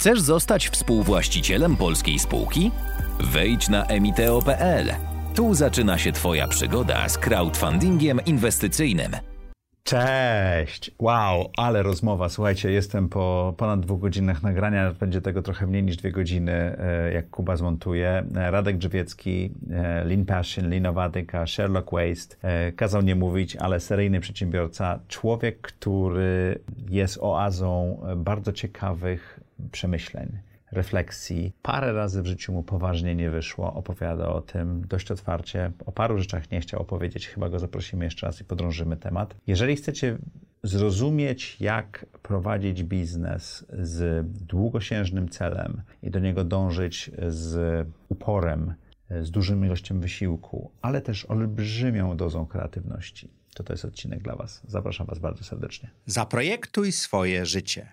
Chcesz zostać współwłaścicielem polskiej spółki? Wejdź na emiteo.pl. Tu zaczyna się Twoja przygoda z crowdfundingiem inwestycyjnym. Cześć! Wow, ale rozmowa. Słuchajcie, jestem po ponad dwóch godzinach nagrania. Będzie tego trochę mniej niż dwie godziny, e, jak Kuba zmontuje. E, Radek Drzewiecki, e, Lean Passion, Leanowatyka, Sherlock Waste. Kazał nie mówić, ale seryjny przedsiębiorca. Człowiek, który jest oazą bardzo ciekawych przemyśleń refleksji. Parę razy w życiu mu poważnie nie wyszło. Opowiada o tym dość otwarcie. O paru rzeczach nie chciał opowiedzieć. Chyba go zaprosimy jeszcze raz i podrążymy temat. Jeżeli chcecie zrozumieć, jak prowadzić biznes z długosiężnym celem i do niego dążyć z uporem, z dużym ilością wysiłku, ale też olbrzymią dozą kreatywności, to to jest odcinek dla Was. Zapraszam Was bardzo serdecznie. Zaprojektuj swoje życie.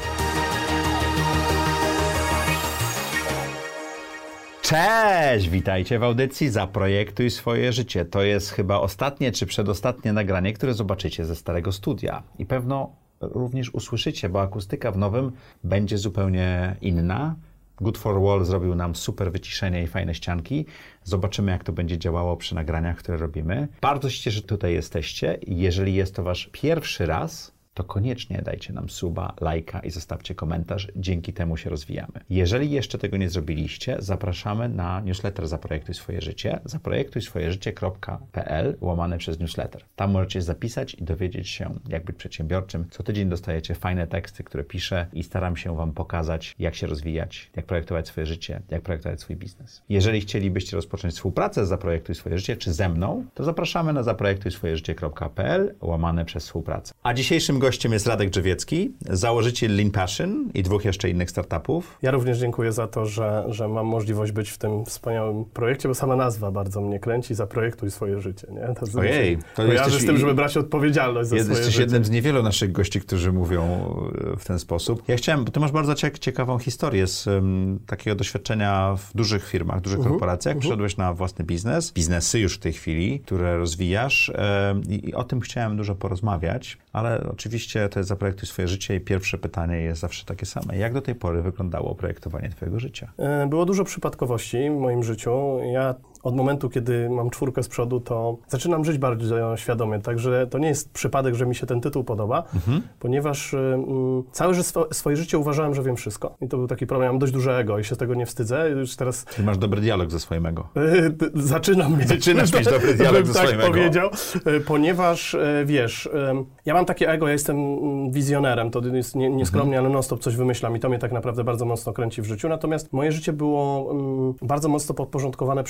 Cześć! Witajcie w audycji Zaprojektuj swoje życie. To jest chyba ostatnie czy przedostatnie nagranie, które zobaczycie ze starego studia. I pewno również usłyszycie, bo akustyka w nowym będzie zupełnie inna. Good for Wall zrobił nam super wyciszenie i fajne ścianki. Zobaczymy, jak to będzie działało przy nagraniach, które robimy. Bardzo się cieszę, że tutaj jesteście. Jeżeli jest to wasz pierwszy raz, to koniecznie dajcie nam suba, lajka i zostawcie komentarz. Dzięki temu się rozwijamy. Jeżeli jeszcze tego nie zrobiliście, zapraszamy na newsletter Zaprojektuj swoje życie. Zaprojektuj swoje życie.pl łamane przez newsletter. Tam możecie zapisać i dowiedzieć się, jak być przedsiębiorczym. Co tydzień dostajecie fajne teksty, które piszę i staram się Wam pokazać, jak się rozwijać, jak projektować swoje życie, jak projektować swój biznes. Jeżeli chcielibyście rozpocząć współpracę z Zaprojektuj swoje życie, czy ze mną, to zapraszamy na zaprojektujswojeżycie.pl łamane przez współpracę. A dzisiejszym gościem jest Radek Drzewiecki, założyciel Lean Passion i dwóch jeszcze innych startupów. Ja również dziękuję za to, że, że mam możliwość być w tym wspaniałym projekcie, bo sama nazwa bardzo mnie kręci. Zaprojektuj swoje życie. Nie? To Ojej, to jesteś z tym, żeby brać odpowiedzialność za jesteś swoje Jesteś jednym z niewielu naszych gości, którzy mówią e, w ten sposób. Ja chciałem, bo ty masz bardzo ciekawą historię z um, takiego doświadczenia w dużych firmach, dużych uh -huh, korporacjach. Uh -huh. Przyszedłeś na własny biznes, biznesy już w tej chwili, które rozwijasz um, i, i o tym chciałem dużo porozmawiać, ale oczywiście to jest zaprojektuj swoje życie i pierwsze pytanie jest zawsze takie same. Jak do tej pory wyglądało projektowanie twojego życia? E, było dużo przypadkowości w moim życiu. Ja od momentu, kiedy mam czwórkę z przodu, to zaczynam żyć bardzo świadomie. Także to nie jest przypadek, że mi się ten tytuł podoba, mhm. ponieważ y, całe swoje życie uważałem, że wiem wszystko. I to był taki problem. Mam dość duże ego i się z tego nie wstydzę. Już teraz... Ty masz dobry dialog ze swoim ego. zaczynam mieć. Zaczynasz mieć dobry dialog ze tak swoim ego. powiedział, ponieważ wiesz, ja mam takie ego, ja jestem wizjonerem, to jest nie, nieskromnie, mhm. ale non-stop coś wymyślam i to mnie tak naprawdę bardzo mocno kręci w życiu. Natomiast moje życie było bardzo mocno podporządkowane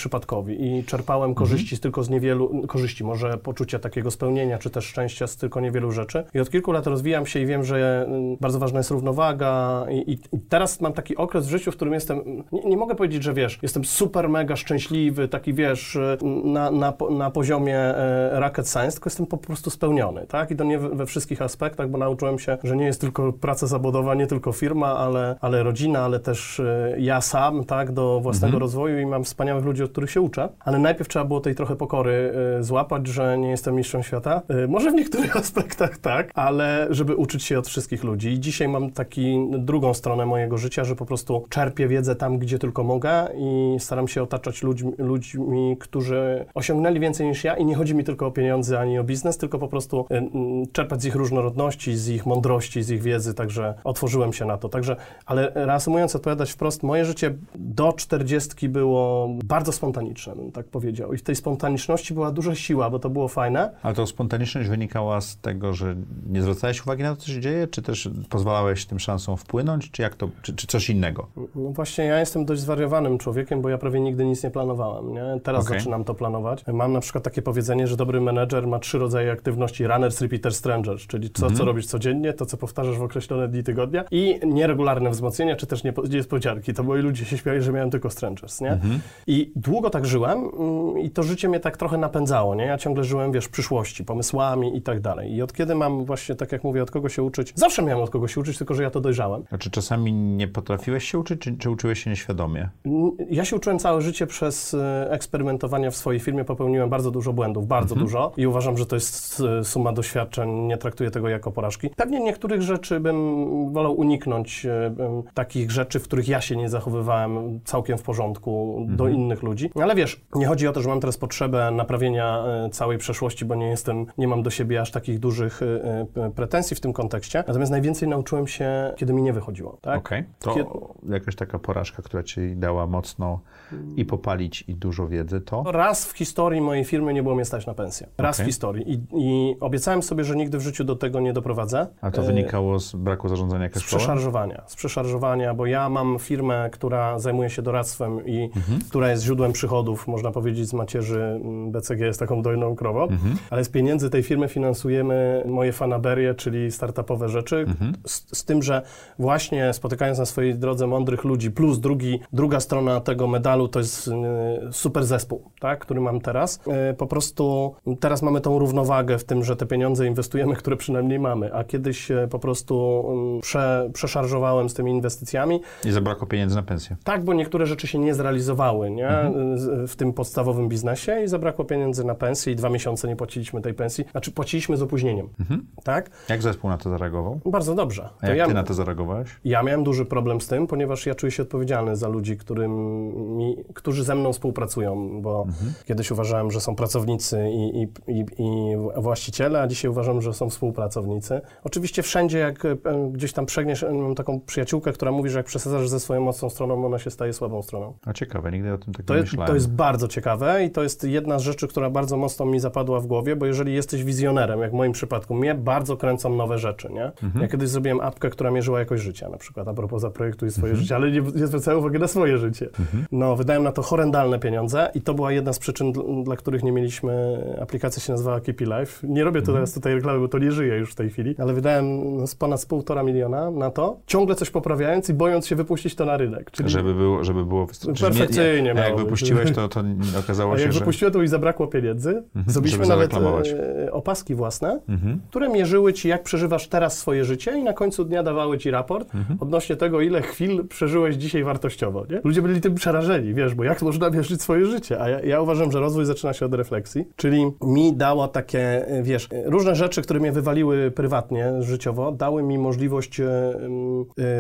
i czerpałem korzyści mhm. tylko z niewielu, korzyści, może poczucia takiego spełnienia, czy też szczęścia z tylko niewielu rzeczy. I od kilku lat rozwijam się i wiem, że bardzo ważna jest równowaga i, i teraz mam taki okres w życiu, w którym jestem, nie, nie, mogę powiedzieć, że wiesz, jestem super mega szczęśliwy, taki wiesz, na, na, na poziomie e, rocket science, tylko jestem po prostu spełniony, tak? I to nie we, wszystkich aspektach, bo nauczyłem się, że nie jest tylko praca zawodowa, nie tylko firma, ale, ale rodzina, ale też e, ja sam, tak, do własnego mhm. rozwoju i mam wspaniałych ludzi, od których się uczę. Ale najpierw trzeba było tej trochę pokory y, złapać, że nie jestem mistrzem świata. Y, może w niektórych aspektach tak, ale żeby uczyć się od wszystkich ludzi. I dzisiaj mam taki drugą stronę mojego życia, że po prostu czerpię wiedzę tam, gdzie tylko mogę i staram się otaczać ludźmi, ludźmi którzy osiągnęli więcej niż ja i nie chodzi mi tylko o pieniądze ani o biznes, tylko po prostu y, czerpać z ich różnorodności, z ich mądrości, z ich wiedzy, także otworzyłem się na to. Także, ale reasumując, odpowiadać wprost, moje życie do czterdziestki było bardzo spontaniczne tak powiedział. I w tej spontaniczności była duża siła, bo to było fajne. Ale to spontaniczność wynikała z tego, że nie zwracałeś uwagi na to, co się dzieje, czy też pozwalałeś tym szansom wpłynąć, czy jak to, czy, czy coś innego? No właśnie, ja jestem dość zwariowanym człowiekiem, bo ja prawie nigdy nic nie planowałem, nie? Teraz okay. zaczynam to planować. Mam na przykład takie powiedzenie, że dobry menedżer ma trzy rodzaje aktywności, runners, repeaters, strangers, czyli to, mhm. co robisz codziennie, to, co powtarzasz w określone dni tygodnia i nieregularne wzmocnienia, czy też niespodzianki. To moi ludzie się śmiali, że miałem tylko strangers, nie? Mhm. I długo tak żyłem mm, i to życie mnie tak trochę napędzało, nie? Ja ciągle żyłem, wiesz, w przyszłości, pomysłami i tak dalej. I od kiedy mam właśnie, tak jak mówię, od kogo się uczyć, zawsze miałem od kogo się uczyć, tylko że ja to dojrzałem. Znaczy czasami nie potrafiłeś się uczyć, czy, czy uczyłeś się nieświadomie? Ja się uczyłem całe życie przez e, eksperymentowanie w swojej firmie, popełniłem bardzo dużo błędów, bardzo dużo i uważam, że to jest e, suma doświadczeń, nie traktuję tego jako porażki. Pewnie niektórych rzeczy bym wolał uniknąć, e, takich rzeczy, w których ja się nie zachowywałem całkiem w porządku do innych ludzi, ale wiesz, nie chodzi o to, że mam teraz potrzebę naprawienia e, całej przeszłości, bo nie jestem, nie mam do siebie aż takich dużych e, e, pretensji w tym kontekście, natomiast najwięcej nauczyłem się, kiedy mi nie wychodziło, tak? Okej. To Kiedy- jakaś taka porażka, która ci dała mocno i popalić, i dużo wiedzy, to? Raz w historii mojej firmy nie było mnie stać na pensję. Raz Okej. w historii. I, I obiecałem sobie, że nigdy w życiu do tego nie doprowadzę. A to wynikało z braku zarządzania Z cashflowem? przeszarżowania, z przeszarżowania, bo ja mam firmę, która zajmuje się doradztwem i Mhm. która jest źródłem przychodów, można powiedzieć, z macierzy mm, BCG jest taką dojną krową, Mhm. ale z pieniędzy tej firmy finansujemy moje fanaberie, czyli startupowe rzeczy, Mhm. z, z tym, że właśnie spotykając na swojej drodze mądrych ludzi, plus drugi, druga strona tego medalu to jest e, super zespół, tak, który mam teraz. E, po prostu teraz mamy tą równowagę w tym, że te pieniądze inwestujemy, które przynajmniej mamy, a kiedyś e, po prostu mm, prze, przeszarżowałem z tymi inwestycjami. I zabrakło pieniędzy na pensję. Tak, bo niektóre rzeczy się nie zrealizowały nie? Z- w tym podstawowym biznesie i zabrakło pieniędzy na pensję i dwa miesiące nie płaciliśmy tej pensji. Znaczy płaciliśmy z opóźnieniem, tak? Jak zespół na to zareagował? Bardzo dobrze. A jak ty na to zareagowałeś? Ja miałem duży problem z tym, ponieważ ja czuję się odpowiedzialny za ludzi, którymi, którzy ze mną współpracują, bo kiedyś uważałem, że są pracownicy i, i, i, i właściciele, a dzisiaj uważam, że są współpracownicy. Oczywiście wszędzie, jak e, gdzieś tam przegniesz, e, mam taką przyjaciółkę, która mówi, że jak przesadzasz ze swoją mocną stroną, ona się staje słabą stroną. A ciekawe, nigdy o tym tak To nie jest, myślałem. to jest bardzo ciekawe i to jest jedna z rzeczy, która bardzo mocno mi zapadła w głowie, bo jeżeli jesteś wizjonerem, jak w moim przypadku, mnie bardzo kręcą nowe rzeczy, nie? Mhm. Ja kiedyś zrobiłem apkę, która mierzyła jakość życia, na przykład, a propos zaprojektuj swoje Mhm. życie, ale nie, nie zwracałem uwagi na swoje życie. No, wydałem na to horrendalne pieniądze i to była jedna z przyczyn, dl- dla których nie mieliśmy, aplikacja się nazywała Keepy Life. Nie robię Mhm. teraz tutaj reklamy, bo to nie żyje już w tej chwili, ale wydałem z ponad półtora miliona na to, ciągle coś poprawiając i bojąc się wypuścić to na rynek. Czyli Żeby było, żeby było... Perfekcyjnie Nie, jak wypuściłeś, to, to okazało A się, jak że... wypuściłem, to mi zabrakło pieniędzy. Zrobiliśmy żeby nawet e, opaski własne, Mhm. które mierzyły ci, jak przeżywasz teraz swoje życie i na końcu dnia dawały ci raport Mhm. odnośnie tego, ile chwil przeżyłeś dzisiaj wartościowo. Nie? Ludzie byli tym przerażeni, wiesz, bo jak można mierzyć swoje życie? A ja, ja uważam, że rozwój zaczyna się od refleksji, czyli mi dało takie, e, wiesz, e, różne rzeczy, które mnie wywaliły prywatnie, życiowo, dały mi możliwość e,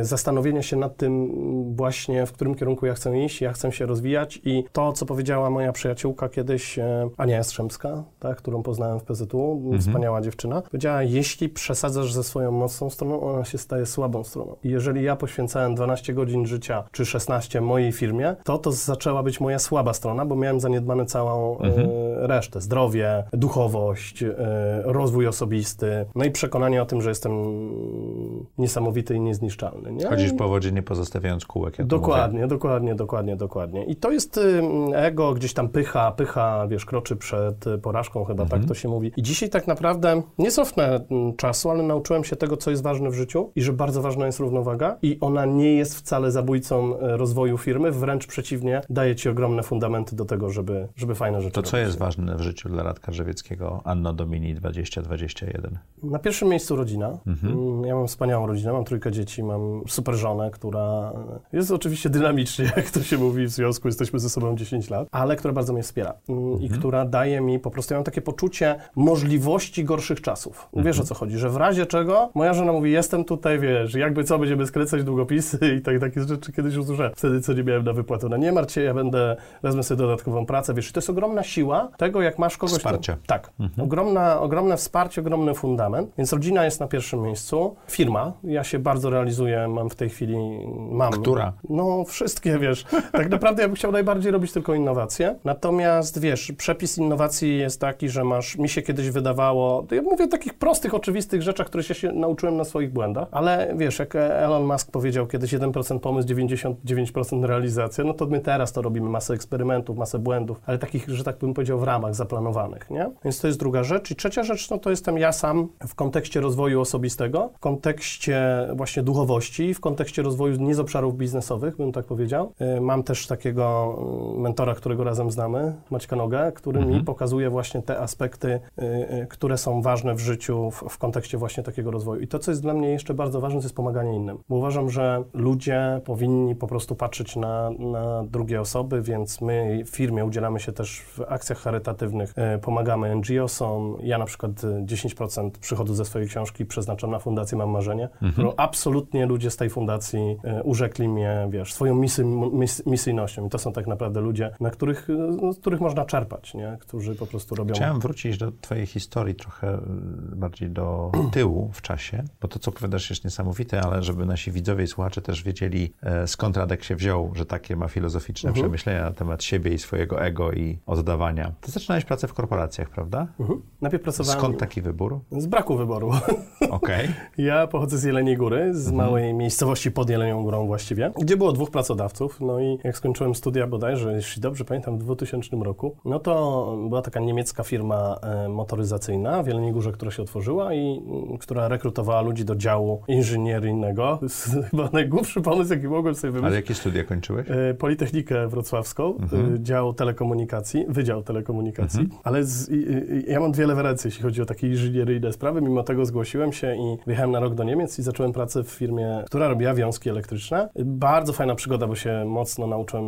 zastanowienia się nad tym właśnie, w którym kierunku ja chcę iść, ja chcę się rozwijać i to, co powiedziała moja przyjaciółka kiedyś, Ania Jastrzębska, tak, którą poznałem w PZU, wspaniała dziewczyna, powiedziała, jeśli przesadzasz ze swoją mocną stroną, ona się staje słabą stroną. I jeżeli ja poświęcałem 12 godzin życia, czy 16 mojej firmie, to to zaczęła być moja słaba strona, bo miałem zaniedbane całą e, resztę. Zdrowie, duchowość, e, rozwój osobisty, no i przekonanie o tym, że jestem niesamowity i niezniszczalny. Nie? Chodzisz po wodzie, nie pozostawiając kółek. Ja Dokładnie, dokładnie, dokładnie, dokładnie. I to jest ym, ego, gdzieś tam pycha, pycha, wiesz, kroczy przed y, porażką, chyba tak to się mówi. I dzisiaj tak naprawdę nie cofnę mm, czasu, ale nauczyłem się tego, co jest ważne w życiu i że bardzo ważna jest równowaga i ona nie jest wcale zabójcą y, rozwoju firmy, wręcz przeciwnie, daje ci ogromne fundamenty do tego, żeby, żeby fajne rzeczy To co robić. jest ważne w życiu dla Radka Drzewieckiego Anno Domini 2021? Na pierwszym miejscu rodzina. Mhm. Mm, Ja mam wspaniałą rodzinę, mam trójkę dzieci, mam super żonę, która jest oczywiście dynamicznie, jak to się mówi w związku, jesteśmy ze sobą 10 lat, ale która bardzo mnie wspiera mm, i Mhm. która daje mi po prostu, ja mam takie poczucie możliwości gorszych czasów. Wiesz Mhm. o co chodzi, że w razie czego moja żona mówi, jestem tutaj, wiesz, jakby co, będziemy skręcać długopisy i tak, takie rzeczy kiedyś usłyszałem. Wtedy, co nie miałem na wypłatę. No nie martw się, ja będę, wezmę sobie dodatkową pracę, wiesz, to jest ogromna siła tego, jak masz kogoś... Wsparcie. Tak. Ogromna, ogromne wsparcie, ogromny fundament. Więc rodzina jest na pierwszym miejscu. Firma. Ja się bardzo realizuję, mam w tej chwili... Mam, Która? No, wszystkie, wiesz. Tak naprawdę ja bym chciał najbardziej robić tylko innowacje. Natomiast, wiesz, przepis innowacji jest taki, że masz... Mi się kiedyś wydawało... to Ja mówię o takich prostych, oczywistych rzeczach, które się, się nauczyłem na swoich błędach. Ale, wiesz, jak Elon Musk powiedział kiedyś 1% pomysł, 99% realizacja, no to my teraz to robimy. Masę eksperymentów, masę błędów, ale takich, że tak bym powiedział, w ramach zaplanowanych, nie? Więc to jest druga rzecz. I trzecia rzecz, no to jestem ja sam w kontekście rozwoju osobistego, w kontekście właśnie duchowości, w kontekście rozwoju nie z obszarów biznesowych, bym tak powiedział. Y, mam też takiego y, mentora, którego razem znamy, Maćka Nogę, który Mhm. mi pokazuje właśnie te aspekty, y, y, które są ważne w życiu w, w kontekście właśnie takiego rozwoju. I to, co jest dla mnie jeszcze bardzo ważne, to jest pomaganie innym. Bo uważam, że ludzie powinni po prostu patrzeć na, na drugie osoby, więc my w firmie udzielamy się też w akcjach charytatywnych, y, pomagamy NGO-som. Ja na przykład y, 10% przychodu ze swojej książki przeznaczam na Fundację Mam Marzenie, którą absolutnie ludzie z tej fundacji y, urzekli mnie, wiesz, swoją misy, mis, misyjnością. I to są tak naprawdę ludzie, na których, no, z których można czerpać, nie? Którzy po prostu robią... Chciałem wrócić do twojej historii trochę bardziej do tyłu w czasie, bo to, co opowiadasz, jest niesamowite, ale żeby nasi widzowie i słuchacze też wiedzieli, e, skąd Radek się wziął, że takie ma filozoficzne Mhm. przemyślenia na temat siebie i swojego ego i oddawania. Ty zaczynałeś pracę w korporacjach, prawda? Mhm. Najpierw pracowałem... Skąd taki wybór? Z braku wyboru. Okej. Ja pochodzę z Jeleniej Góry, z Mhm. małej miejscowości pod Jelenią Górą właściwie, gdzie było dwóch pracodawców. No i jak skończyłem studia bodajże, jeśli dobrze pamiętam, w 2000 roku, no to była taka niemiecka firma e, motoryzacyjna w Jeleniej Górze, która się otworzyła i mm, która rekrutowała ludzi do działu inżynieryjnego. To jest chyba najgłupszy pomysł, jaki mogłem sobie Ale wymyślić. jakie studia kończyłeś? E, Politechnikę Wrocławską, Mhm. e, dział telekomunikacji, Wydział Telekomunikacji, ale z, i, i, ja mam dwie lewe ręce, jeśli chodzi o takie inżynieryjne sprawy. Mimo tego zgłosiłem się i wyjechałem na rok do Niemiec i zacząłem pracę w firmie, która robiła wiązki elektryczne. Bardzo fajna przygoda, bo się mocno nauczyłem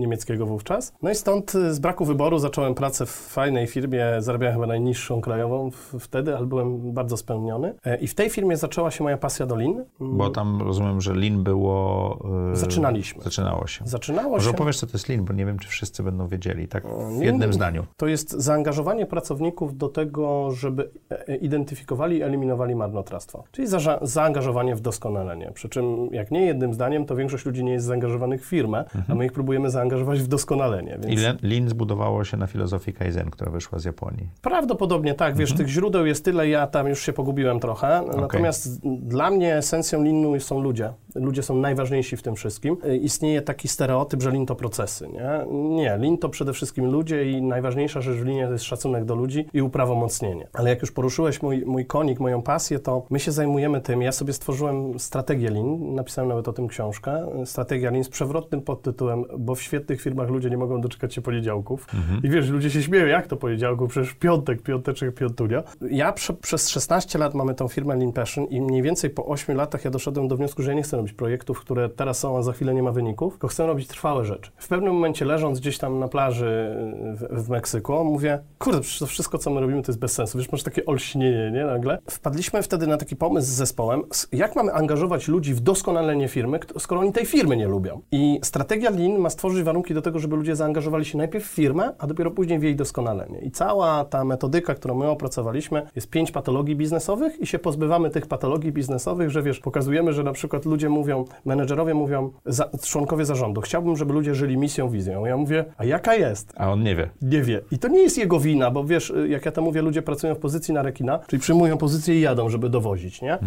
niemieckiego wówczas. No i stąd e, z braku wyboru zacząłem pracę w fajnej firmie, zarabiałem chyba najniższą krajową wtedy, ale byłem bardzo spełniony. E, I w tej firmie zaczęła się moja pasja do lin. Bo tam rozumiem, że lin było... y, Zaczynaliśmy. Zaczynało się. Zaczynało Może się... opowiesz, co to jest lin, bo nie wiem, czy wszyscy będą wiedzieli, tak w Lean- jednym zdaniu. To jest zaangażowanie pracowników do tego, żeby e, identyfikowali i eliminowali marnotrawstwo. Czyli za, zaangażowanie w doskonalenie. Przy czym, jak nie jednym zdaniem, to większość ludzi nie jest zaangażowanych w firmę, a my ich próbujemy zaangażować w doskonalenie. Więc I le- lin zbudowało się na filozofii Kaizen, która wyszła z Japonii. Prawdopodobnie tak, wiesz, tych źródeł jest tyle, ja tam już się pogubiłem trochę. Natomiast dla mnie esencją linu są ludzie. Ludzie są najważniejsi w tym wszystkim. Y, Istnieje taki stereotyp, że lin to procesy, nie? Nie, lin to przede wszystkim ludzie i najważniejsza rzecz w linie to jest szacunek do ludzi i uprawomocnienie. Ale jak już poruszyłeś mój, mój konik, moją pasję, to my się zajmujemy tym. Ja sobie stworzyłem strategię lin, napisałem nawet o tym książkę. Strategia lin z przewrotnym podtytułem, bo w świetnych firmach ludzie nie mogą doczekać się poniedziałków. I wiesz, ludzie się śmieją, jak to poniedziałku? Przecież piątek, piąteczek, piątunia. Ja prze, przez 16 lat mamy tą firmę Lean Passion i mniej więcej po 8 latach ja doszedłem do wniosku, że ja nie chcę robić projektów, które teraz są, a za chwilę nie ma wyników, tylko chcę robić trwałe rzeczy. W pewnym momencie leżąc gdzieś tam na plaży w, w Meksyku, mówię, kurde, przecież to wszystko, co my robimy, to jest bez sensu. Wiesz, masz takie olśnienie, nie, nagle. Wpadliśmy wtedy na taki pomysł z zespołem, jak mamy angażować ludzi w doskonalenie firmy, skoro oni tej firmy nie lubią. I strategia Lean ma stworzyć warunki do tego, żeby ludzie zaangażowali się najpierw w firmę, a dopiero później w jej doskonalenie. I cała ta metodyka, którą my opracowaliśmy, jest pięć patologii biznesowych i się pozbywamy tych patologii biznesowych, że wiesz, pokazujemy, że na przykład ludzie mówią, menedżerowie mówią, za, członkowie zarządu, chciałbym, żeby ludzie żyli misją, wizją. Ja mówię, a jaka jest? A on nie wie. Nie wie. I to nie jest jego wina, bo wiesz, y, jak ja to mówię, ludzie pracują w pozycji na rekina, czyli przyjmują pozycję i jadą, żeby dowozić, nie?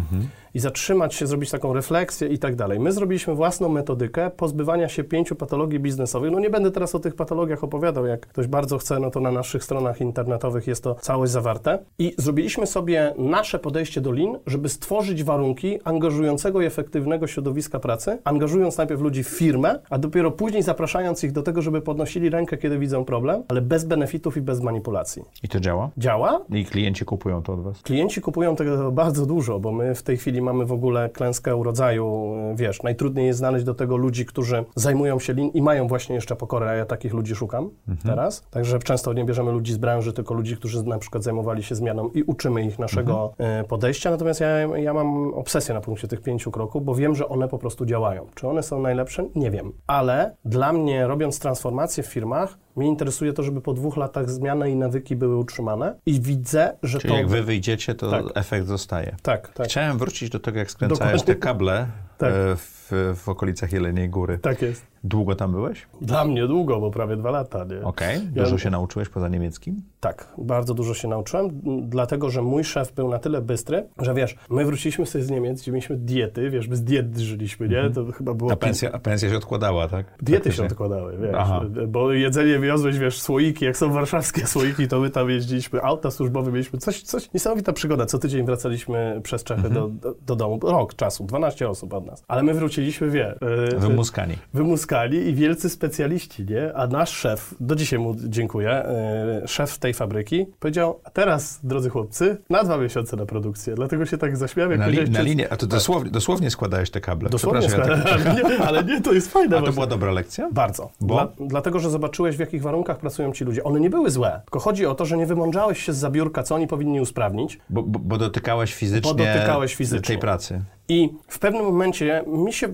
I zatrzymać się, zrobić taką refleksję i tak dalej. My zrobiliśmy własną metodykę pozbywania się pięciu patologii biznesowych. No nie będę teraz o tych patologiach opowiadał, jak ktoś bardzo chce, no to na naszych stronach internetowych jest to całość zawarte. I zrobiliśmy sobie nasze podejście do lin, żeby stworzyć warunki angażującego i efektywnego środowiska pracy, angażując najpierw ludzi w firmę, a dopiero później zapraszając ich do tego, żeby podnosili rękę, kiedy widzą problem, ale bez benefitów i bez manipulacji. I to działa? Działa, I klienci kupują to od was? Klienci kupują tego bardzo dużo, bo my w tej chwili mamy w ogóle klęskę urodzaju, e, wiesz, najtrudniej jest znaleźć do tego ludzi, którzy zajmują się lin i mają właśnie jeszcze pokorę, a ja takich ludzi szukam teraz. Także często nie bierzemy ludzi z branży, tylko ludzi, którzy na przykład zajmowali się zmianą i uczymy ich naszego e, podejścia. Natomiast ja, ja mam obsesję na punkcie tych pięciu kroków, bo wiem, że one po prostu działają. Czy one są najlepsze? Nie wiem. Ale dla mnie, robiąc transformację w firmach, mnie interesuje to, żeby po dwóch latach zmiany i nawyki były utrzymane i widzę, że Czyli to... jak wy wyjdziecie, to Tak. efekt zostaje. Tak, tak. Chciałem wrócić do tego, jak skręcałeś Dokładnie. te kable Tak. e, w, w okolicach Jeleniej Góry. Tak jest. Długo tam byłeś? Dla mnie długo, bo prawie dwa lata? Okej. Ja- Dużo się nauczyłeś poza niemieckim? Tak, bardzo dużo się nauczyłem, dlatego że mój szef był na tyle bystry, że wiesz, my wróciliśmy sobie z Niemiec, gdzie mieliśmy diety, wiesz, my z diet żyliśmy, nie? To chyba było... A pensja, a pensja się odkładała, tak? Diety się odkładały, wiesz, Aha. bo jedzenie wiozłeś, wiesz, słoiki, jak są warszawskie słoiki, to my tam jeździliśmy, auta służbowe mieliśmy, coś, coś, niesamowita przygoda, co tydzień wracaliśmy przez Czechy do, do, do domu, rok czasu, 12 osób nas, ale my wróciliśmy, wie, e, Wymuskani. wymuskali i wielcy specjaliści, nie? A nasz szef, do dzisiaj mu dziękuję, e, szef tej fabryki powiedział, a teraz, drodzy chłopcy, na dwa miesiące na produkcję, dlatego się tak zaśmiałem, jak Na, li, na linię, a to dosłownie, dosłownie składałeś te kable. Dosłownie Przepraszam, ja tak, nie, ale nie, to jest fajne. A to właśnie. była dobra lekcja? Bardzo. Bo? Dla, dlatego, że zobaczyłeś, w jakich warunkach pracują ci ludzie. One nie były złe, tylko chodzi o to, że nie wymądrzałeś się z zabiórka, co oni powinni usprawnić. Bo, bo, bo dotykałeś fizycznie, Bo dotykałeś fizycznie. tej pracy. I w pewnym momencie mi się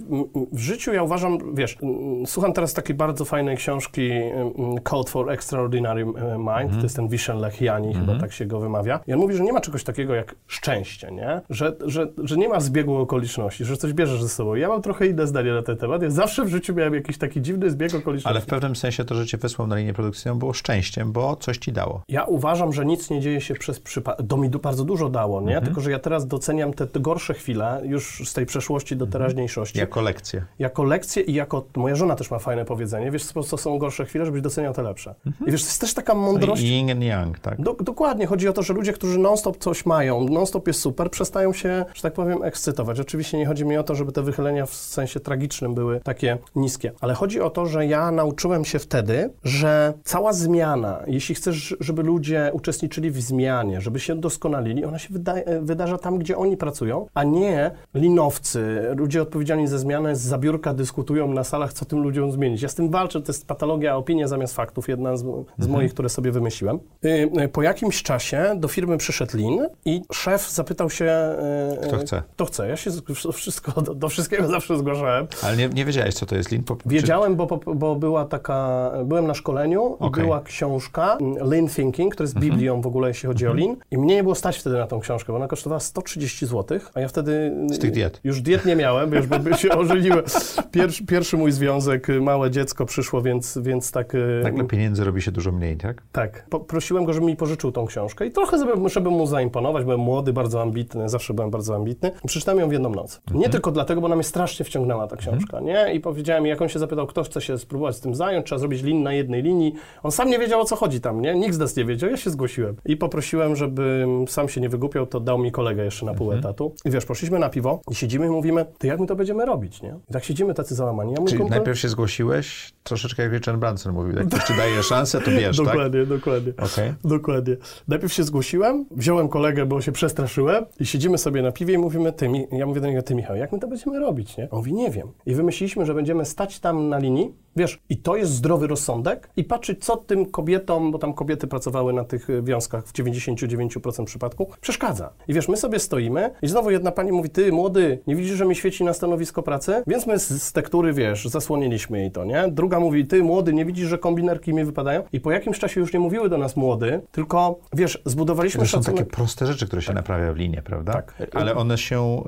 w życiu, ja uważam, wiesz, słucham teraz takiej bardzo fajnej książki m, Code for Extraordinary Mind, to jest ten Vishen Lechiani, chyba tak się go wymawia. I on mówi, że nie ma czegoś takiego jak szczęście, nie? Że, że, że nie ma zbiegu okoliczności, że coś bierzesz ze sobą. Ja mam trochę inne zdanie na ten temat. Ja zawsze w życiu miałem jakiś taki dziwny zbieg okoliczności. Ale w pewnym sensie to, że cię wysłał na linię produkcyjną było szczęściem, bo coś ci dało. Ja uważam, że nic nie dzieje się przez przypadek. To mi bardzo dużo dało, nie? Tylko, że ja teraz doceniam te, te gorsze chwile już z tej przeszłości do teraźniejszości. Jako lekcję. Jako lekcję i jako... Moja żona też ma fajne powiedzenie. Wiesz, co są gorsze chwile, żebyś doceniał te lepsze. I wiesz, to jest też taka mądrość... Yin and yang, tak? Do, dokładnie, chodzi o to, że ludzie, którzy non-stop coś mają, non-stop jest super, przestają się, że tak powiem, ekscytować. Oczywiście nie chodzi mi o to, żeby te wychylenia w sensie tragicznym były takie niskie, ale chodzi o to, że ja nauczyłem się wtedy, że cała zmiana, jeśli chcesz, żeby ludzie uczestniczyli w zmianie, żeby się doskonalili, ona się wyda wydarza tam, gdzie oni pracują, a nie linowcy, ludzie odpowiedzialni za zmianę z zabiórka dyskutują na salach, co tym ludziom zmienić. Ja z tym walczę, to jest patologia, opinia zamiast faktów, jedna z, z moich, które sobie wymyśliłem. Y, y, Po jakimś czasie do firmy przyszedł Lin i szef zapytał się... y, Kto chce? Kto chce. Ja się wszystko, do, do wszystkiego zawsze zgłaszałem. Ale nie, nie wiedziałeś, co to jest lin? Po, Wiedziałem, bo, bo- bo była taka, byłem na szkoleniu. Mhm. była książka mm, Lean Thinking, która jest Biblią w ogóle, jeśli chodzi o Lean. I mnie nie było stać wtedy na tą książkę, bo ona kosztowała 130 zł, a ja wtedy... Z tych diet. Już diet nie miałem, bo by się ożeniłem. Pierwszy, pierwszy mój związek, y, małe dziecko przyszło, więc, więc tak... y, Nagle pieniędzy robi się dużo mniej, tak? tak. Prosiłem go, żeby mi pożyczył tą książkę i trochę żeby, żeby mu zaimponować. Byłem młody, bardzo ambitny, zawsze byłem bardzo ambitny. Przeczytałem ją w jedną noc. Nie tylko dlatego, bo ona mnie strasznie wciągnęła ta książka, nie? I powiedziałem, jak on się zapytał, kto chce się spróbować z tym zająć, trzeba zrobić lin na jednej linii. On sam nie wiedział, o co chodzi tam, nie? Nikt z nas nie wiedział, ja się zgłosiłem. I poprosiłem, żebym sam się nie wygłupiał, to dał mi kolega jeszcze na pół etatu. I wiesz, poszliśmy na piwo i siedzimy i mówimy, to jak my to będziemy robić, nie? I tak siedzimy tacy załamani. Ja Czyli najpierw się zgłosiłeś, troszeczkę jak Richard Branson mówił, jak ktoś ci daje szansę, to bierz, tak? Dokładnie, dokładnie. Okej. Dokładnie. Najpierw się zgłosiłem, wziąłem kolegę, bo się przestraszyłem i siedzimy sobie na piwie i mówimy, ty, ja mówię do niego, ty Michał, jak my to będziemy robić, nie? On mówi, nie wiem. I wymyśliliśmy, że będziemy stać tam na linii, wiesz, i to jest zdrowy rozsądek i patrzeć, co tym kobietom, bo tam kobiety pracowały na tych y, wiązkach w 99% przypadku, przeszkadza. I wiesz, my sobie stoimy i znowu jedna pani mówi, ty młody, nie widzisz, że mi świeci na stanowisko pracy? Więc my z, z tektury, wiesz, zasłoniliśmy jej to, nie? Druga mówi, ty młody, nie widzisz, że kombinerki mi wypadają? I po jakimś czasie już nie mówiły do nas młody, tylko, wiesz, zbudowaliśmy To są szacunek. takie proste rzeczy, które się naprawia w linie, prawda? Tak. Ale one się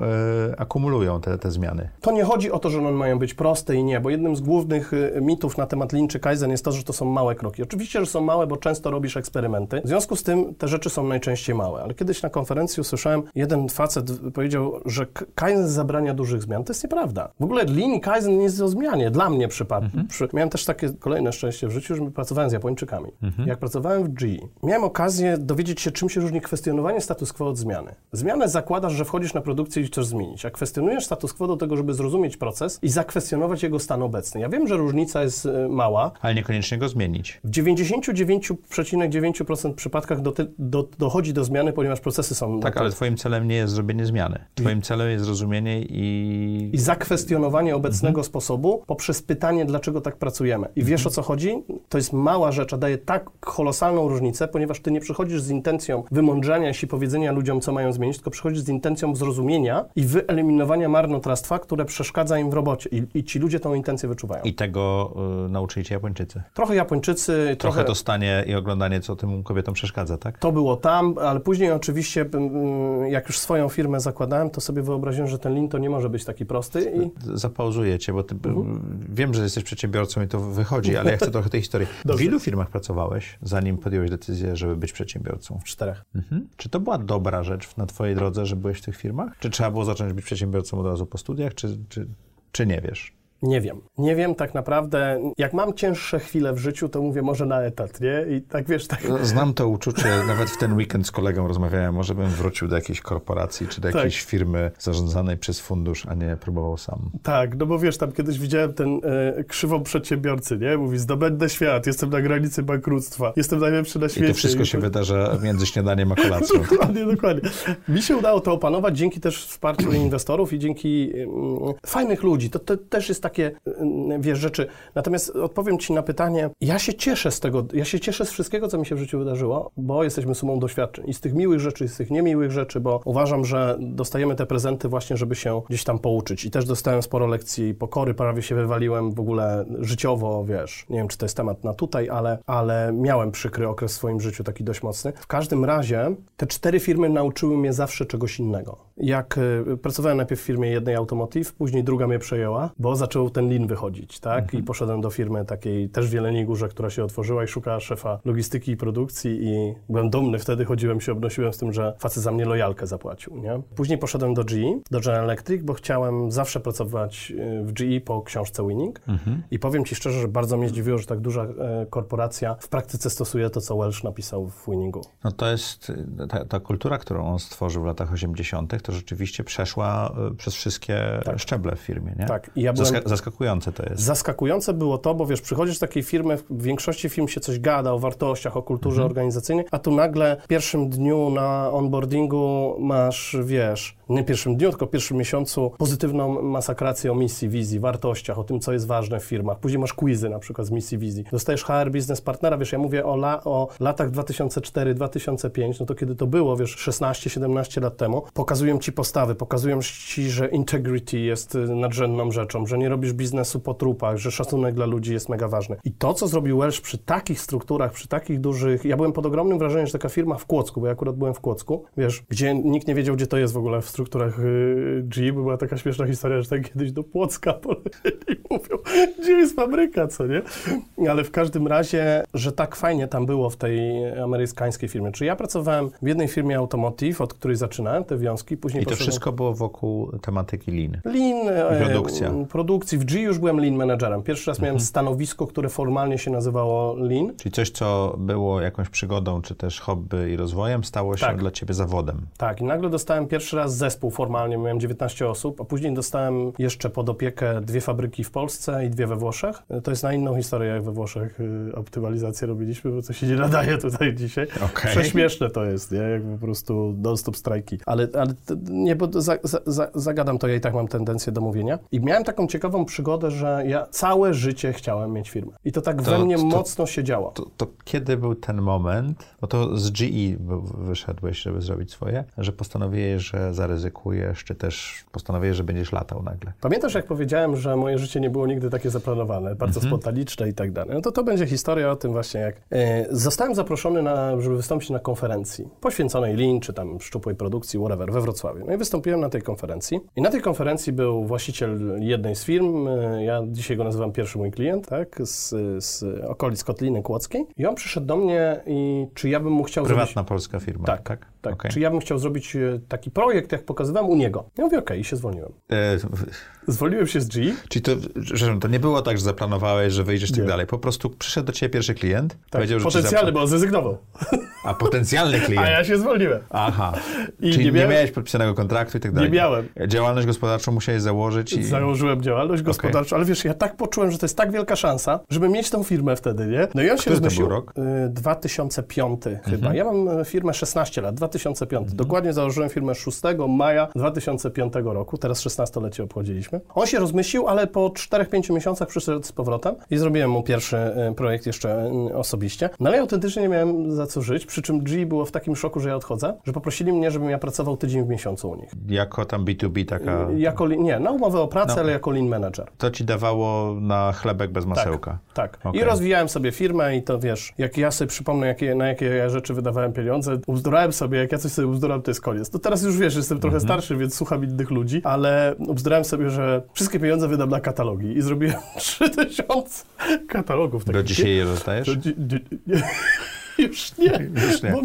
e, akumulują, te, te zmiany. To nie chodzi o to, że one mają być proste i nie, bo jednym z głównych y, mitów na temat Lean czy Kaizen jest to, że to są małe kroki. Oczywiście, że są małe, bo często robisz eksperymenty. W związku z tym te rzeczy są najczęściej małe. Ale kiedyś na konferencji usłyszałem, jeden facet powiedział, że Kaizen zabrania dużych zmian. To jest nieprawda. W ogóle Lean i Kaizen nie jest o zmianie. Dla mnie przypadł. Przy, miałem też takie kolejne szczęście w życiu, że pracowałem z Japończykami. Jak pracowałem w GE, miałem okazję dowiedzieć się, czym się różni kwestionowanie status quo od zmiany. Zmianę zakładasz, że wchodzisz na produkcję i chcesz zmienić. A kwestionujesz status quo do tego, żeby zrozumieć proces i zakwestionować jego stan obecny. Ja wiem, że różnica jest y, mała, Ale niekoniecznie go zmienić. w 99,9% przypadkach do, do, dochodzi do zmiany, ponieważ procesy są... Tak, ale twoim celem nie jest zrobienie zmiany. Twoim celem jest zrozumienie i... I zakwestionowanie obecnego sposobu poprzez pytanie, dlaczego tak pracujemy. I wiesz o co chodzi? To jest mała rzecz, a daje tak kolosalną różnicę, ponieważ ty nie przychodzisz z intencją wymądrzania się i powiedzenia ludziom, co mają zmienić, tylko przychodzisz z intencją zrozumienia i wyeliminowania marnotrawstwa, które przeszkadza im w robocie. I, i ci ludzie tą intencję wyczuwają. I tego wszystko y, nauczyli cię Japończycy. Trochę Japończycy, Trochę trochę... to stanie i oglądanie, co tym kobietom przeszkadza, tak? To było tam, ale później oczywiście, mm, jak już swoją firmę zakładałem, to sobie wyobraziłem, że ten lin to nie może być taki prosty i Zapauzuję cię, bo ty, Mhm. wiem, że jesteś przedsiębiorcą i to wychodzi, ale ja chcę trochę tej historii. W Dobrze. ilu firmach pracowałeś, zanim podjąłeś decyzję, żeby być przedsiębiorcą? w czterech. Mhm. Czy to była dobra rzecz na twojej drodze, że byłeś w tych firmach? Czy trzeba było zacząć być przedsiębiorcą od razu po studiach, czy, czy, czy nie wiesz? Nie wiem. Nie wiem tak naprawdę. Jak mam cięższe chwile w życiu, to mówię może na etat, nie? I tak wiesz, tak. Znam to uczucie, nawet w ten weekend z kolegą rozmawiałem, może bym wrócił do jakiejś korporacji, czy do Tak. jakiejś firmy zarządzanej przez fundusz, a nie próbował sam. Tak, no bo wiesz, tam kiedyś widziałem ten e, krzywą przedsiębiorcy, nie? Mówi, zdobędę świat, jestem na granicy bankructwa, jestem najlepszy na I świecie. to wszystko się wydarza między śniadaniem a kolacją. Dokładnie, dokładnie. Mi się udało to opanować dzięki też wsparciu inwestorów i dzięki mm, fajnych ludzi. To, to też jest takie, mm, wiesz, rzeczy. Natomiast odpowiem Ci na pytanie. Ja się cieszę z tego, ja się cieszę z wszystkiego, co mi się w życiu wydarzyło, bo jesteśmy sumą doświadczeń. I z tych miłych rzeczy, i z tych niemiłych rzeczy, bo uważam, że dostajemy te prezenty właśnie, żeby się gdzieś tam pouczyć. I też dostałem sporo lekcji pokory, prawie się wywaliłem w ogóle życiowo, wiesz. Nie wiem, czy to jest temat na tutaj, ale, ale miałem przykry okres w swoim życiu, taki dość mocny. W każdym razie te cztery firmy nauczyły mnie zawsze czegoś innego. Jak y, pracowałem najpierw w firmie jednej Automotive, później druga mnie przejęła, bo zaczął ten lin wychodzić, tak? I poszedłem do firmy takiej też w Jeleniej Górze, która się otworzyła i szukała szefa logistyki i produkcji i byłem dumny, wtedy chodziłem się, obnosiłem z tym, że facet za mnie lojalkę zapłacił, nie? Później poszedłem do GE, do General Electric, bo chciałem zawsze pracować y, w GE po książce Winning i powiem Ci szczerze, że bardzo mnie zdziwiło, że tak duża e, korporacja w praktyce stosuje to, co Welsh napisał w Winningu. No to jest y, ta, ta kultura, którą on stworzył w latach 80., to rzeczywiście przeszła y, przez wszystkie szczeble w firmie, nie? Tak, i ja byłem- Zaska- zaskakujące to jest. Zaskakujące było to, bo wiesz, przychodzisz do takiej firmy, w większości firm się coś gada o wartościach, o kulturze organizacyjnej, a tu nagle w pierwszym dniu na onboardingu masz, wiesz, nie pierwszym dniu, tylko pierwszym miesiącu pozytywną masakrację o misji, wizji, wartościach, o tym, co jest ważne w firmach. Później masz quizy na przykład z misji, wizji. Dostajesz HR Business Partnera, wiesz, ja mówię o, la, o latach 2004-2005, no to kiedy to było, wiesz, 16-17 lat temu, pokazują ci postawy, pokazują ci, że integrity jest y, nadrzędną rzeczą, że nie robisz biznesu po trupach, że szacunek dla ludzi jest mega ważny. I to, co zrobił Welsh przy takich strukturach, przy takich dużych... Ja byłem pod ogromnym wrażeniem, że taka firma w Kłodzku, bo ja akurat byłem w Kłodzku, wiesz, gdzie nikt nie wiedział, gdzie to jest w ogóle w strukturach y, GE, bo była taka śmieszna historia, że tak kiedyś do Płocka polecieli i mówią, gdzie jest fabryka, co nie? Ale w każdym razie, że tak fajnie tam było w tej amerykańskiej firmie. Czy ja pracowałem w jednej firmie Automotive, od której zaczynałem te wiązki, później I to wszystko było wokół tematyki lean. Lean, e, Produkcja. produkcji. W G już byłem lean managerem. Pierwszy raz miałem stanowisko, które formalnie się nazywało lean. Czyli coś, co było jakąś przygodą, czy też hobby i rozwojem, stało się Tak. dla ciebie zawodem. Tak, i nagle dostałem pierwszy raz zespół formalnie, miałem 19 osób, a później dostałem jeszcze pod opiekę dwie fabryki w Polsce i dwie we Włoszech. To jest na inną historię, jak we Włoszech y, optymalizację robiliśmy, bo to się nie nadaje tutaj dzisiaj. Okej. Prześmieszne to jest, nie? Jak po prostu non-stop strajki. Ale, ale nie, bo za, za, za, zagadam to, ja i tak mam tendencję do mówienia. I miałem taką ciekawą przygodę, że ja całe życie chciałem mieć firmę. I to tak To- we mnie to- mocno się działo. To, to kiedy był ten moment, bo to z GE wyszedłeś, żeby zrobić swoje, że postanowiłeś, że zaryzykujesz, czy też postanowiłeś, że będziesz latał nagle? Pamiętasz, jak powiedziałem, że moje życie nie było nigdy takie zaplanowane, bardzo Mhm. spontaniczne i tak dalej. No to to będzie historia o tym właśnie, jak e, zostałem zaproszony, na, żeby wystąpić na konferencji poświęconej Lean, czy tam szczupłej produkcji, whatever, we Wrocławiu. No i wystąpiłem na tej konferencji. I na tej konferencji był właściciel jednej z firm, e, ja dzisiaj go nazywam pierwszy mój klient, tak, z, z okolic Kotliny Kłodzkiej. I on przyszedł do mnie i czy ja bym mu chciał zrobić... Prywatna polska firma, Tak, tak? Tak. Okej. Czy ja bym chciał zrobić e, taki projekt, jak pokazywałem u niego. Ja mówię, okej, i się zwolniłem. E, Zwolniłem się z G. czyli to, że to nie było tak, że zaplanowałeś, że wyjdziesz tak Nie. dalej. Po prostu przyszedł do ciebie pierwszy klient, Tak, powiedział, że potencjalny, bo on zrezygnował. A potencjalny klient. A ja się zwolniłem. Aha. I Czyli nie nie, miałem- miałeś podpisanego kontraktu i tak dalej. miałem. Działalność gospodarczą musiałeś założyć i... Założyłem działalność gospodarczą, ale wiesz, ja tak poczułem, że to jest tak wielka szansa, żeby mieć tą firmę wtedy, nie? No i on się Który to zmyślił. był rok? Y, 2005 chyba. Ja mam y, firmę 16 lat. 2005. Dokładnie założyłem firmę 6 maja 2005 roku, teraz 16-lecie obchodziliśmy. On się rozmyślił, ale po 4-5 miesiącach przyszedł z powrotem i zrobiłem mu pierwszy e, projekt jeszcze e, osobiście. No ale autentycznie nie miałem za co żyć, przy czym G było w takim szoku, że ja odchodzę, że poprosili mnie, żebym ja pracował tydzień w miesiącu u nich. Jako tam B2B taka... Jako, li- nie, na umowę o pracę, No. ale jako lean manager. To ci dawało na chlebek bez masełka. Tak. Okej. I rozwijałem sobie firmę i to wiesz, jak ja sobie przypomnę, jakie, na jakie ja rzeczy wydawałem pieniądze, ubzdurałem sobie, jak ja coś sobie ubzduram, to jest koniec. To teraz już wiesz, jestem trochę Mhm. starszy, więc słucham innych ludzi, ale ubzdurałem sobie, że wszystkie pieniądze wydam na katalogi i zrobiłem 3000 katalogów. Do dzisiaj je dzi- nie. Już nie. Już nie.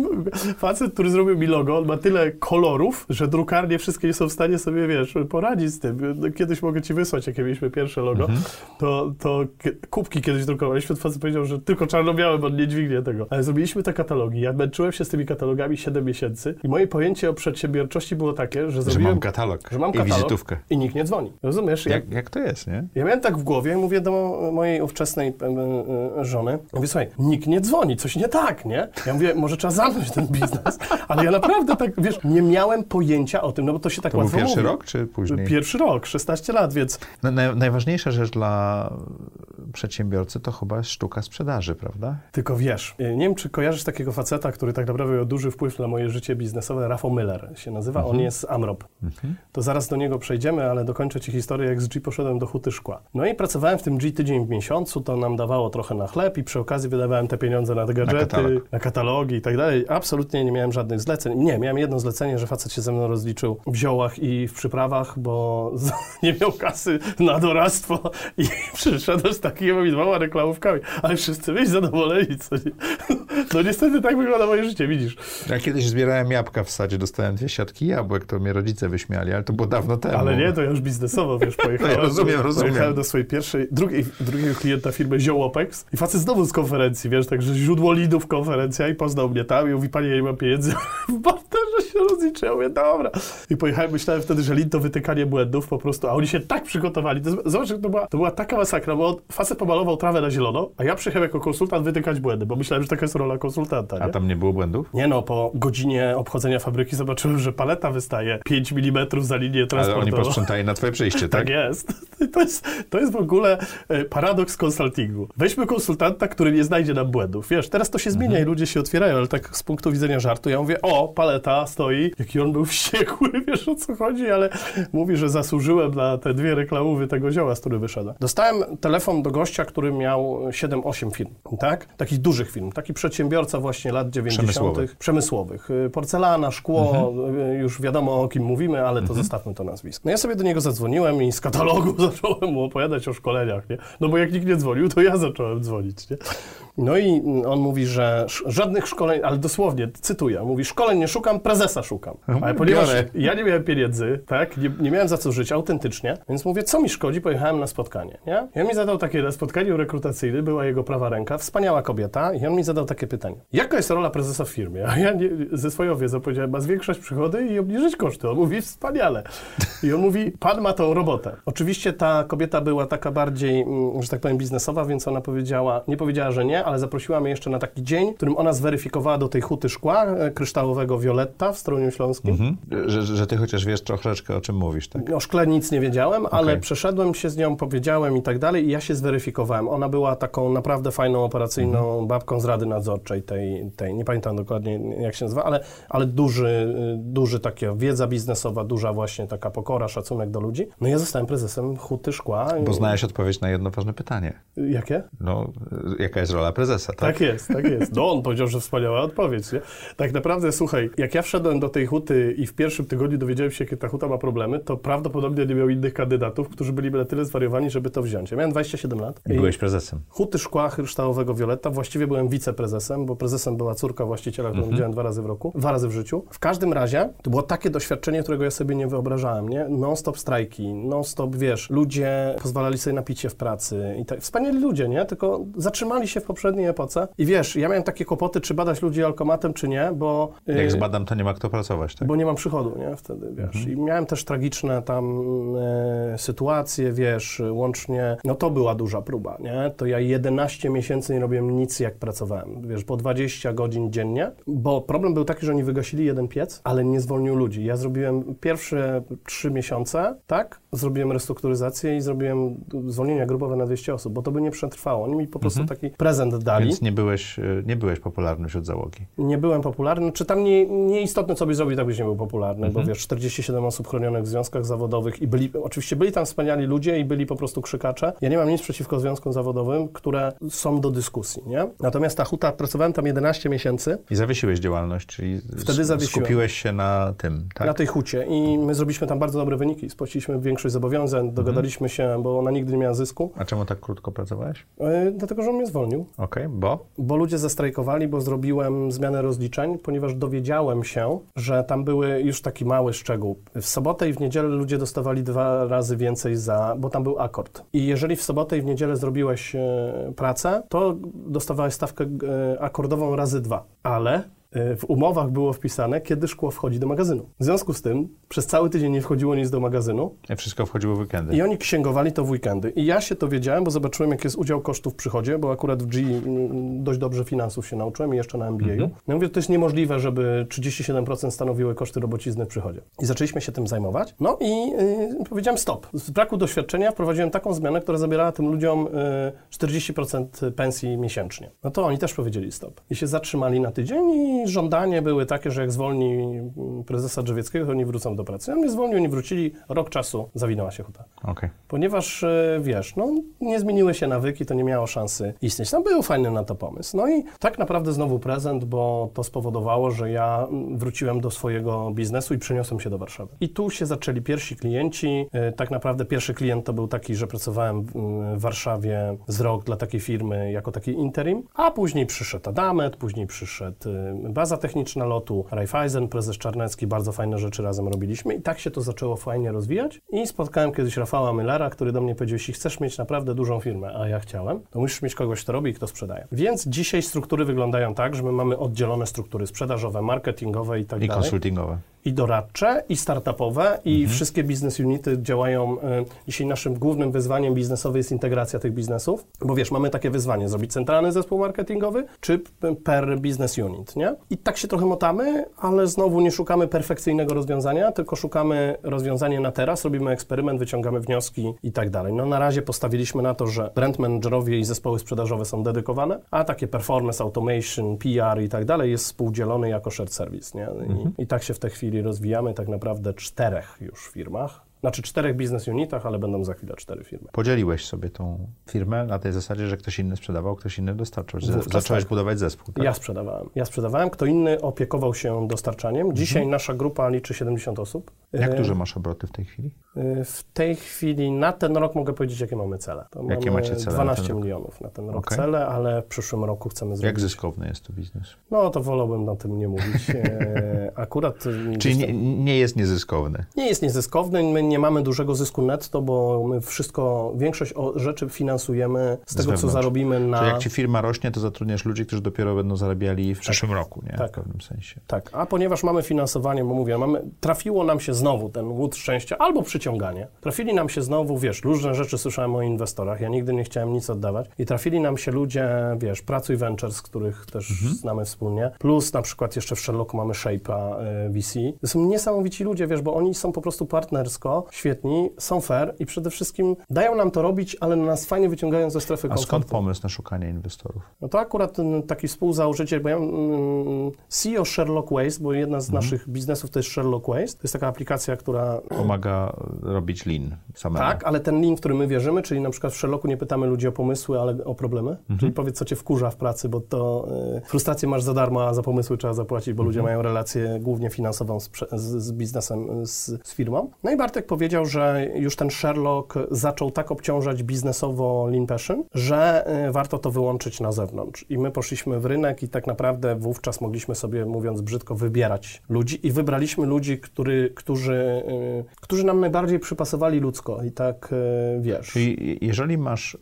Facet, który zrobił mi logo, on ma tyle kolorów, że drukarnie wszystkie nie są w stanie sobie, wiesz, poradzić z tym. No, Kiedyś mogę ci wysłać, jakie mieliśmy pierwsze logo. Mhm. To, to kubki kiedyś drukowaliśmy. Facet powiedział, że tylko czarno-białe, bo on nie dźwignie tego. Ale zrobiliśmy te katalogi. Ja męczyłem się z tymi katalogami 7 miesięcy i moje pojęcie o przedsiębiorczości było takie, że Że zrobiłem... mam katalog że mam i katalog wizytówkę. i nikt nie dzwoni. Rozumiesz? Jak, jak to jest, nie? Ja miałem tak w głowie, mówię do mojej ówczesnej e, e, żony, mówię, słuchaj, nikt nie dzwoni, coś nie tak, nie? Ja mówię, może trzeba zamknąć ten biznes, ale ja naprawdę tak, wiesz, nie miałem pojęcia o tym, no bo to się tak To łatwo pierwszy mówi. rok, czy później? Pierwszy rok, 16 lat, więc Na, na, najważniejsza rzecz dla przedsiębiorcy to chyba jest sztuka sprzedaży, prawda? tylko wiesz, nie wiem, czy kojarzysz takiego faceta, który tak naprawdę miał duży wpływ na moje życie biznesowe, Rafał Miller się nazywa, on jest Amrop. To zaraz do niego przejdziemy, ale dokończę ci historię, jak z G poszedłem do Huty Szkła. No i pracowałem w tym G tydzień w miesiącu, to nam dawało trochę na chleb i przy okazji wydawałem te pieniądze na te gadżety, katalog. na katalogi i tak dalej. Absolutnie nie miałem żadnych zleceń. Nie, miałem jedno zlecenie, że facet się ze mną rozliczył w ziołach i w przyprawach, bo nie miał kasy na doradztwo i przyszedł z takimi dwoma reklamówkami. Ale wszyscy byli zadowoleni, co nie? No niestety tak wygląda moje życie, widzisz. Ja kiedyś zbierałem jabłka w sadzie, dostałem dwie siatki jabłek, to mnie rodzice wyśmiali, ale to było dawno temu. Ale nie, to ja już biznesowo, wiesz, pojechałem. Ja rozumiem, rozumiem. Pojechałem do swojej pierwszej, drugiej, drugiego klienta firmy Ziołopex i facet znowu z konferencji, wiesz, także źródło lidów konferencja i poznał mnie tam i mówi, panie, ja nie mam pieniędzy, w barterze się rozliczy. Ja mówię, dobra. I pojechałem, myślałem wtedy, że lid to wytykanie błędów po prostu, a oni się tak przygotowali. To, zobacz, to była, to była taka masakra, bo facet pomalował trawę na zielono, a ja przyjechałem jako konsultant wytykać błędy, bo myślałem, że taka jest rola konsultanta, A nie? tam nie było błędów? Nie no, po godzinie obchodzenia fabryki zobaczyłem, że paleta wystaje 5 mm za linię Ale transportową. oni posprzątali na twoje przyjście, tak? Tak jest. To jest, to jest w ogóle e, paradoks konsultingu. Weźmy konsultanta, który nie znajdzie nam błędów. Wiesz, teraz to się zmienia Mhm. i ludzie się otwierają, ale tak z punktu widzenia żartu, ja mówię, o, paleta stoi, jaki on był wściekły, wiesz o co chodzi, ale mówi, że zasłużyłem na te dwie reklamowy tego zioła, z którym wyszedłem. Dostałem telefon do gościa, który miał 7-8 firm, tak? Takich dużych firm, taki przedsiębiorca właśnie lat 90. Przemysłowych. przemysłowych. Y, Porcelana, szkło, y, już wiadomo o kim mówimy, ale to zostawmy to nazwisko. No ja sobie do niego zadzwoniłem i z katalogu zacząłem mu opowiadać o szkoleniach, nie? No bo jak nikt nie dzwonił, to ja zacząłem dzwonić, nie? No i on mówi, że żadnych szkoleń, ale dosłownie, cytuję, mówi, szkoleń nie szukam, prezesa szukam. Ale ponieważ biorę. ja nie miałem pieniędzy, tak, nie, nie miałem za co żyć autentycznie, więc mówię, co mi szkodzi, pojechałem na spotkanie, nie? I on mi zadał takie, na spotkaniu rekrutacyjnym była jego prawa ręka, wspaniała kobieta i on mi zadał takie pytanie. Jaka jest rola prezesa w firmie? A ja nie, ze swoją wiedzą powiedziałem, ma zwiększać przychody i obniżyć koszty. On mówi, wspaniale. I on mówi, pan ma tą robotę. Oczywiście ta kobieta była taka bardziej, mm, że tak powiem, biznesowa, więc ona powiedziała, nie powiedziała, że nie, ale zaprosiła mnie jeszcze na taki dzień, w którym ona zweryfikowała do tej huty szkła e, kryształowego Violetta w Stroniu Śląskim. Mhm. Że, że ty chociaż wiesz troszeczkę o czym mówisz, tak? O szkle nic nie wiedziałem, ale przeszedłem się z nią, powiedziałem i tak dalej i ja się zweryfikowałem. Ona była taką naprawdę fajną, operacyjną Mhm. babką z Rady Nadzorczej tej, tej, nie pamiętam dokładnie jak się nazywa, ale, ale duży, duży taka wiedza biznesowa, duża właśnie taka pokora, szacunek do ludzi. No ja zostałem prezesem Huty Szkła. Bo znałeś odpowiedź na jedno ważne pytanie. Jakie? No, y, jaka jest rola prezesa, tak? Tak jest, tak jest. No on powiedział, że wspaniała odpowiedź, nie? Tak naprawdę, słuchaj, jak ja wszedłem do tej huty i w pierwszym tygodniu dowiedziałem się, jakie ta huta ma problemy, to prawdopodobnie nie miał innych kandydatów, którzy byliby na tyle zwariowani, żeby to wziąć. Ja miałem 27 lat. I byłeś prezesem. Huty Szkła Kryształowego Violetta. Właściwie byłem wiceprezesem, bo prezesem była córka właściciela, którą widziałem dwa razy w roku, dwa razy w życiu. W każdym razie to było takie doświadczenie, którego ja sobie nie wyobrażałem, nie? Non-stop strajki, non-stop, wiesz, ludzie pozwalali sobie napić się w pracy i tak. Wspaniali ludzie, nie? Tylko zatrzymali się w poprzednim poprzedniej epoce. I wiesz, ja miałem takie kłopoty, czy badać ludzi alkomatem, czy nie, bo... Jak y, zbadam, to nie ma kto pracować, tak? Bo nie mam przychodu, nie? Wtedy, wiesz. I miałem też tragiczne tam e, sytuacje, wiesz, łącznie, no to była duża próba, nie? To ja 11 miesięcy nie robiłem nic, jak pracowałem, wiesz, po 20 godzin dziennie, bo problem był taki, że oni wygasili jeden piec, ale nie zwolnił ludzi. Ja zrobiłem pierwsze 3 miesiące, tak? Zrobiłem restrukturyzację i zrobiłem zwolnienia grupowe na 200 osób, bo to by nie przetrwało. Oni mi po prostu taki prezent dali. Więc nie byłeś, y, nie byłeś popularny wśród załogi. Nie byłem popularny. Czy tam nie, nieistotne, co byś zrobił, tak byś nie był popularny, Mhm. bo wiesz, 47 osób chronionych w związkach zawodowych i byli, oczywiście byli tam wspaniali ludzie i byli po prostu krzykacze. Ja nie mam nic przeciwko związkom zawodowym, które są do dyskusji, nie? Natomiast ta huta, pracowałem tam 11 miesięcy I zawiesiłeś działalność, czyli Wtedy zawiesiłem. skupiłeś się na tym, tak? na tej hucie i my zrobiliśmy tam bardzo dobre wyniki. Spłaciliśmy większość zobowiązań, dogadaliśmy się, bo ona nigdy nie miała zysku, A czemu tak krótko pracowałeś? yy, dlatego, że on mnie zwolnił. Okej, bo? Bo ludzie zastrajkowali, bo zrobiłem zmianę rozliczeń, ponieważ dowiedziałem się, że tam były już taki mały szczegół. W sobotę i w niedzielę ludzie dostawali dwa razy więcej za, bo tam był akord. I jeżeli w sobotę i w niedzielę zrobiłeś e, pracę, to dostawałeś stawkę e, akordową razy dwa. Ale w umowach było wpisane, kiedy szkło wchodzi do magazynu. W związku z tym przez cały tydzień nie wchodziło nic do magazynu, I wszystko wchodziło w weekendy. i oni księgowali to w weekendy. I ja się to wiedziałem, bo zobaczyłem, jaki jest udział kosztów w przychodzie, bo akurat w G mm, dość dobrze finansów się nauczyłem i jeszcze na MBA-u. No mówię, to jest niemożliwe, żeby 37% stanowiły koszty robocizny w przychodzie. I zaczęliśmy się tym zajmować. No i yy, powiedziałem stop. Z braku doświadczenia wprowadziłem taką zmianę, która zabierała tym ludziom yy, 40% pensji miesięcznie. No to oni też powiedzieli stop. I się zatrzymali na tydzień i żądanie były takie, że jak zwolni prezesa Drzewieckiego, to oni wrócą do pracy. On mnie zwolnił, oni wrócili, rok czasu zawinęła się huta. Okej. Ponieważ, e, wiesz, no, nie zmieniły się nawyki, to nie miało szansy istnieć. Tam był fajny na to pomysł. No i tak naprawdę znowu prezent, bo to spowodowało, że ja mm, wróciłem do swojego biznesu i przeniosłem się do Warszawy. I tu się zaczęli pierwsi klienci. E, Tak naprawdę pierwszy klient to był taki, że pracowałem w mm, w Warszawie z rok dla takiej firmy jako taki interim, a później przyszedł Adamet, później przyszedł baza techniczna lotu, Raiffeisen, prezes Czarnecki, bardzo fajne rzeczy razem robiliśmy i tak się to zaczęło fajnie rozwijać i spotkałem kiedyś Rafała Millera, który do mnie powiedział, jeśli chcesz mieć naprawdę dużą firmę, a ja chciałem, to musisz mieć kogoś, kto robi i kto sprzedaje. Więc dzisiaj struktury wyglądają tak, że my mamy oddzielone struktury sprzedażowe, marketingowe i tak I dalej konsultingowe. I doradcze, i startupowe, i wszystkie business unity działają. e, Dzisiaj naszym głównym wyzwaniem biznesowym jest integracja tych biznesów, bo wiesz, mamy takie wyzwanie, zrobić centralny zespół marketingowy, czy p- per business unit, nie? I tak się trochę motamy, ale znowu nie szukamy perfekcyjnego rozwiązania, tylko szukamy rozwiązania na teraz, robimy eksperyment, wyciągamy wnioski i tak dalej. No na razie postawiliśmy na to, że brand managerowie i zespoły sprzedażowe są dedykowane, a takie performance, automation, PR i tak dalej jest współdzielony jako shared service, nie? I, I tak się w tej chwili rozwijamy, tak naprawdę czterech już firmach. Znaczy czterech business unitach, ale będą za chwilę cztery firmy. Podzieliłeś sobie tą firmę na tej zasadzie, że ktoś inny sprzedawał, ktoś inny dostarczał. Wówczas Zacząłeś tak. budować zespół, tak? Ja sprzedawałem. Ja sprzedawałem, kto inny opiekował się dostarczaniem. Dzisiaj nasza grupa liczy 70 osób. Jak E, duże masz obroty w tej chwili? e, W tej chwili na ten rok mogę powiedzieć, jakie mamy cele. To Jakie mamy macie cele na 12 ten rok? milionów na ten rok Okej. cele, ale w przyszłym roku chcemy zrobić. Jak zyskowny jest to biznes? No to wolałbym na tym nie mówić. E, Akurat. Czyli nie, nie jest niezyskowny. Nie jest niezyskowny, my nie mamy dużego zysku netto, bo my wszystko, większość rzeczy finansujemy z, tego, co wewnątrz. zarobimy na... Czyli jak ci firma rośnie, to zatrudniasz ludzi, którzy dopiero będą zarabiali w przyszłym roku, nie? Tak. W pewnym sensie. Tak, a ponieważ mamy finansowanie, bo mówię, mamy, trafiło nam się znowu ten łód szczęścia albo przyciąganie. Trafili nam się znowu, wiesz, różne rzeczy słyszałem o inwestorach, ja nigdy nie chciałem nic oddawać i trafili nam się ludzie, wiesz, Pracuj Ventures, których też znamy wspólnie, plus na przykład jeszcze w Sherlocku mamy Shape'a y, VC. To są niesamowici ludzie, wiesz, bo oni są po prostu partnersko, świetni, są fair i przede wszystkim dają nam to robić, ale nas fajnie wyciągają ze strefy A komfortu. skąd pomysł na szukanie inwestorów? No to akurat ten taki współzałożyciel, bo ja mm, CEO Sherlock Waste, bo jedna z naszych biznesów to jest Sherlock Waste. To jest taka aplikacja, która... Pomaga robić lean samemu. Tak, ale ten link, w który my wierzymy, czyli na przykład w Sherlocku nie pytamy ludzi o pomysły, ale o problemy. Czyli powiedz, co cię wkurza w pracy, bo to y, frustrację masz za darmo, a za pomysły trzeba zapłacić, bo ludzie mają relację głównie finansową z, z biznesem, z, z firmą. No i Bartek powiedział, że już ten Sherlock zaczął tak obciążać biznesowo Lean Passion, że y, warto to wyłączyć na zewnątrz. I my poszliśmy w rynek i tak naprawdę wówczas mogliśmy sobie, mówiąc brzydko, wybierać ludzi i wybraliśmy ludzi, który, którzy, y, którzy nam najbardziej przypasowali ludzko i tak, y, wiesz. Czyli jeżeli masz,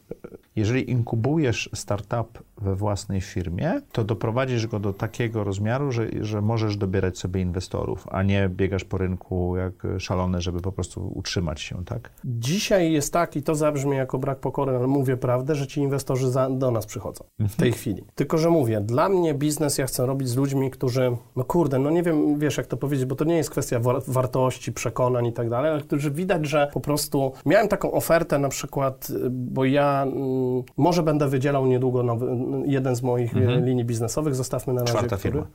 jeżeli inkubujesz startup we własnej firmie, to doprowadzisz go do takiego rozmiaru, że, że możesz dobierać sobie inwestorów, a nie biegasz po rynku jak szalony, żeby po prostu utrzymać się, tak? Dzisiaj jest tak, i to zabrzmi jako brak pokory, ale mówię prawdę, że ci inwestorzy za, do nas przychodzą w tej chwili. Tylko, że mówię, dla mnie biznes ja chcę robić z ludźmi, którzy, no kurde, no nie wiem, wiesz jak to powiedzieć, bo to nie jest kwestia war wartości, przekonań i tak dalej, ale którzy widać, że po prostu miałem taką ofertę na przykład, bo ja mm, może będę wydzielał niedługo nowy, jeden z moich Mhm. linii biznesowych, zostawmy na razie, Czwarta który, firma.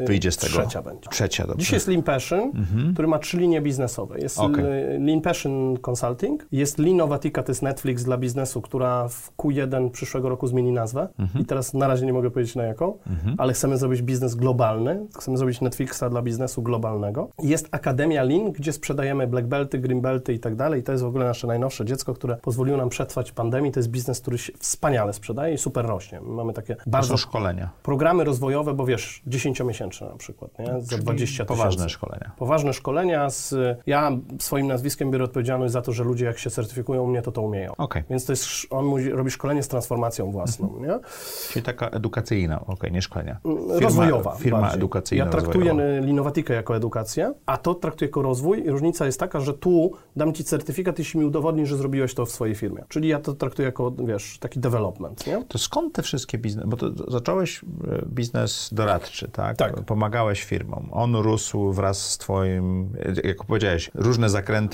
yy, Wyjdzie z tego. Trzecia będzie. Trzecia, dobrze. Dzisiaj jest Lean Passion, który ma trzy linie biznesowe. Jest Okej. Lean Passion Consulting, jest Leanovatica, to jest Netflix dla biznesu, która w Q1 przyszłego roku zmieni nazwę i teraz na razie nie mogę powiedzieć na jaką, ale chcemy zrobić biznes globalny, chcemy zrobić Netflixa dla biznesu globalnego. Jest Akademia Lean, gdzie sprzedajemy black belty, green belty i tak dalej i to jest w ogóle nasze najnowsze dziecko, które pozwoliło nam przetrwać pandemii. To jest biznes, który się wspaniale sprzedaje i super rośnie. Mamy takie To bardzo są szkolenia. programy rozwojowe, bo wiesz, 10-miesięczne na przykład, nie? Za 20 tysięcy. Poważne szkolenia. Poważne szkolenia. Z, ja swoim nazwiskiem biorę odpowiedzialność za to, że ludzie jak się certyfikują u mnie, to to umieją. Okej. Więc to jest, on musi, robi szkolenie z transformacją własną, Mhm. nie? Czyli taka edukacyjna, okej, nie szkolenia. rozwojowa. Firma bardziej. edukacyjna. Ja traktuję. Linowatikę jako edukację, a to traktuję jako rozwój i różnica jest taka, że tu dam ci certyfikat, jeśli mi udowodnisz, że zrobiłeś to w swojej firmie. Czyli ja to traktuję jako, wiesz, taki development, nie? To skąd te wszystkie biznesy? Bo to zacząłeś e, biznes doradczy, tak? Tak. Pomagałeś firmom. On rósł wraz z twoim, e, jak powiedziałeś, różne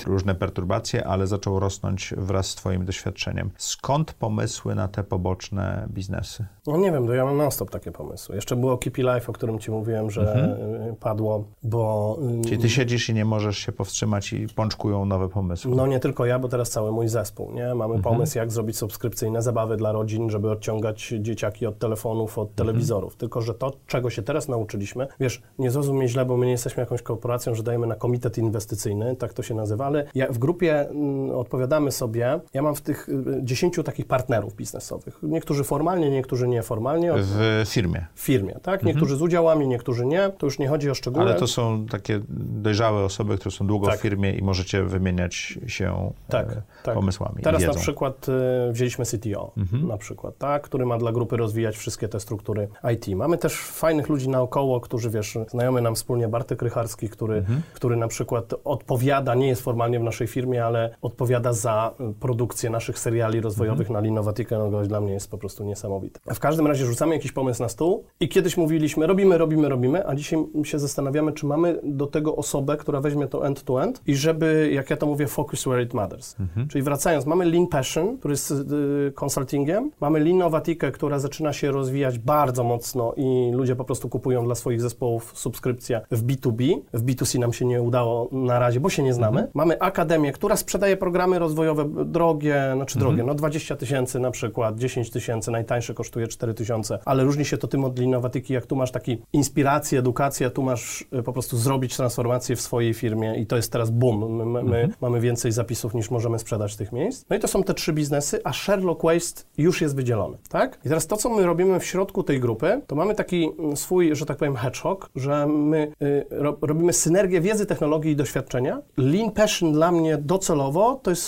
różne perturbacje, ale zaczął rosnąć wraz z twoim doświadczeniem. Skąd pomysły na te poboczne biznesy? No nie wiem, to ja mam non-stop takie pomysły. Jeszcze było Keep Life, o którym ci mówiłem, że y, padło, bo... Czyli ty siedzisz i nie możesz się powstrzymać i pączkują nowe pomysły. No nie tylko ja, bo teraz cały mój zespół, nie? Mamy pomysł, jak zrobić subskrypcyjne zabawy dla rodzin, żeby odciągać dzieciaki od telefonów, od telewizorów. Tylko, że to, czego się teraz nauczyliśmy, wiesz, nie zrozum mnie źle, bo my nie jesteśmy jakąś korporacją, że dajemy na komitet inwestycyjny, tak to się nazywa, ale ja w grupie mm, odpowiadamy sobie, ja mam w tych y, 10 takich partnerów biznesowych. Niektórzy formalnie, niektórzy nieformalnie. W firmie. w firmie, tak? Niektórzy z udziałami, niektórzy nie. To już nie chodzi o szczegóły. Ale to są takie dojrzałe osoby, które są długo Tak. w firmie i możecie wymieniać się Tak, e, tak. pomysłami. Teraz wiedzą. na przykład y, wzięliśmy CTO, na przykład, tak, który ma dla grupy rozwijać wszystkie te struktury IT. Mamy też fajnych ludzi naokoło, którzy, wiesz, znajomy nam wspólnie Bartek Rycharski, który, który na przykład odpowiada, nie jest formalnie w naszej firmie, ale odpowiada za y, produkcję naszych seriali rozwojowych na Linovatica. No, gość dla mnie jest po prostu niesamowity. W każdym razie rzucamy jakiś pomysł na stół i kiedyś mówiliśmy, robimy, robimy, robimy, a dzisiaj się zastanawiamy, czy mamy do tego osobę, która weźmie to end-to-end i żeby, jak ja to mówię, focus where it matters. Czyli wracając, mamy Lean Passion, który jest y, consultingiem, mamy Leanowatikę, która zaczyna się rozwijać bardzo mocno i ludzie po prostu kupują dla swoich zespołów subskrypcję w B2B. W B2C nam się nie udało na razie, bo się nie znamy. Mamy Akademię, która sprzedaje programy rozwojowe drogie, znaczy drogie, no 20 tysięcy na przykład, 10 tysięcy, najtańsze kosztuje 4 tysiące, ale różni się to tym od Leanowatyki, jak tu masz taki inspirację, edukację, tu masz y, po prostu zrobić transformację w swojej firmie i to jest teraz boom. My, my, my mamy więcej zapisów niż możemy sprzedać tych miejsc. No i to są te trzy biznesy, a Sherlock Waste już jest wydzielony, tak? I teraz to, co my robimy w środku tej grupy, to mamy taki mm, swój, że tak powiem, hedgehog, że my y, ro, robimy synergię wiedzy, technologii i doświadczenia. Lean Passion dla mnie docelowo to jest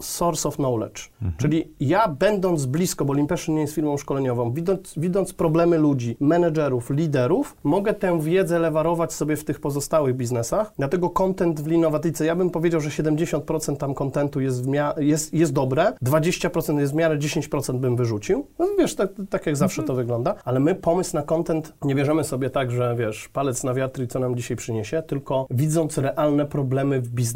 source of, knowledge. Czyli ja będąc blisko, bo Lean Passion nie jest firmą szkoleniową, widząc, widząc problemy ludzi, menedżerów, liderów, mogę tę wiedzę lewarować sobie w tych pozostałych biznesach. Dlatego content w Leanowatyce, ja bym powiedział, że 70% tam contentu jest, jest, jest dobre, 20% jest w miarę, 10% bym wyrzucił. No wiesz, tak, tak jak zawsze to wygląda, ale my pomysł na content nie bierzemy sobie tak, że wiesz, palec na wiatr i co nam dzisiaj przyniesie, tylko widząc realne problemy w biznesie,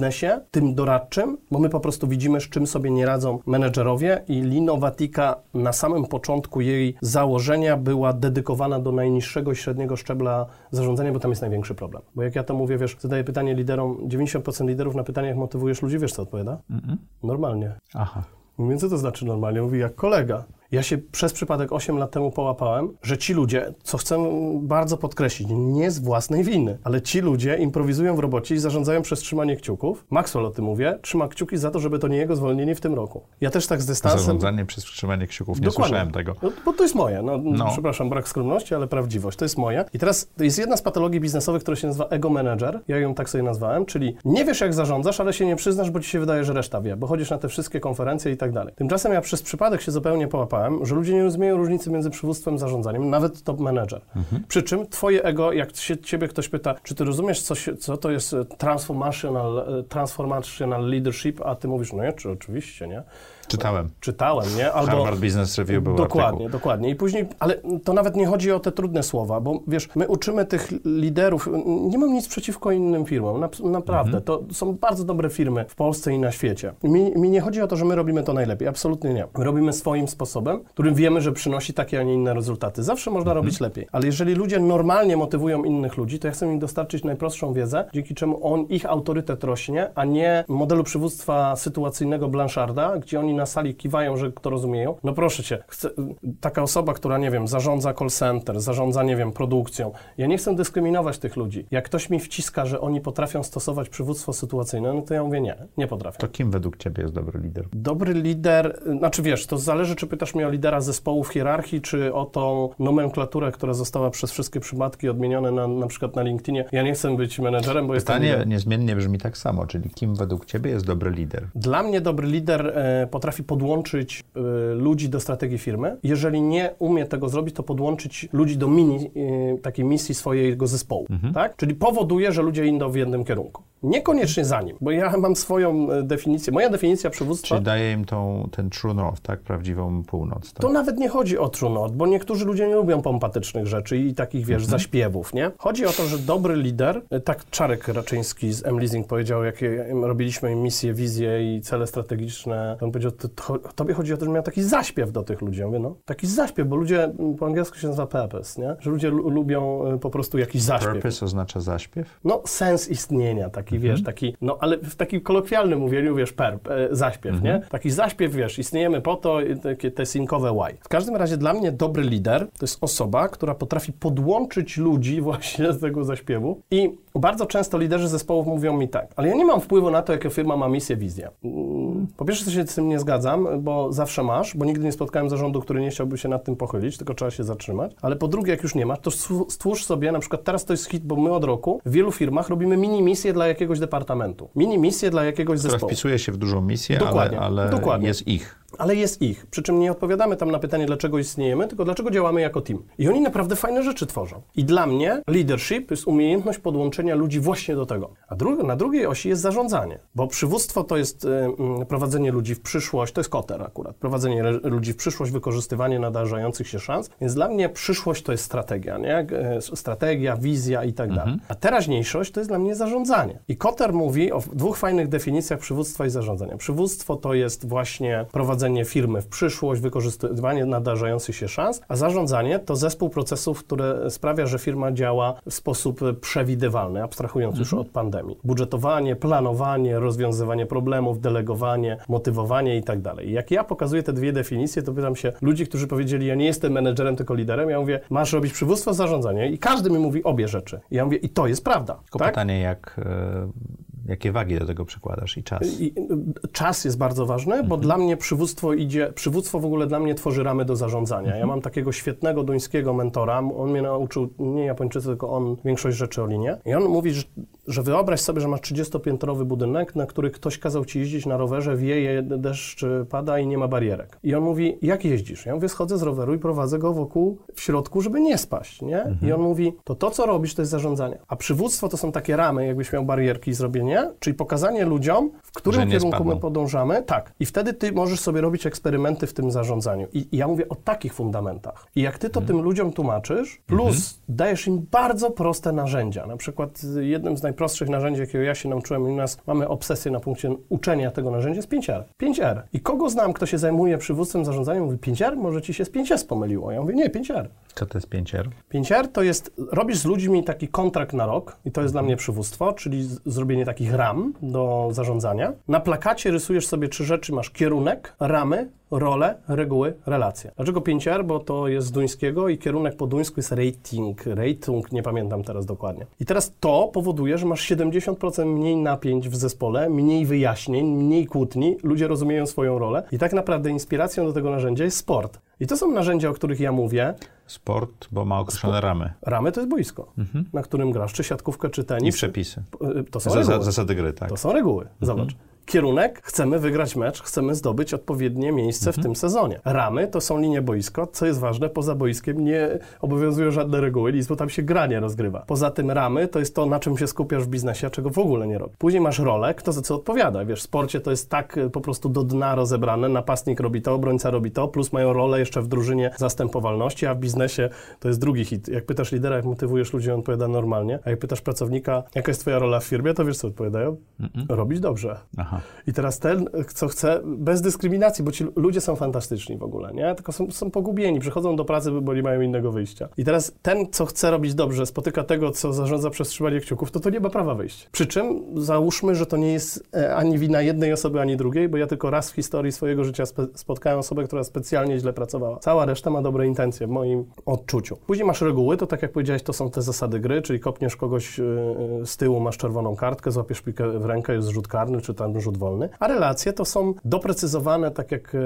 tym doradczym, bo my po prostu widzimy, z czym sobie nie radzą menedżerowie i Linowatika na samym początku jej założenia była dedykowana do najniższego i średniego szczebla zarządzania, bo tam jest największy problem. Bo jak ja to mówię, wiesz, zadaję pytanie liderom, 90% liderów na pytanie, jak motywujesz ludzi, wiesz co odpowiada? Normalnie. Aha. Mówię, co to znaczy normalnie? Mówi, jak kolega. Ja się przez przypadek 8 lat temu połapałem, że ci ludzie, co chcę bardzo podkreślić, nie z własnej winy, ale ci ludzie improwizują w robocie i zarządzają przez trzymanie kciuków. Maxwell o tym mówię, trzyma kciuki za to, żeby to nie jego zwolnienie w tym roku. Ja też tak z dystansem... Zarządzanie przez wstrzymanie kciuków. Nie Dokładnie. słyszałem tego. No, bo to jest moje. No, No. Przepraszam, brak skromności, ale prawdziwość. To jest moje. I teraz jest jedna z patologii biznesowych, która się nazywa ego manager. Ja ją tak sobie nazwałem, czyli nie wiesz, jak zarządzasz, ale się nie przyznasz, bo ci się wydaje, że reszta wie, bo chodzisz na te wszystkie konferencje i tak dalej. Tymczasem ja przez przypadek się zupełnie połapałem zdefiniowałem, że ludzie nie rozumieją różnicy między przywództwem a zarządzaniem, nawet top manager. Mhm. Przy czym twoje ego, jak się, ciebie ktoś pyta, czy ty rozumiesz, co, się, co to jest e, transformational, e, transformational leadership, a ty mówisz, no nie, czy oczywiście, nie? Czytałem. Czytałem, nie? Albo... Harvard Business Review był Dokładnie, artykuł. dokładnie. I później, ale to nawet nie chodzi o te trudne słowa, bo wiesz, my uczymy tych liderów, nie mam nic przeciwko innym firmom, na, naprawdę, Mhm. to są bardzo dobre firmy w Polsce i na świecie. Mi, mi nie chodzi o to, że my robimy to najlepiej, absolutnie nie. My robimy swoim sposobem, którym wiemy, że przynosi takie, a nie inne rezultaty. Zawsze można Mhm. robić lepiej, ale jeżeli ludzie normalnie motywują innych ludzi, to ja chcę im dostarczyć najprostszą wiedzę, dzięki czemu on, ich autorytet rośnie, a nie modelu przywództwa sytuacyjnego Blancharda, gdzie oni na sali kiwają, że to rozumieją. No proszę cię, chcę, taka osoba, która, nie wiem, zarządza call center, zarządza, nie wiem, produkcją. Ja nie chcę dyskryminować tych ludzi. Jak ktoś mi wciska, że oni potrafią stosować przywództwo sytuacyjne, no to ja mówię nie, nie potrafią. To kim według ciebie jest dobry lider? Dobry lider, y, znaczy wiesz, to zależy, czy pytasz mnie o lidera zespołu w hierarchii, czy o tą nomenklaturę, która została przez wszystkie przypadki odmieniona na, na przykład na LinkedInie. Ja nie chcę być menedżerem, bo jestem Pytanie niezmiennie brzmi tak samo, czyli kim według ciebie jest dobry lider? Dla mnie dobry lider e, potrafi podłączyć e, ludzi do strategii firmy. Jeżeli nie umie tego zrobić, to podłączyć ludzi do mini e, takiej misji swojego zespołu. Tak? Czyli powoduje, że ludzie idą w jednym kierunku. Niekoniecznie za nim, bo ja mam swoją e, definicję. Moja definicja przywództwa Czyli daje im tą, ten true north, tak? Prawdziwą północ. Tak? To nawet nie chodzi o true north, bo niektórzy ludzie nie lubią pompatycznych rzeczy i takich, wiesz, zaśpiewów, nie? Chodzi o to, że dobry lider, e, tak Czarek Raczyński z M-Leasing powiedział, jakie robiliśmy misje, wizje i cele strategiczne, on powiedział, to, to, tobie chodzi o to, że miał taki zaśpiew do tych ludzi. Ja mówię, no, taki zaśpiew, bo ludzie, m, po angielsku się nazywa purpose, nie? Że ludzie lu- lubią e, po prostu jakiś zaśpiew. Purpose oznacza zaśpiew? No, sens istnienia, taki, wiesz, taki, no, ale w takim kolokwialnym mówieniu, wiesz, perp, e, zaśpiew, nie? Taki zaśpiew, wiesz, istniejemy po to, takie te synkowe why. W każdym razie dla mnie dobry lider to jest osoba, która potrafi podłączyć ludzi właśnie z tego zaśpiewu i bardzo często liderzy zespołów mówią mi tak, ale ja nie mam wpływu na to, jaka firma ma misję, wizję. Po pierwsze, to się z tym nie zgadzam, bo zawsze masz, bo nigdy nie spotkałem zarządu, który nie chciałby się nad tym pochylić, tylko trzeba się zatrzymać. Ale po drugie, jak już nie masz, to stwó- stwórz sobie, na przykład teraz to jest hit, bo my od roku w wielu firmach robimy mini misję dla jakiegoś departamentu. Mini misję dla jakiegoś Która zespołu. wpisuje się w dużą misję, Dokładnie, ale, ale dokładnie. jest ich. Ale jest ich. Przy czym nie odpowiadamy tam na pytanie, dlaczego istniejemy, tylko dlaczego działamy jako team. I oni naprawdę fajne rzeczy tworzą. I dla mnie leadership jest umiejętność podłączenia ludzi właśnie do tego. A dru- na drugiej osi jest zarządzanie. Bo przywództwo to jest y, mm, prowadzenie ludzi w przyszłość, to jest koter akurat. Prowadzenie ludzi w przyszłość, wykorzystywanie nadarzających się szans. Więc dla mnie przyszłość to jest strategia, nie? E, Strategia, wizja i tak dalej. A teraźniejszość to jest dla mnie zarządzanie. I Koter mówi o dwóch fajnych definicjach przywództwa i zarządzania. Przywództwo to jest właśnie prowadzenie firmy w przyszłość, wykorzystywanie nadarzających się szans, a zarządzanie to zespół procesów, które sprawia, że firma działa w sposób przewidywalny, abstrahując już od pandemii. Budżetowanie, planowanie, rozwiązywanie problemów, delegowanie, motywowanie i tak dalej. Jak ja pokazuję te dwie definicje, to pytam się ludzi, którzy powiedzieli, ja nie jestem menedżerem, tylko liderem, ja mówię, masz robić przywództwo, zarządzanie i każdy mi mówi obie rzeczy. Ja mówię, i to jest prawda. Tylko tak? pytanie, jak, e, jakie wagi do tego przykładasz i czas. I, czas jest bardzo ważny, bo dla mnie przywództwo idzie, przywództwo w ogóle dla mnie tworzy ramy do zarządzania. Ja mam takiego świetnego duńskiego mentora, on mnie nauczył, nie Japończycy, tylko on większość rzeczy o linie. I on mówi, że, że wyobraź sobie, że masz 30-piętrowy budynek, na który ktoś kazał ci jeździć na rowerze, wieje, deszcz pada i nie ma barierek. I on mówi, jak jeździsz? Ja mówię, schodzę z roweru i prowadzę go wokół, w środku, żeby nie spaść, nie? I on mówi, to to, co robisz, to jest zarządzanie. A przywództwo to są takie ramy, jakbyś miał barierki i zrobienie, czyli pokazanie ludziom, w którym kierunku spadną. my podążamy. Tak. I wtedy ty możesz sobie robić eksperymenty w tym zarządzaniu. I, i ja mówię o takich fundamentach. I jak ty to tym ludziom tłumaczysz, plus dajesz im bardzo proste narzędzia. Na przykład y, jednym z najprostszych narzędzi, jakiego ja się nauczyłem i u nas mamy obsesję na punkcie uczenia tego narzędzia, jest 5R. 5R. I kogo znam, kto się zajmuje przywództwem, zarządzaniem, mówi 5R? Może ci się z 5S pomyliło. Ja mówię, nie, 5R. Co to jest 5R? 5R to jest, robisz z ludźmi taki kontrakt na rok i to jest dla mnie przywództwo, czyli z, zrobienie takich ram do zarządzania. Na plakacie rysujesz sobie trzy rzeczy, masz kierunek, ramy, role, reguły, relacje. Dlaczego 5R? Bo to jest z duńskiego i kierunek po duńsku jest rating, rating, nie pamiętam teraz dokładnie. I teraz to powoduje, że masz 70% mniej napięć w zespole, mniej wyjaśnień, mniej kłótni, ludzie rozumieją swoją rolę i tak naprawdę inspiracją do tego narzędzia jest sport. I to są narzędzia, o których ja mówię, Sport, bo ma określone ramy Ramy to jest boisko, na którym grasz, czy siatkówkę, czy tenis. i przepisy. To są reguły. zasady gry, tak. To są reguły. Zobacz. Kierunek, chcemy wygrać mecz, chcemy zdobyć odpowiednie miejsce w tym sezonie. Ramy to są linie boisko, co jest ważne, poza boiskiem nie obowiązują żadne reguły, nic, bo tam się granie rozgrywa. Poza tym ramy to jest to, na czym się skupiasz w biznesie, a czego w ogóle nie robi. Później masz rolę, kto za co odpowiada. Wiesz, w sporcie to jest tak y, po prostu do dna rozebrane, napastnik robi to, obrońca robi to, plus mają rolę jeszcze w drużynie zastępowalności, a w biznesie to jest drugi hit. Jak pytasz lidera, jak motywujesz ludzi, on odpowiada normalnie, a jak pytasz pracownika, jaka jest twoja rola w firmie, to wiesz, co odpowiadają? Robić dobrze. Aha. I teraz ten, co chce, bez dyskryminacji, bo ci ludzie są fantastyczni w ogóle, nie? Tylko są, są pogubieni, przychodzą do pracy, bo nie mają innego wyjścia. I teraz ten, co chce robić dobrze, spotyka tego, co zarządza przez kciuków, to to nie ma prawa wyjść. Przy czym załóżmy, że to nie jest e, ani wina jednej osoby, ani drugiej, bo ja tylko raz w historii swojego życia spotkałem osobę, która specjalnie źle pracowała. Cała reszta ma dobre intencje w moim odczuciu. Później masz reguły, to tak jak powiedziałeś, to są te zasady gry, czyli kopniesz kogoś e, e, z tyłu, masz czerwoną kartkę, złapiesz piłkę w rękę, jest rzut karny, czy tam rzut wolny. A relacje to są doprecyzowane, tak jak e,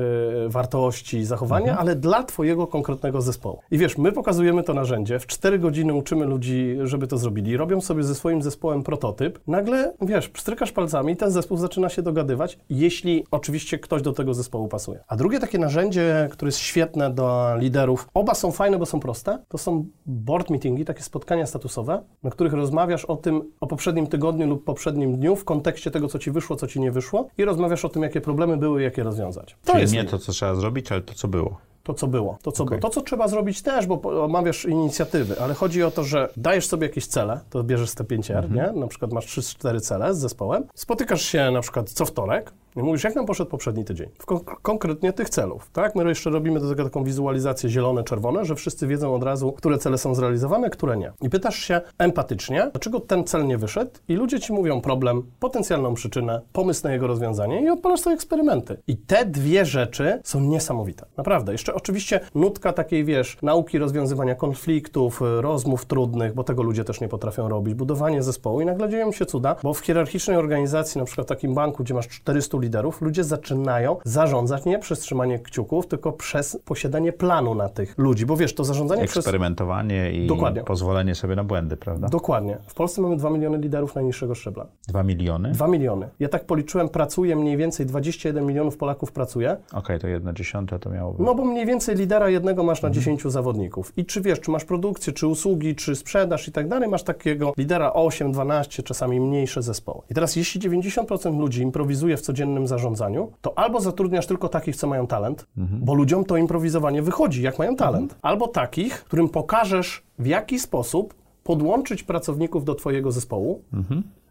wartości, zachowania, ale dla twojego konkretnego zespołu. I wiesz, my pokazujemy to narzędzie, w 4 godziny uczymy ludzi, żeby to zrobili, robią sobie ze swoim zespołem prototyp, nagle, wiesz, pstrykasz palcami i ten zespół zaczyna się dogadywać, jeśli oczywiście ktoś do tego zespołu pasuje. A drugie takie narzędzie, które jest świetne do liderów, oba są fajne, bo są proste, to są board meetingi, takie spotkania statusowe, na których rozmawiasz o tym, o poprzednim tygodniu lub poprzednim dniu w kontekście tego, co ci wyszło, co ci nie wyszło i rozmawiasz o tym, jakie problemy były, jak je rozwiązać. To Czyli jest nie to, co trzeba zrobić, ale to, co było. To, co było. To, co było. To, co trzeba zrobić też, bo omawiasz inicjatywy, ale chodzi o to, że dajesz sobie jakieś cele, to bierzesz te 5R, nie? Na przykład masz 3-4 cele z zespołem, spotykasz się na przykład co wtorek i mówisz, jak nam poszedł poprzedni tydzień? W kon- konkretnie tych celów, tak? My jeszcze robimy do tego taką wizualizację zielone-czerwone, że wszyscy wiedzą od razu, które cele są zrealizowane, które nie. I pytasz się empatycznie, dlaczego ten cel nie wyszedł i ludzie ci mówią problem, potencjalną przyczynę, pomysł na jego rozwiązanie i odpalasz sobie eksperymenty. I te dwie rzeczy są niesamowite. Naprawdę. Jeszcze oczywiście nutka takiej, wiesz, nauki rozwiązywania konfliktów, y, rozmów trudnych, bo tego ludzie też nie potrafią robić, budowanie zespołu i nagle dzieją się cuda, bo w hierarchicznej organizacji, na przykład w takim banku, gdzie masz 400 liderów, ludzie zaczynają zarządzać nie przez trzymanie kciuków, tylko przez posiadanie planu na tych ludzi, bo wiesz, to zarządzanie przez... Eksperymentowanie i Dokładnie. pozwolenie sobie na błędy, prawda? Dokładnie. W Polsce mamy 2 miliony liderów najniższego szczebla. Dwa miliony? 2 miliony. Ja tak policzyłem, pracuje mniej więcej 21 milionów Polaków pracuje, Okej, to jedna dziesiąta to miało być. No bo mniej więcej lidera jednego masz na Mhm. 10 zawodników. I czy wiesz, czy masz produkcję, czy usługi, czy sprzedaż i tak dalej, masz takiego lidera 8, 12, czasami mniejsze zespoły. I teraz jeśli 90% ludzi improwizuje w codziennym zarządzaniu, to albo zatrudniasz tylko takich, co mają talent, Mhm. bo ludziom to improwizowanie wychodzi, jak mają talent. Albo takich, którym pokażesz, w jaki sposób podłączyć pracowników do twojego zespołu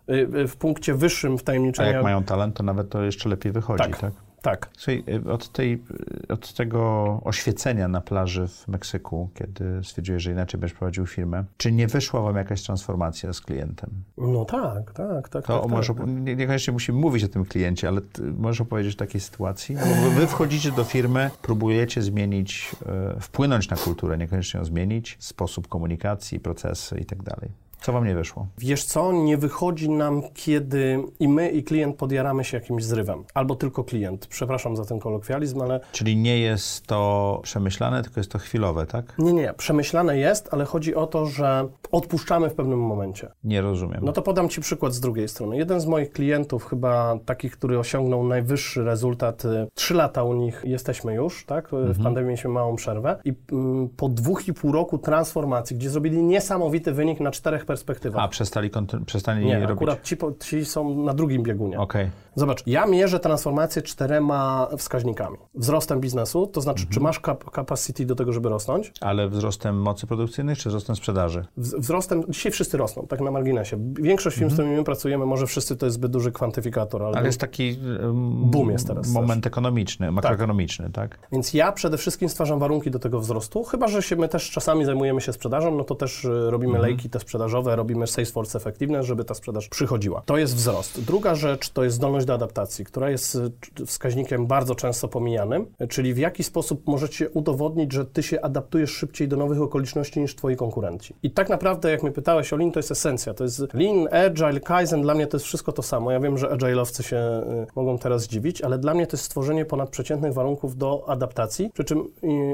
y, y, w punkcie wyższym Mhm. A wtajemniczenia. jak mają talent, to nawet to jeszcze lepiej wychodzi, tak? tak, tak. Słuchaj, y, od, tej, y, od tego oświecenia na plaży w Meksyku, kiedy stwierdziłeś, że inaczej będziesz prowadził firmę, czy nie wyszła wam jakaś transformacja z klientem? No tak, tak, tak. To tak, możesz, tak. nie, niekoniecznie musimy mówić o tym kliencie, ale możesz opowiedzieć o takiej sytuacji? Bo wy wchodzicie do firmy, próbujecie zmienić, e, wpłynąć na kulturę, niekoniecznie ją zmienić, sposób komunikacji, procesy i tak dalej. Co wam nie wyszło? Wiesz co, nie wychodzi nam, kiedy i my, i klient podjaramy się jakimś zrywem. Albo tylko klient. Przepraszam za ten kolokwializm, ale Czyli nie jest to przemyślane, tylko jest to chwilowe, tak? nie, nie, przemyślane jest, ale chodzi o to, że odpuszczamy w pewnym momencie. Nie rozumiem. No to podam Ci przykład z drugiej strony. Jeden z moich klientów, chyba takich, który osiągnął najwyższy rezultat, y, trzy lata u nich jesteśmy już, tak? Y, W pandemii mieliśmy małą przerwę i mm, po dwóch i pół roku transformacji, gdzie zrobili niesamowity wynik na czterech perspektywach. A, przestali, przestali nie, robić? akurat ci, ci są na drugim biegunie. Okej. Zobacz, ja mierzę transformację czterema wskaźnikami. Wzrostem biznesu, to znaczy, czy masz capacity do tego, żeby rosnąć? Ale wzrostem mocy produkcyjnych, czy wzrostem sprzedaży? Wzrostem, dzisiaj wszyscy rosną, tak na marginesie. Większość firm, z którymi my pracujemy, może wszyscy to jest zbyt duży kwantyfikator, ale, Ale jest taki um, Boom jest teraz moment ekonomiczny, makroekonomiczny, tak? Więc ja przede wszystkim stwarzam warunki do tego wzrostu, chyba że się my też czasami zajmujemy się sprzedażą, no to też y, robimy lejki te sprzedażowe, robimy Salesforce Effectiveness, żeby ta sprzedaż przychodziła. To jest wzrost. Druga rzecz to jest zdolność do adaptacji, która jest c- wskaźnikiem bardzo często pomijanym, y, czyli w jaki sposób możecie udowodnić, że ty się adaptujesz szybciej do nowych okoliczności niż twoi konkurenci. I tak naprawdę, jak mnie pytałeś o Lean, to jest esencja. To jest Lean, Agile, Kaizen, dla mnie to jest wszystko to samo. Ja wiem, że Agile'owcy się y, mogą teraz zdziwić, ale dla mnie to jest stworzenie ponadprzeciętnych warunków do adaptacji, przy czym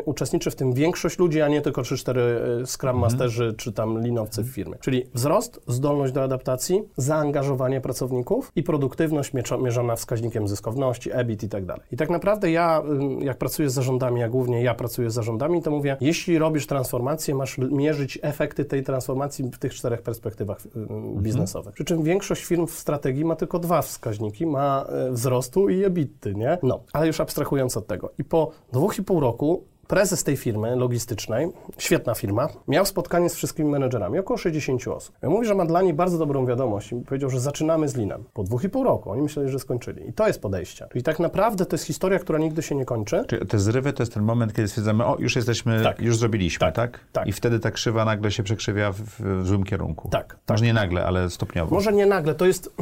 uczestniczy w tym większość ludzi, a nie tylko 3-4 y, Scrum Masterzy czy tam Leanowcy w firmie. Czyli wzrost, zdolność do adaptacji, zaangażowanie pracowników i produktywność mierzona wskaźnikiem zyskowności, EBIT i tak dalej. I tak naprawdę ja, jak pracuję z zarządami, a głównie ja pracuję z zarządami, to mówię, jeśli robisz transformację, masz mierzyć efekty tej transformacji w tych czterech perspektywach mhm. biznesowych. Przy czym większość firm w strategii ma tylko dwa wskaźniki, ma e, wzrostu i EBITDA, nie? No, ale już abstrahując od tego. I po dwóch i pół roku prezes tej firmy logistycznej, świetna firma, miał spotkanie z wszystkimi menedżerami, około 60 osób. Ja mówi, że ma dla nich bardzo dobrą wiadomość i powiedział, że zaczynamy z linem. Po dwóch i pół roku. Oni myśleli, że skończyli. I to jest podejście. Czyli tak naprawdę to jest historia, która nigdy się nie kończy. Czyli te zrywy to jest ten moment, kiedy stwierdzamy, o, już jesteśmy, tak. już zrobiliśmy, tak, tak? tak? I wtedy ta krzywa nagle się przekrzywia w, w złym kierunku. Tak, tak. Może nie nagle, ale stopniowo. Może nie nagle. To jest...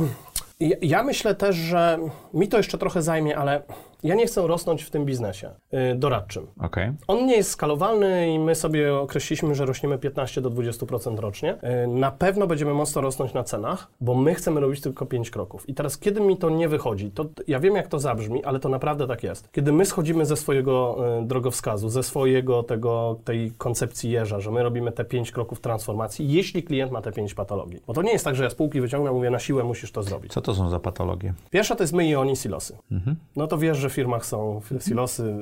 Ja myślę też, że mi to jeszcze trochę zajmie, ale ja nie chcę rosnąć w tym biznesie y, doradczym. Okay. On nie jest skalowalny i my sobie określiliśmy, że rośniemy 15 do 20% rocznie. Y, na pewno będziemy mocno rosnąć na cenach, bo my chcemy robić tylko 5 kroków. I teraz, kiedy mi to nie wychodzi, to ja wiem, jak to zabrzmi, ale to naprawdę tak jest. Kiedy my schodzimy ze swojego y, drogowskazu, ze swojego tego, tej koncepcji jeża, że my robimy te 5 kroków transformacji, jeśli klient ma te 5 patologii. Bo to nie jest tak, że ja spółki wyciągnę, mówię, na siłę musisz to zrobić. Co to są za patologie? Pierwsza to jest my i oni silosy. Mhm. No to wiesz, że w firmach są silosy,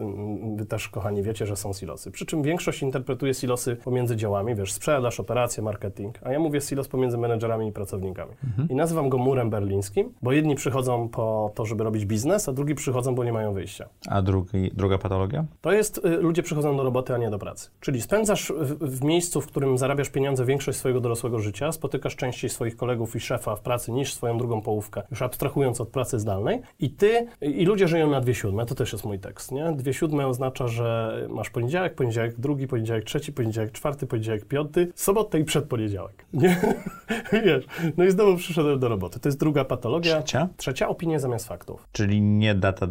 wy też, kochani, wiecie, że są silosy. Przy czym większość interpretuje silosy pomiędzy działami, wiesz, sprzedaż, operacje, marketing, a ja mówię silos pomiędzy menedżerami i pracownikami. Mhm. I nazywam go murem berlińskim, bo jedni przychodzą po to, żeby robić biznes, a drugi przychodzą, bo nie mają wyjścia. A drugi, druga patologia? To jest, y, ludzie przychodzą do roboty, a nie do pracy. Czyli spędzasz w, w miejscu, w którym zarabiasz pieniądze większość swojego dorosłego życia, spotykasz częściej swoich kolegów i szefa w pracy niż swoją drugą połówkę, już abstrahując od pracy zdalnej i ty, i ludzie żyją na dwie siódme, to też jest mój tekst, nie? Dwie siódme oznacza, że masz poniedziałek, poniedziałek drugi, poniedziałek trzeci, poniedziałek czwarty, poniedziałek piąty, sobotę i przedponiedziałek, nie? Wiesz, no i znowu przyszedłem do roboty. To jest druga patologia. Trzecia? Trzecia, opinie zamiast faktów. Czyli nie data,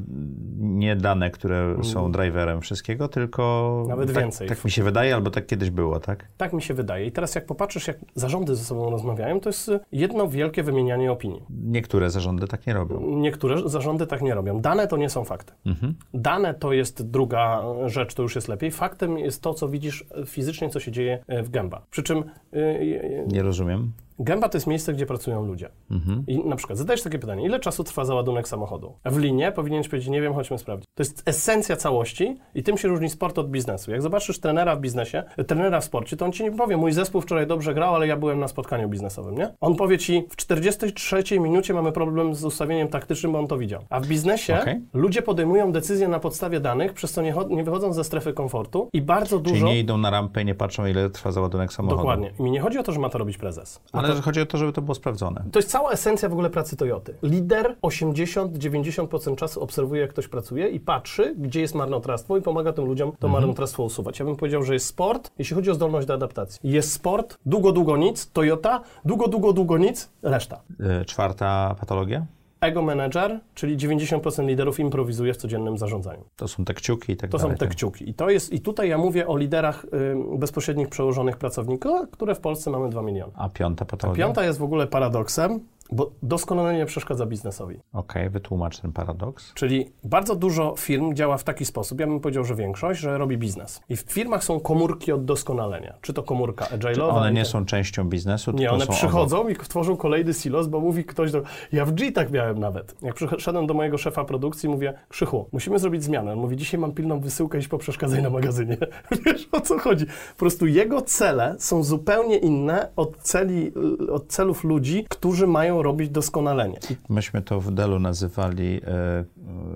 nie dane, które są mm. driverem wszystkiego, tylko... Nawet tak, więcej. Tak mi się wydaje, albo tak kiedyś było, tak? Tak mi się wydaje. I teraz jak popatrzysz, jak zarządy ze sobą rozmawiają, to jest jedno wielkie wymienianie opinii. Niektóre zarządy tak nie robią. Niektóre zarządy tak nie robią. Dane to nie są fakty. Mhm. Dane to jest druga rzecz, to już jest lepiej. Faktem jest to, co widzisz fizycznie, co się dzieje w gęba. Przy czym... Yy, nie rozumiem. Gęba to jest miejsce, gdzie pracują ludzie. Mhm. I na przykład zadajesz takie pytanie, ile czasu trwa załadunek samochodu? W linie powinieneś powiedzieć, nie wiem, chodźmy sprawdzić. To jest esencja całości i tym się różni sport od biznesu. Jak zobaczysz trenera w biznesie, trenera w sporcie, to on ci nie powie, mój zespół wczoraj dobrze grał, ale ja byłem na spotkaniu biznesowym, nie? On powie ci, w 43 minucie mamy problem z ustawieniem taktycznym, bo on to widział. A w biznesie okay. ludzie podejmują decyzje na podstawie danych, przez co nie, nie wychodzą ze strefy komfortu i bardzo dużo... Czyli nie idą na rampę nie patrzą, ile trwa załadunek samochodu. Dokładnie. I mi nie chodzi o to, że ma to robić prezes. Ale to... chodzi o to, żeby to było sprawdzone. To jest cała esencja w ogóle pracy Toyoty. Lider 80-90% czasu obserwuje, jak ktoś pracuje i patrzy, gdzie jest marnotrawstwo i pomaga tym ludziom to mhm. marnotrawstwo usuwać. Ja bym powiedział, że jest sport, jeśli chodzi o zdolność do adaptacji. Jest sport, długo, długo nic, Toyota, długo, długo, długo nic, reszta. Yy, czwarta patologia? Ego manager, czyli 90% liderów improwizuje w codziennym zarządzaniu. To są te kciuki i tak to dalej. To są te tak? kciuki. I, to jest, I tutaj ja mówię o liderach y, bezpośrednich przełożonych pracowników, które w Polsce mamy 2 miliony. A piąta patologia? A piąta jest w ogóle paradoksem, bo doskonalenie przeszkadza biznesowi. Okej, okay, wytłumacz ten paradoks. Czyli bardzo dużo firm działa w taki sposób, ja bym powiedział, że większość, że robi biznes. I w firmach są komórki od doskonalenia. Czy to komórka agile'owa? One nie są częścią biznesu, Nie, one przychodzą obok. i tworzą kolejny silos, bo mówi ktoś do... Ja w G tak miałem nawet. Jak przyszedłem do mojego szefa produkcji, mówię, Krzychu, musimy zrobić zmianę. On mówi, dzisiaj mam pilną wysyłkę, iść po przeszkadzaj na magazynie. Wiesz, o co chodzi? Po prostu jego cele są zupełnie inne od, celi, od celów ludzi, którzy mają robić doskonalenie. Myśmy to w Delu nazywali e,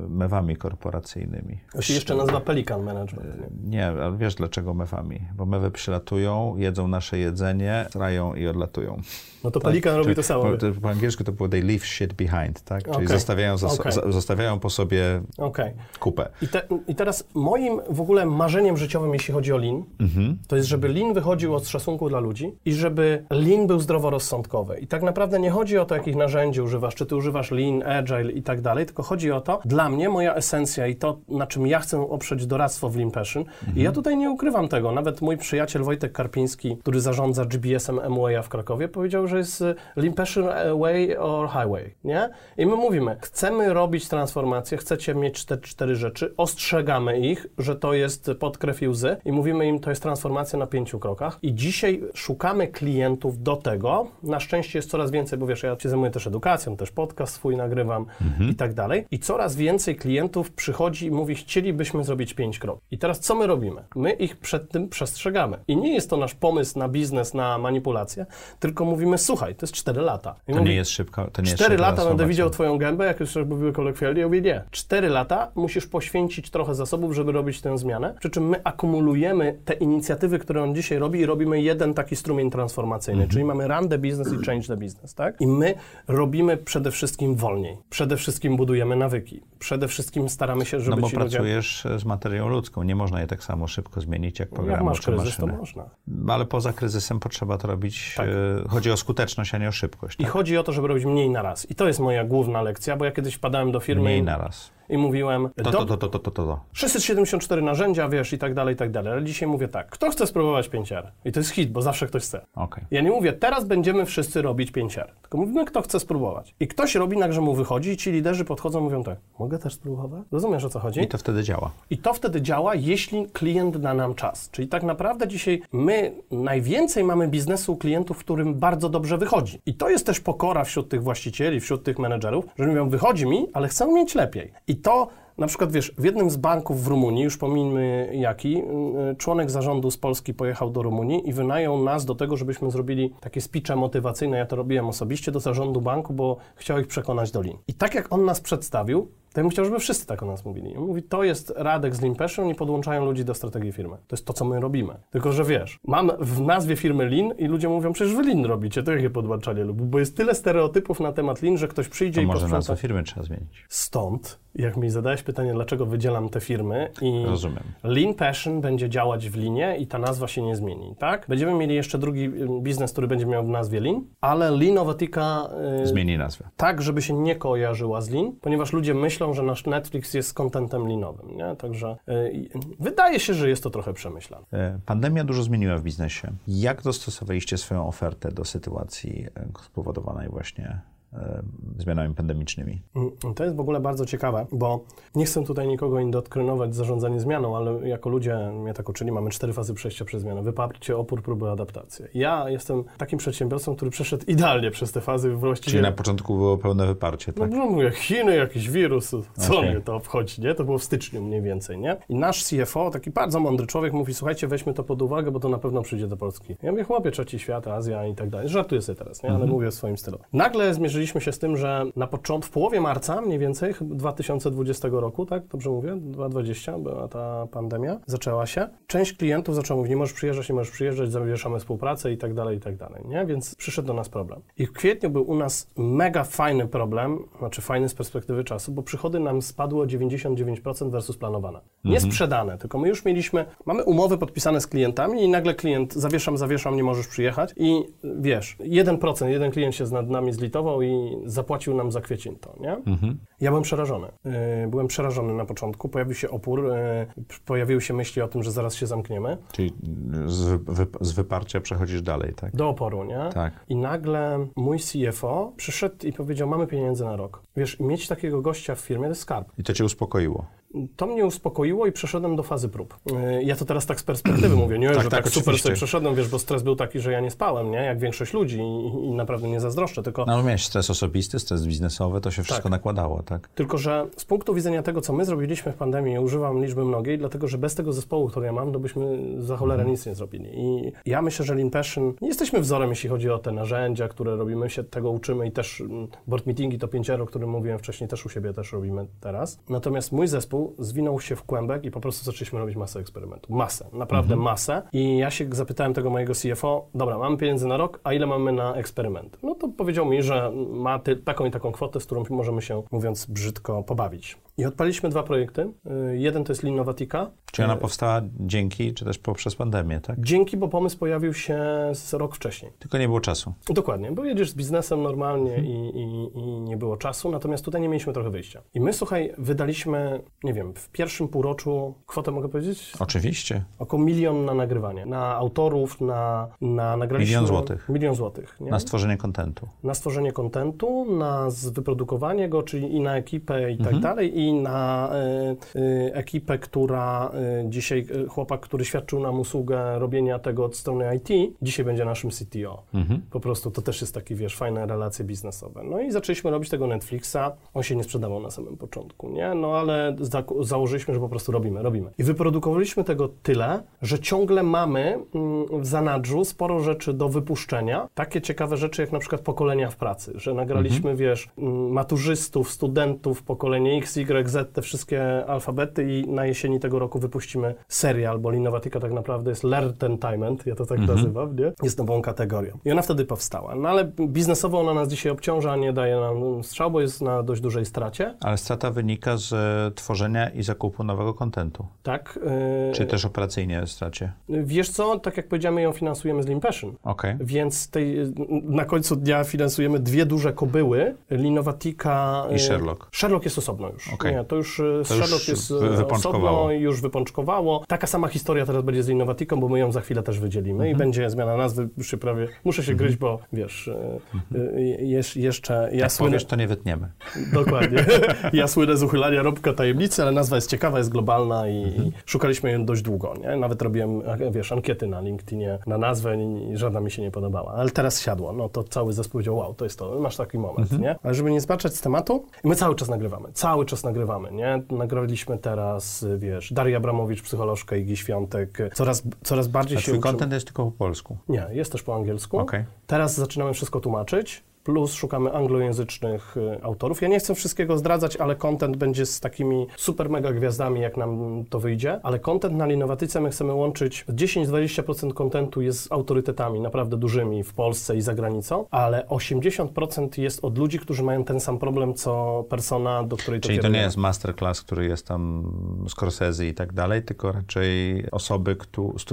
mewami korporacyjnymi. To się jeszcze nazywa Pelican Management. Nie? nie, ale wiesz dlaczego mewami? Bo mewy przylatują, jedzą nasze jedzenie, strają i odlatują. No to tak? Pelikan robi to samo. Po, po, angielsku to było they leave shit behind, tak? Czyli okay. zostawiają, zas, okay. zostawiają po sobie okay. kupę. I, te, I, teraz moim w ogóle marzeniem życiowym, jeśli chodzi o lean, mhm. to jest, żeby lean wychodził od szacunku dla ludzi i żeby lean był zdroworozsądkowy. I tak naprawdę nie chodzi o to, jakich narzędzi używasz, czy ty używasz lean, agile i tak dalej, tylko chodzi o to, dla mnie moja esencja i to, na czym ja chcę oprzeć doradztwo w Lean Passion. I ja tutaj nie ukrywam tego. Nawet mój przyjaciel Wojtek Karpiński, który zarządza GBS-em MWA w Krakowie, powiedział, że jest y, Lean Passion Way or Highway, nie? I my mówimy, chcemy robić transformację, chcecie mieć te cztery rzeczy, ostrzegamy ich, że to jest pod krew i łzy i mówimy im, to jest transformacja na pięciu krokach. I dzisiaj szukamy klientów do tego. Na szczęście jest coraz więcej, bo wiesz, ja się zajmuję też edukacją, też podcast swój nagrywam i tak dalej. I coraz więcej klientów przychodzi i mówi, chcielibyśmy zrobić pięć kroków. I teraz co my robimy? My ich przed tym przestrzegamy. I nie jest to nasz pomysł na biznes, na manipulację, tylko mówimy, słuchaj, to jest cztery lata. I To mówi, nie jest szybko. To nie jest lata będę widział twoją gębę, jak już mówiły kolokwialnie, ja mówię nie. Cztery lata musisz poświęcić trochę zasobów, żeby robić tę zmianę, przy czym my akumulujemy te inicjatywy, które on dzisiaj robi i robimy jeden taki strumień transformacyjny, Mhm. czyli mamy run the business i change the business, tak? I my robimy przede wszystkim wolniej. Przede wszystkim budujemy nawyki. Przede wszystkim staramy się, żeby No bo ci ludzie... pracujesz z materią ludzką. Nie można je tak samo szybko zmienić jak Jak programy masz czy kryzys, to można. Ale poza kryzysem potrzeba to robić. Tak. e, chodzi o skuteczność, a nie o szybkość. I Tak? chodzi o to, żeby robić mniej na raz. I to jest moja główna lekcja, bo ja kiedyś wpadałem do firmy Mniej i, naraz. I mówiłem... To, "Dob- to, to, to, to, to, to. 674 narzędzia, wiesz, i tak dalej, i tak dalej. Ale dzisiaj mówię tak, kto chce spróbować 5R? I to jest hit, bo zawsze ktoś chce. Okej. Ja nie mówię, teraz będziemy wszyscy robić 5R, tylko mówimy, kto chce spróbować. I ktoś robi, nagle mu wychodzi i ci liderzy podchodzą, mówią tak, mogę też spróbować? Rozumiesz, o co chodzi? I to wtedy działa. I to wtedy działa, jeśli klient da nam czas. Czyli tak naprawdę dzisiaj my najwięcej mamy biznesu klientów, którym bardzo dobrze wychodzi. I to jest też pokora wśród tych właścicieli, wśród tych menedżerów, że mówią, wychodzi mi, ale chcę mieć lepiej. I to na przykład, wiesz, w jednym z banków w Rumunii, już pomijmy jaki, y, członek zarządu z Polski pojechał do Rumunii i wynajął nas do tego, żebyśmy zrobili takie speeche motywacyjne. Ja to robiłem osobiście do zarządu banku, bo chciał ich przekonać do Lean. I tak jak on nas przedstawił, to ja bym chciał, żeby wszyscy tak o nas mówili. On mówi, to jest Radek z Lean Passion i podłączają ludzi do strategii firmy. To jest to, co my robimy. Tylko, że wiesz, mam w nazwie firmy Lean i ludzie mówią, przecież wy Lean robicie, to jakie podłączanie lub, bo jest tyle stereotypów na temat Lean, że ktoś przyjdzie To i może posprząta. nazwę firmy trzeba zmienić. Stąd, jak mi zadałeś pytanie, dlaczego wydzielam te firmy i Rozumiem. Lean Passion będzie działać w linie i ta nazwa się nie zmieni, tak? Będziemy mieli jeszcze drugi y, biznes, który będzie miał w nazwie Lean, ale Leanowatyka y, Zmieni nazwę. tak, żeby się nie kojarzyła z Lean, ponieważ ludzie myślą, że nasz Netflix jest kontentem linowym, nie? Także i- wydaje się, że jest to trochę przemyślane. E, Pandemia dużo zmieniła w biznesie. Jak dostosowaliście swoją ofertę do sytuacji e, spowodowanej właśnie e, zmianami pandemicznymi? Mm, To jest w ogóle bardzo ciekawe, bo nie chcę tutaj nikogo indoktrynować zarządzanie zmianą, ale jako ludzie mnie tak uczyli, mamy cztery fazy przejścia przez zmianę. Wyparcie, opór, próby, adaptację. Ja jestem takim przedsiębiorcą, który przeszedł idealnie przez te fazy właściwie... Czyli na początku było pełne wyparcie, No tak? bo mówię, Chiny, jakiś wirus, co Okej. mnie to obchodzi, nie? To było w styczniu mniej więcej, nie? I nasz CFO, taki bardzo mądry człowiek, mówi, słuchajcie, weźmy to pod uwagę, bo to na pewno przyjdzie do Polski. Ja mówię, chłopie, trzeci świat, Azja i tak dalej. Żartuję sobie teraz, nie? Ale mówię w swoim stylu. Nagle zmierzyliśmy się z tym, że na początku, w połowie marca mniej więcej, chyba 2020 roku, tak? Dobrze mówię? 2020 była ta pandemia, zaczęła się. Część klientów zaczęła mówić, nie możesz przyjeżdżać, nie możesz przyjeżdżać, zawieszamy współpracę i tak dalej, i tak dalej, nie? Więc przyszedł do nas problem. I w kwietniu był u nas mega fajny problem, znaczy fajny z perspektywy czasu, bo przychody nam spadły o 99% versus planowane. Nie sprzedane, tylko my już mieliśmy, mamy umowy podpisane z klientami i nagle klient zawieszam, zawieszam, nie możesz przyjechać i wiesz, 1%, jeden klient się nad nami zlitował i zapłacił nam za kwiecień to, nie? Ja byłem przerażony. Yy, Byłem przerażony na początku, pojawił się opór, p- pojawiły się myśli o tym, że zaraz się zamkniemy, Czyli z, wy, z wyparcia przechodzisz dalej, tak? do oporu, nie? Tak. I nagle mój CFO przyszedł i powiedział, mamy pieniędzy na rok. Wiesz, mieć takiego gościa w firmie to jest skarb. I to cię uspokoiło. To mnie uspokoiło i przeszedłem do fazy prób. Yy, Ja to teraz tak z perspektywy mówię, nie, Tak, że tak, tak, super oczywiście. sobie przeszedłem, wiesz, bo stres był taki, że ja nie spałem, nie, jak większość ludzi i, i naprawdę nie zazdroszczę, tylko No miałeś stres osobisty, stres biznesowy, to się wszystko Tak. nakładało, tak? Tylko, że z punktu widzenia tego, co my zrobiliśmy w pandemii, używam liczby mnogiej, dlatego, że bez tego zespołu, który ja mam, to byśmy za cholerę nic nie zrobili. I ja myślę, że Lean Passion nie jesteśmy wzorem, jeśli chodzi o te narzędzia, które robimy, się tego uczymy i też mm, board meetingi to pięciero, o którym mówiłem wcześniej, też u siebie też robimy teraz. Natomiast mój zespół zwinął się w kłębek i po prostu zaczęliśmy robić masę eksperymentów. Masę, naprawdę masę. I ja się zapytałem tego mojego CFO, dobra, mamy pieniędzy na rok, a ile mamy na eksperyment? No to powiedział mi, że ma ty, taką i taką kwotę, z którą możemy się, mówiąc brzydko, pobawić. I odpaliśmy dwa projekty. Y, Jeden to jest Linnovatica. Czy ona Y, powstała dzięki, czy też poprzez pandemię, tak? Dzięki, bo pomysł pojawił się z rok wcześniej. Tylko nie było czasu. Dokładnie, bo jedziesz z biznesem normalnie Mhm. i, i, i nie było czasu, natomiast tutaj nie mieliśmy trochę wyjścia. I my, słuchaj, wydaliśmy, nie wiem, w pierwszym półroczu, kwotę mogę powiedzieć? Oczywiście. Około milion na nagrywanie. Na autorów, na, na nagraliśmy... Milion złotych. Milion złotych, nie? Na stworzenie kontentu. na stworzenie kontentu, na wyprodukowanie go, czyli i na ekipę i tak Mhm. dalej, i na y, y, ekipę, która y, dzisiaj, chłopak, który świadczył nam usługę robienia tego od strony IT, dzisiaj będzie naszym CTO. Mhm. Po prostu to też jest taki, wiesz, fajne relacje biznesowe. No i zaczęliśmy robić tego Netflixa. On się nie sprzedawał na samym początku, nie? No ale za, założyliśmy, że po prostu robimy, robimy. I wyprodukowaliśmy tego tyle, że ciągle mamy mm, w zanadrzu sporo rzeczy do wypuszczenia. Takie ciekawe rzeczy, jak na przykład pokolenia w pracy, że nagraliśmy, wiesz, mm, maturzystów, studentów, pokolenie X, Y, Z, te wszystkie alfabety i na jesieni tego roku wypuścimy serial, bo Linnovatica tak naprawdę jest Learntainment, ja to tak nazywam, nie? Jest nową kategorią. I ona wtedy powstała. No ale biznesowo ona nas dzisiaj obciąża, nie daje nam strzał, bo jest na dość dużej stracie, Ale strata wynika z tworzenia i zakupu nowego kontentu. tak? Yy, Czy też operacyjnie stracie. Wiesz co, tak jak powiedziałem, ją finansujemy z Lean Passion. Okej. Więc tej, na końcu dnia finansujemy dwie duże kobyły, Linovatica... I y, Sherlock. Sherlock jest osobno już. Okej. Nie, to już już Sherlock jest wypączkowało. osobno i już wypączkowało. Taka sama historia teraz będzie z Linnovaticą, bo my ją za chwilę też wydzielimy Mhm. i będzie zmiana nazwy, już się prawie... Muszę się gryźć, bo wiesz, y, y, jesz, jeszcze... Ja Mhm. Jak słynę, powiesz, to nie wytniemy. Dokładnie. Ja słynę z uchylania rąbka tajemnicy, ale nazwa jest ciekawa, jest globalna i, Mhm. i szukaliśmy ją dość długo, nie? Nawet robiłem, wiesz, ankiety na LinkedInie na nazwę i, żadna mi się nie podobała. Ale teraz siadło, no to cały zespół powiedział, wow, to jest to, masz taki moment, Mhm. nie? Ale żeby nie zbaczać z tematu, my cały czas nagrywamy, cały czas nagrywamy, nie? Nagraliśmy teraz, wiesz, Daria Abramowicz, psycholożka Igi Świątek, coraz, coraz bardziej A się twój uczymy. kontent jest tylko po polsku. Nie, jest też po angielsku. Okej. Teraz zaczynamy wszystko tłumaczyć, plus szukamy anglojęzycznych y, autorów. Ja nie chcę wszystkiego zdradzać, ale content będzie z takimi super mega gwiazdami, jak nam to wyjdzie. Ale content na Linowatyce my chcemy łączyć 10-20% kontentu jest z autorytetami naprawdę dużymi w Polsce i za granicą, ale 80% jest od ludzi, którzy mają ten sam problem, co persona, do której to Czyli to nie jest masterclass, który jest tam Scorsese i tak dalej, tylko raczej osoby,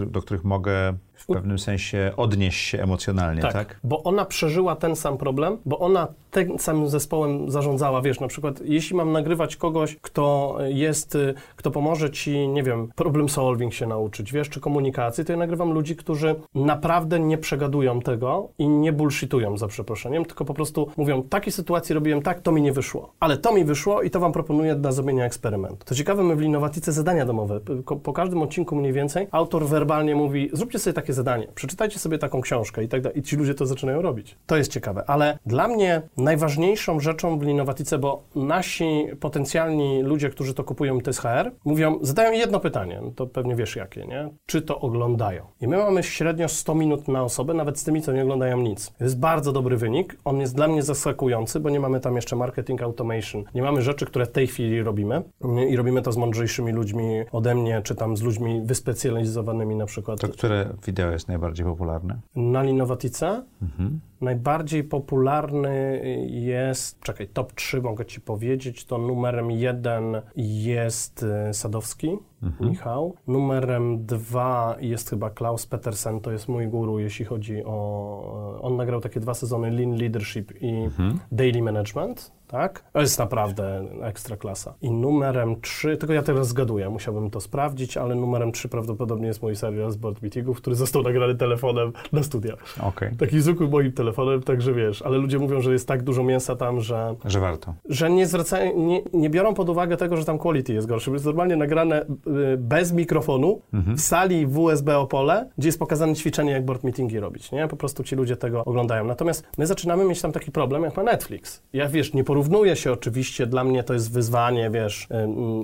do których mogę w pewnym sensie odnieść się emocjonalnie, tak? Tak, bo ona przeżyła ten sam problem, bo ona tym samym zespołem zarządzała, wiesz, na przykład jeśli mam nagrywać kogoś, kto jest, y, kto pomoże ci, nie wiem, problem solving się nauczyć, wiesz, czy komunikacji, to ja nagrywam ludzi, którzy naprawdę nie przegadują tego i nie bullshitują, za przeproszeniem, tylko po prostu mówią, takiej sytuacji robiłem tak, to mi nie wyszło, ale to mi wyszło i to wam proponuję dla zrobienia eksperymentu. To ciekawe, my w Linnowatyce zadania domowe, po każdym odcinku mniej więcej, autor werbalnie mówi, zróbcie sobie takie zadanie, przeczytajcie sobie taką książkę i tak dalej. I ci ludzie to zaczynają robić. To jest ciekawe. Ale dla mnie najważniejszą rzeczą w Linnowatyce, bo nasi potencjalni ludzie, którzy to kupują, to jest HR, mówią, zadają jedno pytanie, no to pewnie wiesz jakie, nie? Czy to oglądają? I my mamy średnio 100 minut na osobę, nawet z tymi, co nie oglądają nic. To jest bardzo dobry wynik. On jest dla mnie zaskakujący, bo nie mamy tam jeszcze marketing automation. Nie mamy rzeczy, które w tej chwili robimy i robimy to z mądrzejszymi ludźmi ode mnie, czy tam z ludźmi wyspecjalizowanymi na przykład To które wideo jest najbardziej popularne? na Linnowatyce najbardziej popularny jest, czekaj, top 3 mogę Ci powiedzieć, to numerem jeden jest e, Sadowski, Michał. Numerem dwa jest chyba Klaus Petersen, to jest mój guru, jeśli chodzi o... On nagrał takie dwa sezony Lean Leadership i Daily Management, tak? To jest naprawdę ekstra klasa. I numerem trzy, tylko ja teraz zgaduję, musiałbym to sprawdzić, ale numerem trzy prawdopodobnie jest mój serial z board meetingów, który został nagrany telefonem na studia. Okej, Taki zwykły moim telefonem, także wiesz, ale ludzie mówią, że jest tak dużo mięsa tam, że, że warto. że nie zwracają, nie, nie biorą pod uwagę tego, że tam quality jest gorsze, bo jest normalnie nagrane bez mikrofonu w sali w USB Opole, gdzie jest pokazane ćwiczenie, jak board meetingi robić, nie? Po prostu ci ludzie tego oglądają. Natomiast my zaczynamy mieć tam taki problem, jak ma Netflix. Ja, wiesz, nie porównuję się oczywiście, dla mnie to jest wyzwanie, wiesz, y,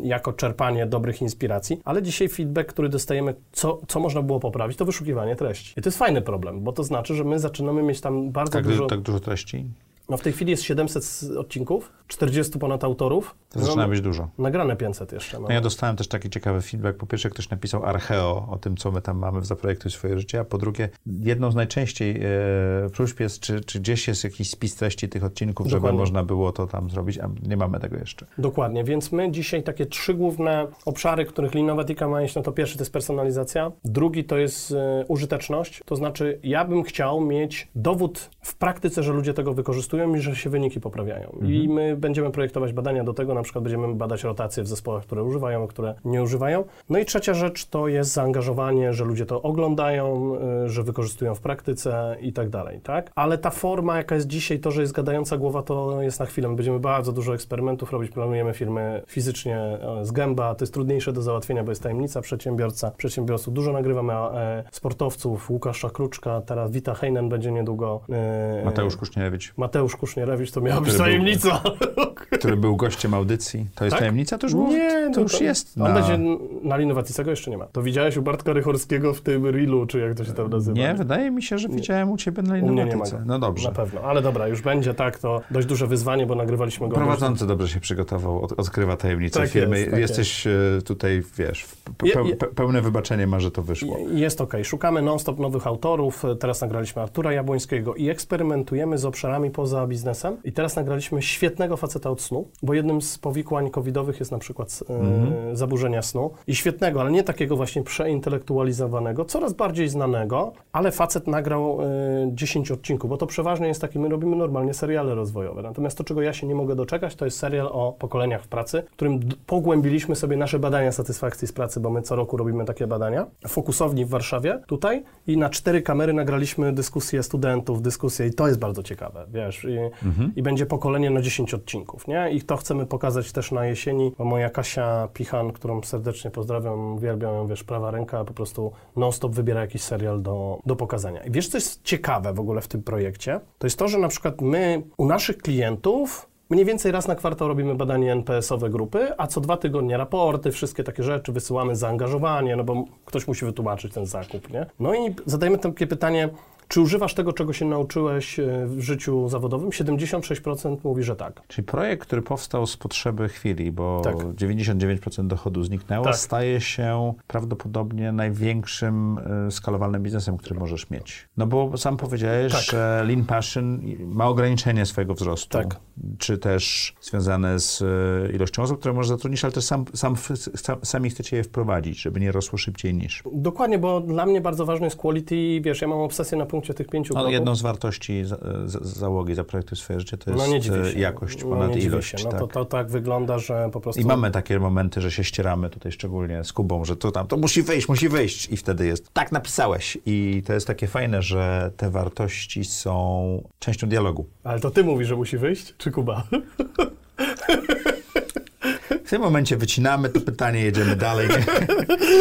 y, jako czerpanie dobrych inspiracji, ale dzisiaj feedback, który dostajemy, co, co można było poprawić, to wyszukiwanie treści. I to jest fajny problem, bo to znaczy, że my zaczynamy mieć tam bardzo Tak, dużo... tak dużo treści? No w tej chwili jest 700 s- odcinków, 40 ponad autorów. To zaczyna no, być dużo. Nagrane 500 jeszcze. No. No ja dostałem też taki ciekawy feedback. Po pierwsze, ktoś napisał archeo o tym, co my tam mamy w Zaprojektuj swoje życie, a po drugie, jedną z najczęściej e, próśb jest, czy, czy gdzieś jest jakiś spis treści tych odcinków, żeby Dokładnie. można było to tam zrobić, a nie mamy tego jeszcze. Dokładnie, więc my dzisiaj takie trzy główne obszary, których Linowatica ma iść, no to pierwszy to jest personalizacja, drugi to jest e, użyteczność, to znaczy ja bym chciał mieć dowód w praktyce, że ludzie tego wykorzystują i że się wyniki poprawiają. I my będziemy projektować badania do tego, na przykład będziemy badać rotację w zespołach, które używają, a które nie używają. No i trzecia rzecz to jest zaangażowanie, że ludzie to oglądają, e, że wykorzystują w praktyce i tak dalej, tak? Ale ta forma, jaka jest dzisiaj, to, że jest gadająca głowa, to jest na chwilę. My będziemy bardzo dużo eksperymentów robić, planujemy firmy fizycznie z gęba, to jest trudniejsze do załatwienia, bo jest tajemnica przedsiębiorca, przedsiębiorców. Dużo nagrywamy e, sportowców, Łukasza Kruczka, teraz Wita Heinen będzie niedługo. e, Mateusz Kusznierewicz, Mateusz Kusznierewicz, to miała być Który był- tajemnica. który był gościem audycji. To jest Tak? tajemnica? To już, było, Nie, to no już jest. On na- będzie na Linowacji, tego jeszcze nie ma. To widziałeś u Bartka Rychorskiego w tym Reelu, czy jak to się tam nazywa? Nie, wydaje mi się, że widziałem u ciebie na go. No dobrze. Na pewno, ale dobra, już będzie tak, to dość duże wyzwanie, bo nagrywaliśmy go. Prowadzący dobrze się przygotował, od, odkrywa tajemnicę Tak firmy. jest, tak Jesteś e, tutaj, wiesz, pe, pe, pe, pełne wybaczenie ma, że to wyszło. Je- Jest ok. Szukamy non-stop nowych autorów. Teraz nagraliśmy Artura Jabłońskiego i eksperymentujemy z obszarami poza biznesem. I teraz nagraliśmy świetnego faceta od snu, bo jednym z powikłań covidowych jest na przykład e, Mhm. zaburzenia snu. I świetnego, ale nie takiego właśnie przeintelektualizowanego, coraz bardziej znanego, ale facet nagrał e, 10 odcinków, bo to przeważnie jest taki, my robimy normalnie seriale rozwojowe. Natomiast to, czego ja się nie mogę doczekać, to jest serial o pokoleniach w pracy, w którym d- pogłębiliśmy sobie nasze badania satysfakcji z pracy, bo my co roku robimy takie badania. W fokusowni w Warszawie, tutaj, i na cztery kamery nagraliśmy dyskusje studentów, dyskusje i to jest bardzo ciekawe, wiesz, i, i będzie pokolenie na 10 odcinków, nie? I to chcemy pokazać też na jesieni, bo moja Kasia Pichan, którą serdecznie pozdrawiam, uwielbiam ją, wiesz, prawa ręka, po prostu non-stop wybiera jakiś serial do, do pokazania. I wiesz, co jest ciekawe w ogóle w tym projekcie? To jest to, że na przykład my u naszych klientów Mniej więcej raz na kwartał robimy badanie NPS-owe grupy, a co dwa tygodnie raporty, wszystkie takie rzeczy, wysyłamy zaangażowanie, no bo ktoś musi wytłumaczyć ten zakup, nie? No i zadajemy takie pytanie, czy używasz tego, czego się nauczyłeś e, w życiu zawodowym? 76% mówi, że tak. Czyli projekt, który powstał z potrzeby chwili, bo Tak. 99% dochodu zniknęło, Tak. staje się prawdopodobnie największym y, skalowalnym biznesem, który możesz mieć. No bo sam powiedziałeś, Tak. że Lean Passion ma ograniczenie swojego wzrostu. Tak. Czy też związane z y, ilością osób, które możesz zatrudnić, ale też sam, sam, sam, sami chcecie je wprowadzić, żeby nie rosło szybciej niż. Dokładnie, bo dla mnie bardzo ważne jest quality, wiesz, ja mam obsesję na punkcie tych pięciu No, jedną z wartości za, za, załogi Zaprojektuj swoje życie to jest no dziwię y, się. jakość no, ponad dziwię ilość. Się. No tak. to, to tak wygląda, że po prostu... I mamy takie momenty, że się ścieramy tutaj szczególnie z Kubą, że to tam, to musi wyjść, musi wyjść i wtedy jest, tak napisałeś. I to jest takie fajne, że te wartości są częścią dialogu. Ale to ty mówisz, że musi wyjść, czy Kuba? W tym momencie wycinamy to pytanie, jedziemy dalej.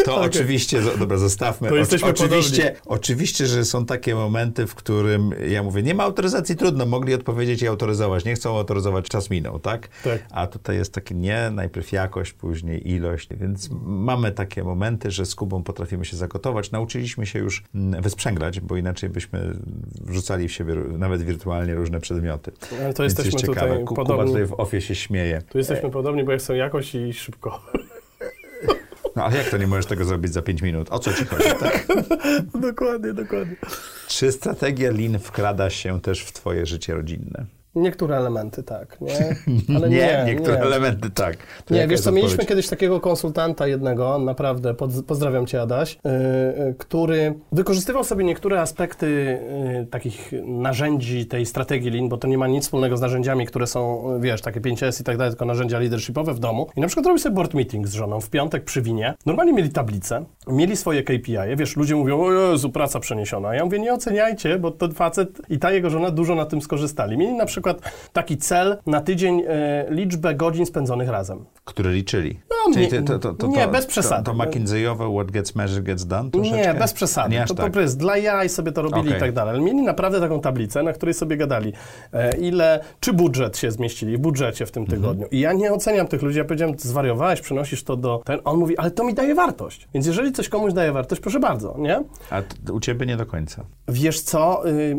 To oczywiście, zo- dobra, zostawmy. To jesteśmy oczywiście, oczywiście, że są takie momenty, w którym ja mówię, nie ma autoryzacji, trudno, mogli odpowiedzieć i autoryzować. Nie chcą autoryzować, czas minął, tak? Tak. A tutaj jest takie nie, najpierw jakość, później ilość, więc mamy takie momenty, że z Kubą potrafimy się zagotować. Nauczyliśmy się już mm, wysprzęglać, bo inaczej byśmy wrzucali w siebie nawet wirtualnie różne przedmioty. Ale to Więc jesteśmy jest ciekawe. tutaj Ku- Kuba podobni. tutaj w ofie się śmieje. Tu jesteśmy podobni, bo ja chcę jakość i szybko. No ale jak to nie możesz tego zrobić za 5 minut? O co ci chodzi? Tak? dokładnie, dokładnie. Czy strategia Lean wkrada się też w twoje życie rodzinne? Niektóre elementy tak, nie? Ale nie, nie, niektóre nie. elementy tak. To Nie, wiesz co, mieliśmy odpowiedź? kiedyś takiego konsultanta jednego, naprawdę, pozdrawiam cię Adaś, yy, który wykorzystywał sobie niektóre aspekty yy, takich narzędzi tej strategii Lean, bo to nie ma nic wspólnego z narzędziami, które są, wiesz, takie 5S i tak dalej, tylko narzędzia leadershipowe w domu. I na przykład robił sobie board meeting z żoną w piątek przy winie. Normalnie mieli tablicę, mieli swoje KPI, -e. wiesz, ludzie mówią, o Jezu, praca przeniesiona. Ja mówię, nie oceniajcie, bo ten facet i ta jego żona dużo na tym skorzystali. Mieli na przykład taki cel na tydzień, e, liczbę godzin spędzonych razem. Które liczyli. No, Czyli nie- to, to, to, nie, bez przesady. To, to McKinsey'owe what gets measured gets done troszeczkę? Nie, bez przesady. Nie to tak. prostu dla jaj sobie to robili Okej. i tak dalej. Ale mieli naprawdę taką tablicę, na której sobie gadali, e, ile, czy budżet się zmieścili w budżecie w tym Mhm. tygodniu. I ja nie oceniam tych ludzi. Ja powiedziałem, zwariowałeś, przynosisz to do ten. On mówi, ale to mi daje wartość. Więc jeżeli coś komuś daje wartość, proszę bardzo, nie? A u ciebie nie do końca. Wiesz co, y, y,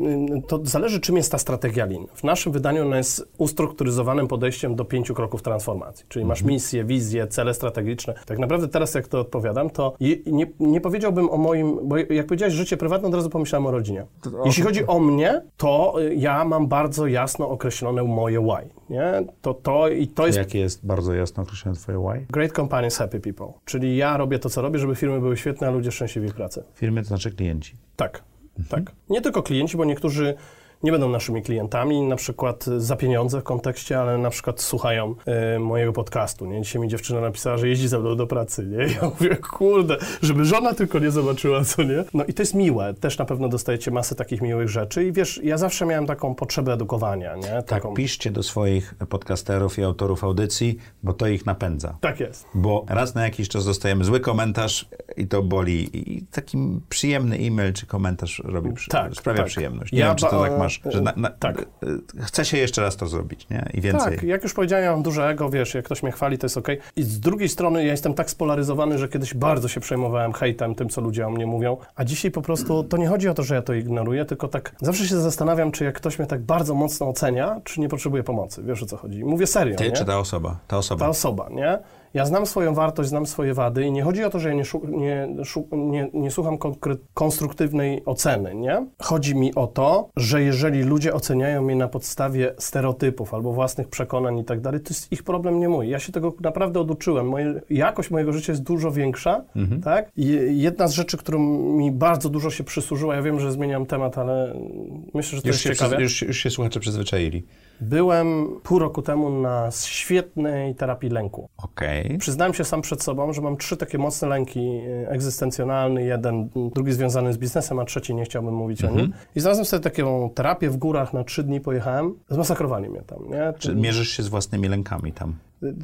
to zależy czym jest ta strategia Lean. W naszym wydaniu ona jest ustrukturyzowanym podejściem do pięciu kroków transformacji. Czyli masz misję, wizję, cele strategiczne. Tak naprawdę teraz, jak to odpowiadam, to je, nie, nie powiedziałbym o moim, bo jak powiedziałeś życie prywatne, od razu pomyślałem o rodzinie. Jeśli chodzi o mnie, to y, ja mam bardzo jasno określone moje why. Nie? To, to, I to jest Jakie jest bardzo jasno określone twoje why? Great companies, happy people. Czyli ja robię to, co robię, żeby firmy były świetne, a ludzie szczęśliwi w pracy. Firmy to znaczy klienci. Tak, tak. Nie tylko klienci, bo niektórzy nie będą naszymi klientami, na przykład za pieniądze w kontekście, ale na przykład słuchają e, mojego podcastu, nie? Dzisiaj mi dziewczyna napisała, że jeździ ze mną do pracy, nie? Ja mówię, kurde, żeby żona tylko nie zobaczyła, co nie? No i to jest miłe. Też na pewno dostajecie masę takich miłych rzeczy i wiesz, ja zawsze miałem taką potrzebę edukowania, nie? Tak, Taką... piszcie do swoich podcasterów i autorów audycji, bo to ich napędza. tak jest. Bo raz na jakiś czas dostajemy zły komentarz i to boli. I taki przyjemny e-mail czy komentarz robi, przy, Tak, sprawia tak. przyjemność. Nie Ja wiem, czy to tak masz, że na, na, tak. y, chce się jeszcze raz to zrobić, nie? I więcej. Tak, jak już powiedziałem, ja mam duże ego, wiesz, jak ktoś mnie chwali, to jest okej. I z drugiej strony ja jestem tak spolaryzowany, że kiedyś bardzo się przejmowałem hejtem, tym, co ludzie o mnie mówią, a dzisiaj po prostu to nie chodzi o to, że ja to ignoruję, tylko tak zawsze się zastanawiam, czy jak ktoś mnie tak bardzo mocno ocenia, czy nie potrzebuje pomocy. Wiesz, o co chodzi. Mówię serio, Ty nie? czy ta osoba? Ta osoba. ta osoba, nie? Ja znam swoją wartość, znam swoje wady i nie chodzi o to, że ja nie, nie, nie, nie słucham konstruktywnej oceny, nie? Chodzi mi o to, że jeżeli ludzie oceniają mnie na podstawie stereotypów albo własnych przekonań i tak dalej, to jest ich problem, nie mój. Ja się tego naprawdę oduczyłem. Moje, jakość mojego życia jest dużo większa, tak? I jedna z rzeczy, którą mi bardzo dużo się przysłużyła, ja wiem, że zmieniam temat, ale myślę, że to Już jest się, ciekawe. już, już się słuchacze przyzwyczaili. Byłem pół roku temu na świetnej terapii lęku. Okej. Przyznałem się sam przed sobą, że mam trzy takie mocne lęki e, egzystencjonalny, jeden, drugi związany z biznesem, a trzeci nie chciałbym mówić o nim. I znalazłem sobie taką terapię w górach, na trzy dni pojechałem, zmasakrowali mnie tam, nie? Czy mierzysz się z własnymi lękami tam?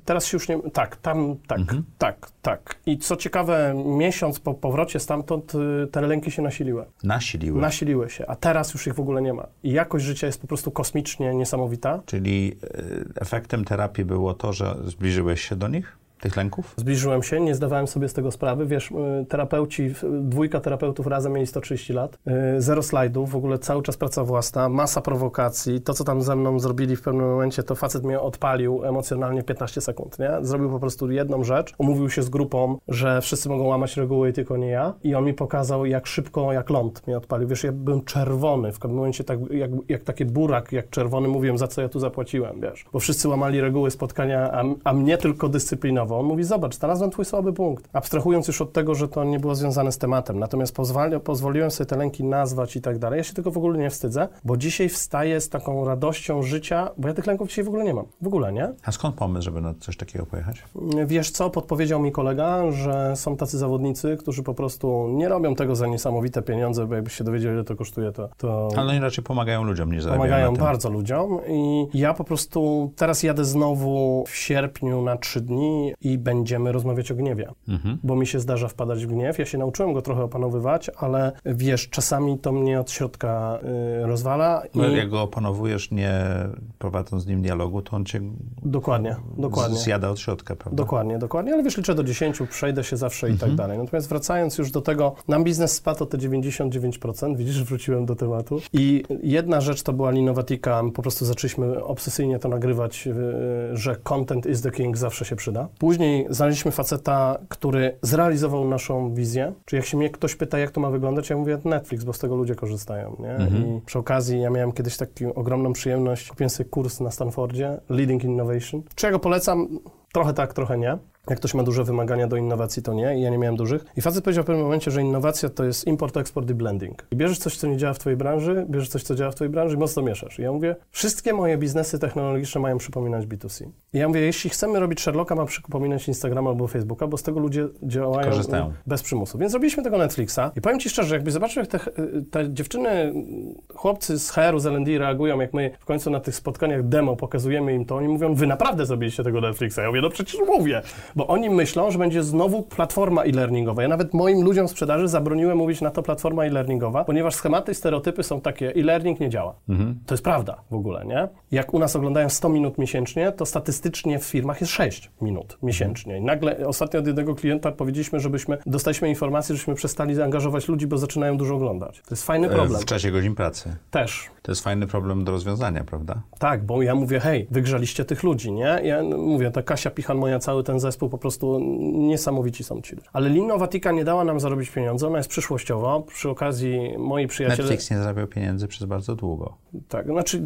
Teraz się już nie... Tak, tam, tak, tak, tak. I co ciekawe, miesiąc po powrocie stamtąd y, te lęki się nasiliły. Nasiliły. Nasiliły się, a teraz już ich w ogóle nie ma. I jakość życia jest po prostu kosmicznie niesamowita. Czyli y, efektem terapii było to, że zbliżyłeś się do nich? Tych lęków? Zbliżyłem się, nie zdawałem sobie z tego sprawy. Wiesz, y, terapeuci, dwójka terapeutów razem mieli 130 lat, y, zero slajdów, w ogóle cały czas praca własna, masa prowokacji. To, co tam ze mną zrobili w pewnym momencie, to facet mnie odpalił emocjonalnie w 15 sekund, nie? Zrobił po prostu jedną rzecz, umówił się z grupą, że wszyscy mogą łamać reguły tylko nie ja. I on mi pokazał, jak szybko, jak ląd mnie odpalił. Wiesz, ja byłem czerwony, w pewnym momencie tak, jak, jak taki burak, jak czerwony, mówiłem, za co ja tu zapłaciłem, wiesz. Bo wszyscy łamali reguły spotkania, a, a mnie tylko dyscyplinował. On mówi, zobacz, znalazłem twój słaby punkt. Abstrahując już od tego, że to nie było związane z tematem. Natomiast pozwoliłem sobie te lęki nazwać i tak dalej. Ja się tego w ogóle nie wstydzę, bo dzisiaj wstaję z taką radością życia, bo ja tych lęków dzisiaj w ogóle nie mam. W ogóle, nie? A skąd pomysł, żeby na coś takiego pojechać? Wiesz co, podpowiedział mi kolega, że są tacy zawodnicy, którzy po prostu nie robią tego za niesamowite pieniądze, bo jakbyś się dowiedział, ile to kosztuje, to... to... Ale oni raczej pomagają ludziom, nie zarabiają Pomagają bardzo ludziom i ja po prostu teraz jadę znowu w sierpniu na trzy dni i będziemy rozmawiać o gniewie, Mhm. bo mi się zdarza wpadać w gniew. Ja się nauczyłem go trochę opanowywać, ale wiesz, czasami to mnie od środka y, rozwala i No, jak go opanowujesz, nie prowadząc z nim dialogu, to on cię dokładnie, dokładnie. zjada od środka, prawda? Dokładnie, dokładnie, ale wiesz, liczę do 10, przejdę się zawsze i Mhm. tak dalej. Natomiast wracając już do tego, nam biznes spadł o te 99%, widzisz, wróciłem do tematu. I jedna rzecz to była Linowatika, po prostu zaczęliśmy obsesyjnie to nagrywać, yy, że content is the king zawsze się przyda. Później znaleźliśmy faceta, który zrealizował naszą wizję, czyli jak się mnie ktoś pyta, jak to ma wyglądać, ja mówię Netflix, bo z tego ludzie korzystają, nie? Mhm. I przy okazji ja miałem kiedyś taką ogromną przyjemność, kupiłem sobie kurs na Stanfordzie, Leading Innovation. Czy ja go polecam? Trochę tak, trochę nie. Jak ktoś ma duże wymagania do innowacji, to nie. I ja nie miałem dużych. I facet powiedział w pewnym momencie, że innowacja to jest import, eksport i blending. I bierzesz coś, co nie działa w twojej branży, bierzesz coś, co działa w twojej branży i mocno mieszasz. I ja mówię, wszystkie moje biznesy technologiczne mają przypominać B2C. I ja mówię, jeśli chcemy robić Sherlocka, ma przypominać Instagrama albo Facebooka, bo z tego ludzie działają Korzystają. bez przymusu. Więc zrobiliśmy tego Netflixa i powiem Ci szczerze, jakbyś zobaczył, jak te, te dziewczyny, chłopcy z HR-u, z L&D reagują, jak my w końcu na tych spotkaniach demo pokazujemy im to, oni mówią, wy naprawdę zrobiliście tego Netflixa. Ja mówię, no przecież mówię, bo oni myślą, że będzie znowu platforma e-learningowa. Ja nawet moim ludziom w sprzedaży zabroniłem mówić na to platforma e-learningowa, ponieważ schematy i stereotypy są takie, e-learning nie działa. To jest prawda w ogóle, nie? Jak u nas oglądają 100 minut miesięcznie, to statystycznie w firmach jest 6 minut miesięcznie. I nagle ostatnio od jednego klienta powiedzieliśmy, żebyśmy, dostaliśmy informację, żebyśmy przestali zaangażować ludzi, bo zaczynają dużo oglądać. To jest fajny problem. W czasie godzin pracy. Też. To jest fajny problem do rozwiązania, prawda? Tak, bo ja mówię, hej, wygrzaliście tych ludzi, nie? Ja mówię, ta Kasia Pichan, moja cały ten zespół, po prostu niesamowici są ci. Ale Linnowatika nie dała nam zarobić pieniądze, ona jest przyszłościowa. Przy okazji moi przyjaciele... Netflix nie zarabiał pieniędzy przez bardzo długo. Tak, znaczy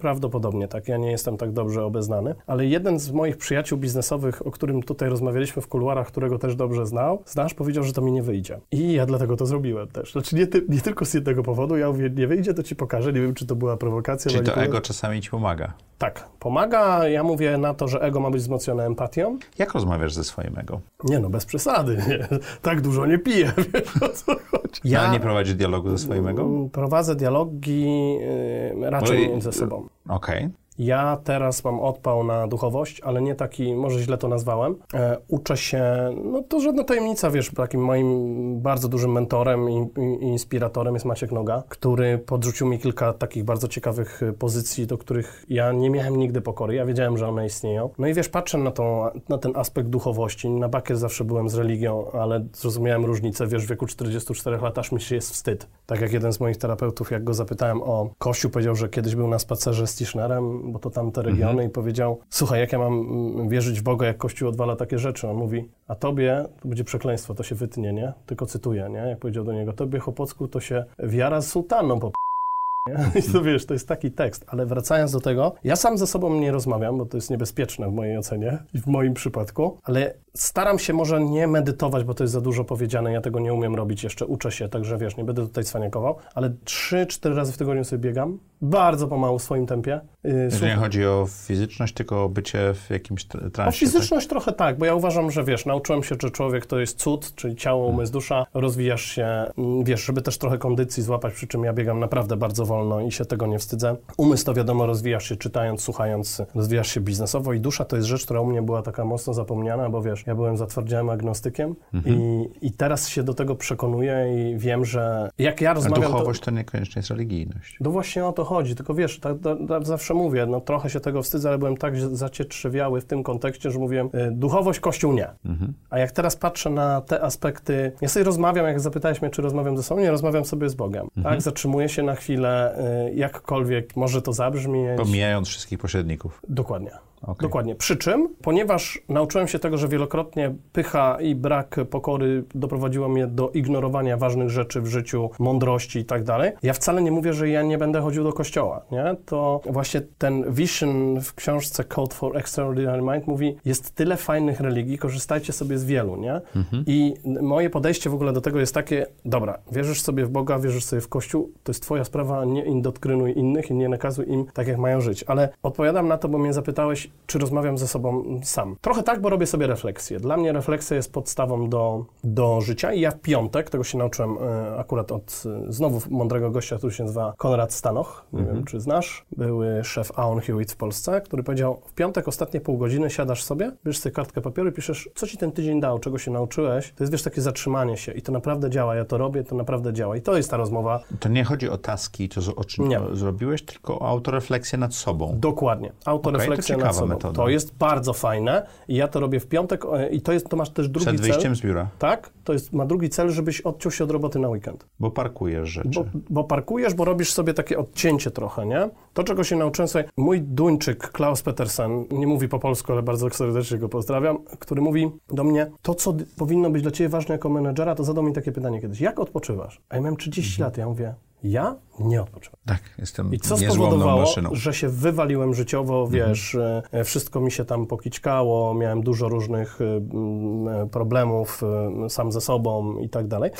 prawdopodobnie tak, ja nie jestem tak dobrze obeznany, ale jeden z moich przyjaciół biznesowych, o którym tutaj rozmawialiśmy w kuluarach, którego też dobrze znał, znasz, powiedział, że to mi nie wyjdzie. I ja dlatego to zrobiłem też. Znaczy nie, ty, nie tylko z jednego powodu, ja mówię, nie wyjdzie, to ci pokażę, nie wiem, czy to była prowokacja. Czyli to ego czasami ci pomaga. Tak, pomaga. Ja mówię na to, że ego ma być wzmocnione empatią. Jak rozmawiasz ze swoim ego? Nie no, bez przesady. Nie. Tak dużo nie piję, wiesz o co chodzi. Ja Ale nie prowadzisz dialogu ze swoim ego? Prowadzę dialogi yy, raczej Bo, ze sobą. Okej. Okay. Ja teraz mam odpał na duchowość, ale nie taki, może źle to nazwałem. E, uczę się, no to żadna tajemnica, wiesz, takim moim bardzo dużym mentorem i, i, inspiratorem jest Maciek Noga, który podrzucił mi kilka takich bardzo ciekawych e, pozycji, do których ja nie miałem nigdy pokory. Ja wiedziałem, że one istnieją. No i wiesz, patrzę na, tą, na ten aspekt duchowości. Na bakier zawsze byłem z religią, ale zrozumiałem różnicę, wiesz, w wieku 44 lat aż mi się jest wstyd. Tak jak jeden z moich terapeutów, jak go zapytałem o Kościół, powiedział, że kiedyś był na spacerze z Tischnerem, bo to tamte regiony mhm. i powiedział, słuchaj, jak ja mam mm, wierzyć w Boga, jak Kościół odwala takie rzeczy? On mówi, a tobie to będzie przekleństwo, to się wytnie, nie? Tylko cytuję, nie? Jak powiedział do niego, tobie Chopocku to się wiara z sułtaną po nie? I to wiesz, to jest taki tekst, ale wracając do tego, ja sam ze sobą nie rozmawiam, bo to jest niebezpieczne w mojej ocenie i w moim przypadku, ale staram się może nie medytować, bo to jest za dużo powiedziane, ja tego nie umiem robić jeszcze, uczę się, także wiesz, nie będę tutaj cwaniakował, ale 3-4 razy w tygodniu sobie biegam, bardzo pomału w swoim tempie. Yy, nie chodzi o fizyczność, tylko o bycie w jakimś transie. O fizyczność tak? trochę tak, bo ja uważam, że wiesz, nauczyłem się, że człowiek to jest cud, czyli ciało, umysł, dusza, rozwijasz się, mm, wiesz, żeby też trochę kondycji złapać, przy czym ja biegam naprawdę bardzo wolno i się tego nie wstydzę. Umysł to wiadomo, rozwijasz się czytając, słuchając, rozwijasz się biznesowo i dusza to jest rzecz, która u mnie była taka mocno zapomniana, bo wiesz, ja byłem zatwardziałym agnostykiem mhm. i, i teraz się do tego przekonuję i wiem, że jak ja rozmawiam... A duchowość to, to niekoniecznie jest religijność. No właśnie o to chodzi, tylko wiesz, tak, tak, tak zawsze mówię, no trochę się tego wstydzę, ale byłem tak zacietrzewiały w tym kontekście, że mówiłem, y, duchowość, Kościół nie. Mhm. A jak teraz patrzę na te aspekty, ja sobie rozmawiam, jak zapytałeś mnie, czy rozmawiam ze sobą, nie, rozmawiam sobie z Bogiem. Tak? Mhm. Tak, zatrzymuję się na chwilę, y, jakkolwiek może to zabrzmieć. Pomijając wszystkich pośredników. Dokładnie. Okay. Dokładnie. Przy czym, ponieważ nauczyłem się tego, że wielokrotnie pycha i brak pokory doprowadziło mnie do ignorowania ważnych rzeczy w życiu, mądrości i tak dalej, ja wcale nie mówię, że ja nie będę chodził do kościoła, nie? To właśnie ten vision w książce Code for Extraordinary Mind mówi, jest tyle fajnych religii, korzystajcie sobie z wielu, nie? Mhm. I moje podejście w ogóle do tego jest takie, dobra, wierzysz sobie w Boga, wierzysz sobie w Kościół, to jest twoja sprawa, nie indoktrynuj innych i nie nakazuj im tak, jak mają żyć. Ale odpowiadam na to, bo mnie zapytałeś, czy rozmawiam ze sobą sam. Trochę tak, bo robię sobie refleksję. Dla mnie refleksja jest podstawą do, do życia i ja w piątek, tego się nauczyłem e, akurat od e, znowu mądrego gościa, który się nazywa Konrad Stanoch, nie mhm. wiem czy znasz, były szef Aon Hewitt w Polsce, który powiedział, w piątek ostatnie pół godziny siadasz sobie, bierzesz sobie kartkę papieru i piszesz, co ci ten tydzień dał, czego się nauczyłeś. To jest, wiesz, takie zatrzymanie się i to naprawdę działa. Ja to robię, to naprawdę działa i to jest ta rozmowa. To nie chodzi o taski, to o czym nie. zrobiłeś, tylko o autorefleksję nad sobą. Dokładnie. Autorefleksja okay, nad sobą. Metoda. To jest bardzo fajne i ja to robię w piątek i to jest, to masz też drugi cel. Przed wyjściem z biura. Tak, to jest, ma drugi cel, żebyś odciął się od roboty na weekend. Bo parkujesz rzeczy. Bo, bo parkujesz, bo robisz sobie takie odcięcie trochę, nie? To, czego się nauczyłem sobie, mój Duńczyk Klaus Petersen, nie mówi po polsku, ale bardzo serdecznie go pozdrawiam, który mówi do mnie, to, co powinno być dla ciebie ważne jako menedżera, to zadał mi takie pytanie kiedyś, jak odpoczywasz? A ja miałem 30 mhm. lat, ja mówię, ja nie odpoczywam. Tak, jestem I co spowodowało, maszyną. że się wywaliłem życiowo, mhm. wiesz, mhm. wszystko mi się tam pokićkało, miałem dużo różnych e, problemów sam ze sobą i tak dalej.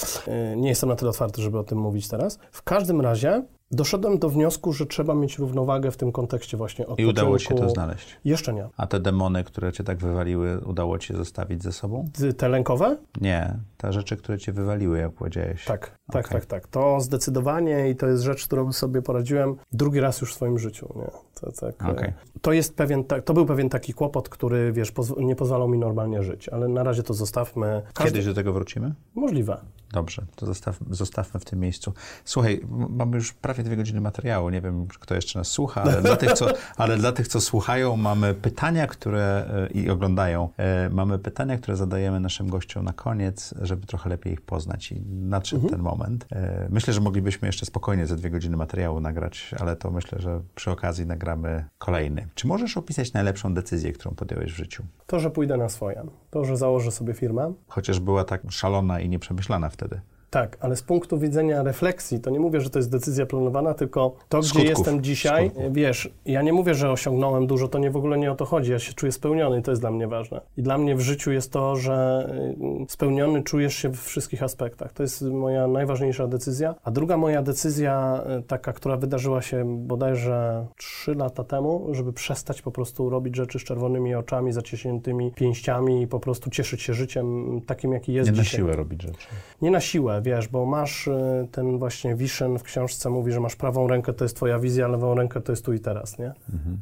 Nie jestem na tyle otwarty, żeby o tym mówić teraz. W każdym razie Doszedłem do wniosku, że trzeba mieć równowagę w tym kontekście właśnie odpoczynku. I udało ci się to znaleźć? Jeszcze nie. A te demony, które cię tak wywaliły, udało ci się zostawić ze sobą? Te lękowe? Nie, te rzeczy, które cię wywaliły, jak powiedziałeś. Tak, tak, Okej. tak, tak. To zdecydowanie i to jest rzecz, którą sobie poradziłem drugi raz już w swoim życiu. Nie? To, tak, e, Okej. To jest pewien, to był pewien taki kłopot, który, wiesz, nie pozwalał mi normalnie żyć, ale na razie to zostawmy. Każdy- Kiedyś do tego wrócimy? Możliwe. Dobrze, to zostaw, zostawmy w tym miejscu. Słuchaj, mamy już prawie dwie godziny materiału. Nie wiem, kto jeszcze nas słucha, ale dla tych, co, ale dla tych, co słuchają, mamy pytania, które e, i oglądają. E, mamy pytania, które zadajemy naszym gościom na koniec, żeby trochę lepiej ich poznać. I nadszedł ten moment. E, myślę, że moglibyśmy jeszcze spokojnie ze dwie godziny materiału nagrać, ale to myślę, że przy okazji nagramy kolejny. Czy możesz opisać najlepszą decyzję, którą podjąłeś w życiu? To, że pójdę na swoje, to, że założę sobie firmę, Chociaż była tak szalona i nieprzemyślana wtedy. Tak, ale z punktu widzenia refleksji, to nie mówię, że to jest decyzja planowana, tylko to, gdzie Skutków. jestem dzisiaj, Skutków. wiesz, ja nie mówię, że osiągnąłem dużo, to nie w ogóle nie o to chodzi, ja się czuję spełniony i to jest dla mnie ważne. I dla mnie w życiu jest to, że y, spełniony czujesz się w wszystkich aspektach. To jest moja najważniejsza decyzja. A druga moja decyzja, y, taka, która wydarzyła się bodajże 3 lata temu, żeby przestać po prostu robić rzeczy z czerwonymi oczami, zaciśniętymi pięściami i po prostu cieszyć się życiem takim, jaki jest Nie na dzisiaj. siłę robić rzeczy. Nie na siłę, wiesz, bo masz y, ten właśnie Wiszyn w książce mówi, że masz prawą rękę, to jest twoja wizja, lewą rękę to jest tu i teraz, nie?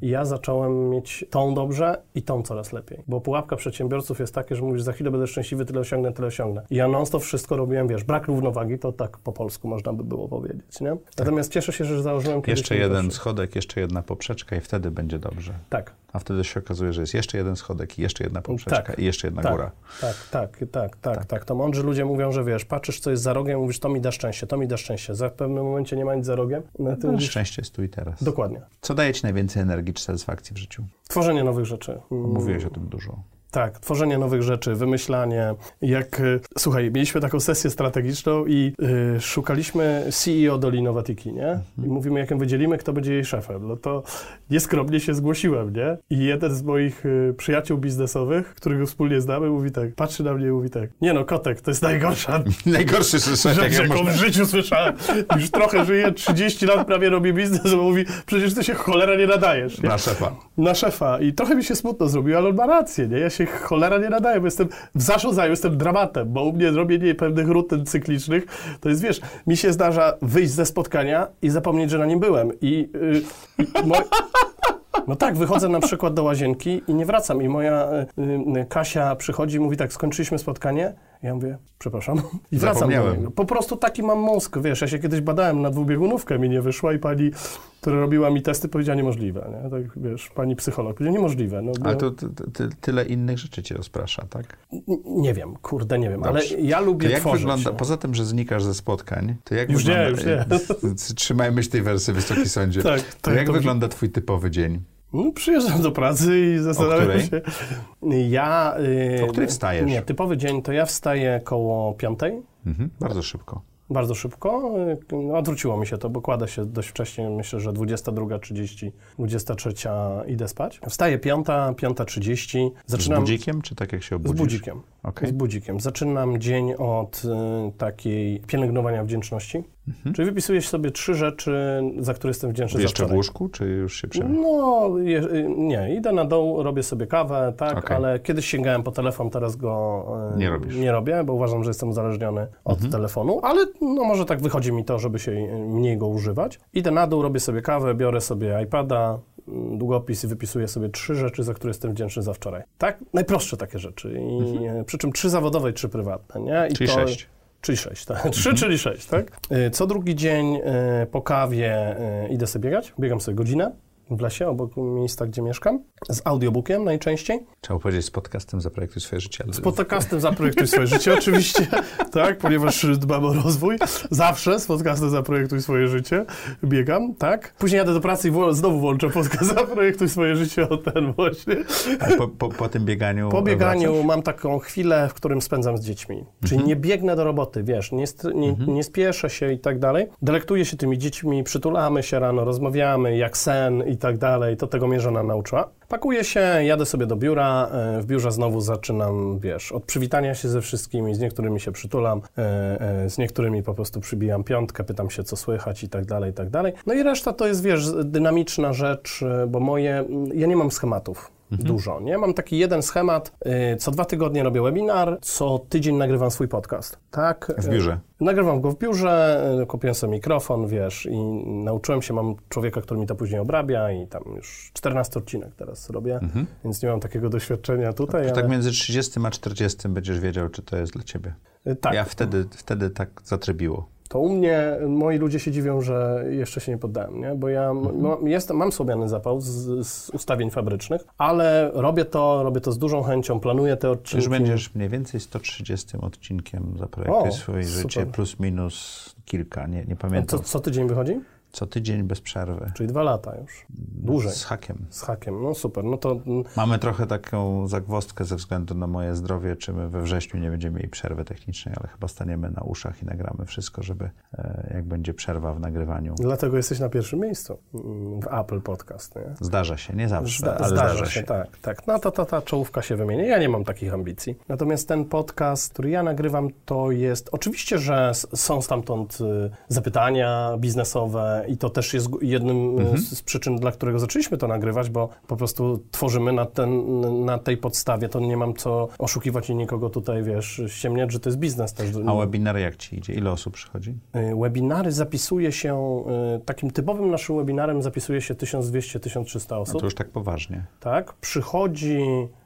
I ja zacząłem mieć tą dobrze i tą coraz lepiej. Bo pułapka przedsiębiorców jest takie, że mówisz, za chwilę będę szczęśliwy, tyle osiągnę, tyle osiągnę. I ja non stop wszystko robiłem, wiesz, brak równowagi, to tak po polsku można by było powiedzieć, nie? Natomiast cieszę się, że założyłem kiedyś... Jeszcze jeden schodek, jeszcze jedna poprzeczka i wtedy będzie dobrze. Tak. A wtedy się okazuje, że jest jeszcze jeden schodek i jeszcze jedna poprzeczka Tak, i jeszcze jedna tak, góra. Tak, tak, tak, tak, tak, To mądrzy ludzie mówią, że wiesz, patrzysz, co jest za rogiem, mówisz, to mi da szczęście, to mi da szczęście. Za w pewnym momencie nie ma nic za rogiem, no ty No, mówisz, szczęście jest tu i teraz. dokładnie. Co daje ci najwięcej energii czy satysfakcji w życiu? Tworzenie nowych rzeczy. Mm, Mówiłeś o tym dużo. Tak, tworzenie nowych rzeczy, wymyślanie. Jak, y, słuchaj, mieliśmy taką sesję strategiczną i y, szukaliśmy CEO do Linovatiki, nie? I mówimy, jak ją wydzielimy, kto będzie jej szefem. No to nieskromnie się zgłosiłem, nie? I jeden z moich y, przyjaciół biznesowych, którego wspólnie znamy, mówi tak, patrzy na mnie i mówi tak, nie no, kotek, to jest najgorsza Najgorszy rzecz, jaką w życiu słyszałem. Już trochę żyję, 30 lat prawie robię biznes, a mówi, przecież ty się cholera nie nadajesz. Nie? Na szefa. na szefa i trochę mi się smutno zrobiło, ale on ma rację, nie? Ja się cholera nie nadaję, bo jestem w zarządzaniu, jestem dramatem, bo u mnie robienie pewnych rutyn cyklicznych, to jest, wiesz, mi się zdarza wyjść ze spotkania i zapomnieć, że na nim byłem i... Yy, No tak, wychodzę na przykład do łazienki i nie wracam i moja y, y, Kasia przychodzi i mówi tak, skończyliśmy spotkanie. Ja mówię, przepraszam. I wracam do niego. Po prostu taki mam mózg, wiesz, ja się kiedyś badałem na dwubiegunówkę, mi nie wyszła i pani, która robiła mi testy, powiedziała niemożliwe, nie? Tak, wiesz, pani psycholog powiedziała niemożliwe. No, Ale to ty, ty, tyle innych rzeczy cię rozprasza, tak? Nie wiem, kurde, nie wiem, ale ja To lubię jak tworzyć. wygląda, no. poza tym, że znikasz ze spotkań, to jak Już nie, wygląda... już Trzymajmy się tej wersji, Wysoki Sądzie. Tak, to tak, jak to wygląda twój typowy dzień? No, przyjeżdżam do pracy i zastanawiam się. Ja... y, O której wstajesz? Nie, typowy dzień to ja wstaję koło piątej, Mhm, bardzo szybko. bardzo szybko. Y, No, odwróciło mi się to, bo kładę się dość wcześnie, myślę, że 22.30, 23 idę spać. Wstaję piąta, 5.30, Z zaczynam... budzikiem, czy tak jak się Z obudzisz? budzikiem. Okej. Z budzikiem. Zaczynam dzień od y, takiej pielęgnowania wdzięczności. Czyli wypisuję sobie trzy rzeczy, za które jestem wdzięczny za Mhm. Jeszcze w wczoraj. łóżku, czy już się przemyśl? No, je, y, nie, idę na dół, robię sobie kawę, tak, Okej. ale kiedyś sięgałem po telefon, teraz go y, Nie robisz. Mhm. nie robię, bo uważam, że jestem uzależniony od telefonu, ale no może tak wychodzi mi to, żeby się y, mniej go używać. Idę na dół, robię sobie kawę, biorę sobie iPada, długopis i wypisuję sobie trzy rzeczy, za które jestem wdzięczny za wczoraj. Tak? Najprostsze takie rzeczy. I, y, Przy czym trzy zawodowe i trzy prywatne, nie? I Mhm. Czyli to, sześć. Czyli sześć, tak. Trzy, czyli sześć, tak? Y, Co drugi dzień y, po kawie y, idę sobie biegać. Biegam sobie godzinę w lesie, obok miejsca, gdzie mieszkam. Z audiobookiem najczęściej. Trzeba powiedzieć z podcastem Zaprojektuj swoje życie. ale- Z podcastem Zaprojektuj swoje życie, oczywiście, tak, ponieważ dbam o rozwój. Zawsze z podcastem Zaprojektuj swoje życie biegam, tak. Później jadę do pracy i wło- znowu włączę podcast Zaprojektuj swoje życie o ten właśnie. A po, po, po tym bieganiu Po bieganiu wracasz? mam taką chwilę, w którym spędzam z dziećmi. Mhm. Czyli nie biegnę do roboty, wiesz, nie, nie, nie spieszę się i tak dalej. Delektuję się tymi dziećmi, przytulamy się rano, rozmawiamy, jak sen i tak dalej, to tego mnie żona nauczyła. Pakuję się, jadę sobie do biura, e, w biurze znowu zaczynam, wiesz, od przywitania się ze wszystkimi, z niektórymi się przytulam, e, e, z niektórymi po prostu przybijam piątkę, pytam się, co słychać i tak dalej, i tak dalej. No i reszta to jest, wiesz, dynamiczna rzecz, bo moje, ja nie mam schematów. Dużo, nie? Mam taki jeden schemat. y, Co dwa tygodnie robię webinar, co tydzień nagrywam swój podcast. Tak? W biurze. Y, Nagrywam go w biurze, y, kupiłem sobie mikrofon, wiesz, i nauczyłem się, mam człowieka, który mi to później obrabia i tam już 14 odcinek teraz robię, więc nie mam takiego doświadczenia tutaj, To ale... tak między 30 a 40 będziesz wiedział, czy to jest dla ciebie. tak. Ja wtedy, wtedy tak zatrybiło. To u mnie moi ludzie się dziwią, że jeszcze się nie poddałem, nie? bo ja Mhm. mam- jestem, mam słabiany zapał z, z ustawień fabrycznych, ale robię to, robię to z dużą chęcią, planuję te odcinki. Już będziesz mniej więcej 130 odcinkiem Zaprojektuj swoje super. życie, plus minus kilka, nie, nie pamiętam. co, co tydzień wychodzi? Co tydzień bez przerwy. Czyli dwa lata już. Dłużej. Z hakiem. Z hakiem. No super. No to Mamy trochę taką zagwozdkę ze względu na moje zdrowie, czy my we wrześniu nie będziemy mieli przerwy technicznej, ale chyba staniemy na uszach i nagramy wszystko, żeby e, jak będzie przerwa w nagrywaniu. dlatego jesteś na pierwszym miejscu mm, w Apple Podcast. Nie? Zdarza się, nie zawsze, Zda, ale zdarza, się, tak, tak. No to ta, ta czołówka się wymienia. Ja nie mam takich ambicji. Natomiast ten podcast, który ja nagrywam, to jest... Oczywiście, że są stamtąd y, zapytania biznesowe i to też jest jednym y, z, przyczyn, dla którego zaczęliśmy to nagrywać, bo po prostu tworzymy na, ten, na tej podstawie. To nie mam co oszukiwać i nikogo tutaj, wiesz, ściemniać, że to jest biznes też. A webinary jak ci idzie? Ile osób przychodzi? Y, Webinary zapisuje się, y, takim typowym naszym webinarem zapisuje się 1200-1300 No osób. to już tak poważnie. Tak, przychodzi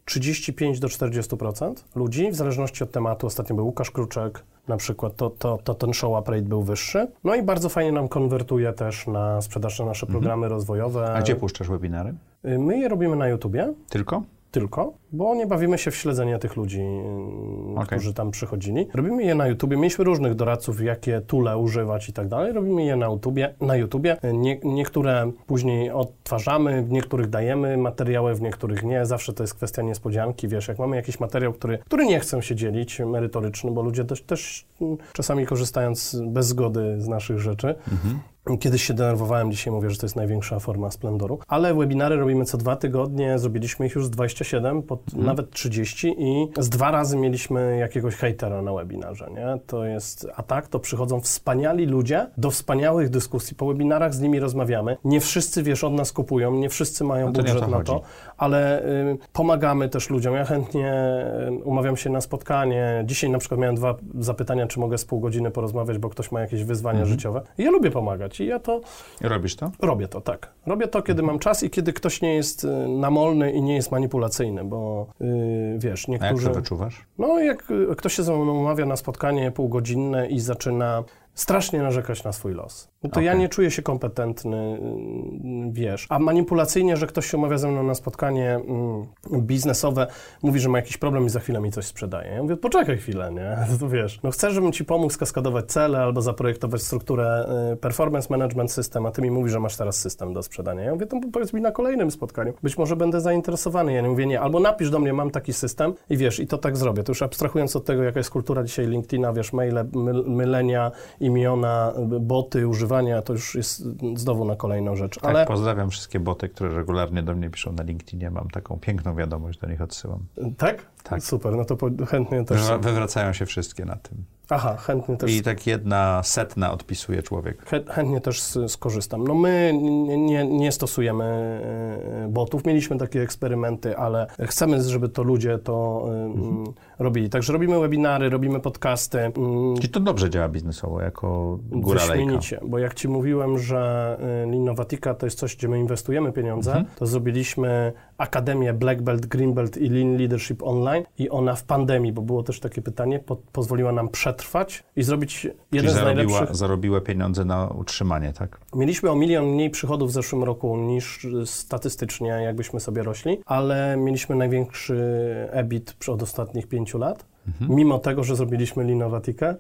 35 do 40% ludzi, w zależności od tematu. Ostatnio był Łukasz Kruczek, na przykład, to, to, to ten show up rate był wyższy. No i bardzo fajnie nam konwertuje też na sprzedaż na nasze programy rozwojowe. Mhm. A gdzie puszczasz webinary? Y, My je robimy na YouTubie. Tylko? Tylko, bo nie bawimy się w śledzenie tych ludzi, yy, Okej. którzy tam przychodzili. Robimy je na YouTubie. Mieliśmy różnych doradców, jakie tule używać i tak dalej. Robimy je na YouTubie. Na YouTubie. Nie, niektóre później odtwarzamy, w niektórych dajemy materiały, w niektórych nie. Zawsze to jest kwestia niespodzianki. Wiesz, jak mamy jakiś materiał, który, który nie chcą się dzielić, merytoryczny, bo ludzie też, też mm, czasami korzystając bez zgody z naszych rzeczy, Kiedyś się denerwowałem, dzisiaj mówię, że to jest największa forma splendoru. Ale webinary robimy co dwa tygodnie, zrobiliśmy ich już z 27, pod nawet 30 i z dwa razy mieliśmy jakiegoś hejtera na webinarze, nie? To jest, a tak, to przychodzą wspaniali ludzie do wspaniałych dyskusji. Po webinarach z nimi rozmawiamy. Nie wszyscy, wiesz, od nas kupują, nie wszyscy mają No budżet na to. Ale y, pomagamy też ludziom. Ja chętnie y, umawiam się na spotkanie. Dzisiaj na przykład miałem dwa zapytania, czy mogę z pół godziny porozmawiać, bo ktoś ma jakieś wyzwania Mhm. życiowe. I ja lubię pomagać i ja to Robisz to? robię to, tak. Robię to, kiedy mam czas i kiedy ktoś nie jest y, namolny i nie jest manipulacyjny, bo y, wiesz, A jak niektórzy... to wyczuwasz? No, jak ktoś się ze mną umawia na spotkanie półgodzinne i zaczyna strasznie narzekać na swój los, no to ja Okej. nie czuję się kompetentny, y, wiesz. A manipulacyjnie, że ktoś się umawia ze mną na spotkanie mm, biznesowe, mówi, że ma jakiś problem i za chwilę mi coś sprzedaje. Ja mówię, poczekaj chwilę, nie? To wiesz, no chcesz, żebym ci pomógł skaskadować cele albo zaprojektować strukturę y, performance management system, a ty mi mówisz, że masz teraz system do sprzedania. Ja mówię, to powiedz mi na kolejnym spotkaniu. Być może będę zainteresowany. Ja nie mówię, nie, albo napisz do mnie, mam taki system i wiesz, i to tak zrobię. To już abstrahując od tego, jaka jest kultura dzisiaj LinkedIna, wiesz, maile, myl, mylenia, imiona, boty, używania, to już jest znowu na kolejną rzecz. Tak, Ale pozdrawiam wszystkie boty, które regularnie do mnie piszą na LinkedInie. Mam taką piękną wiadomość, do nich odsyłam. tak? Tak. Super, no to chętnie też. Wywra- Wywracają się wszystkie na tym. Aha, chętnie też. I tak jedna setna odpisuje człowiek. Chę- Chętnie też skorzystam. No my nie, nie, stosujemy e, botów. Mieliśmy takie eksperymenty, ale chcemy, żeby to ludzie to e, mm, robili. Także robimy webinary, robimy podcasty. mm, I to dobrze działa biznesowo, jako góra. Wyśmienicie, bo jak Ci mówiłem, że y, Linnovatica to jest coś, gdzie my inwestujemy pieniądze, Mhm. to zrobiliśmy Akademię Black Belt, Green Belt i Lean Leadership Online i ona w pandemii, bo było też takie pytanie, po, pozwoliła nam przetrwać i zrobić Czyli jeden z zarobiła, najlepszych... zarobiła pieniądze na utrzymanie, tak? Mieliśmy o milion mniej przychodów w zeszłym roku niż y, statystycznie, jakbyśmy sobie rośli, ale mieliśmy największy EBIT od ostatnich pięciu lat, Mhm. mimo tego, że zrobiliśmy Linnovatikę,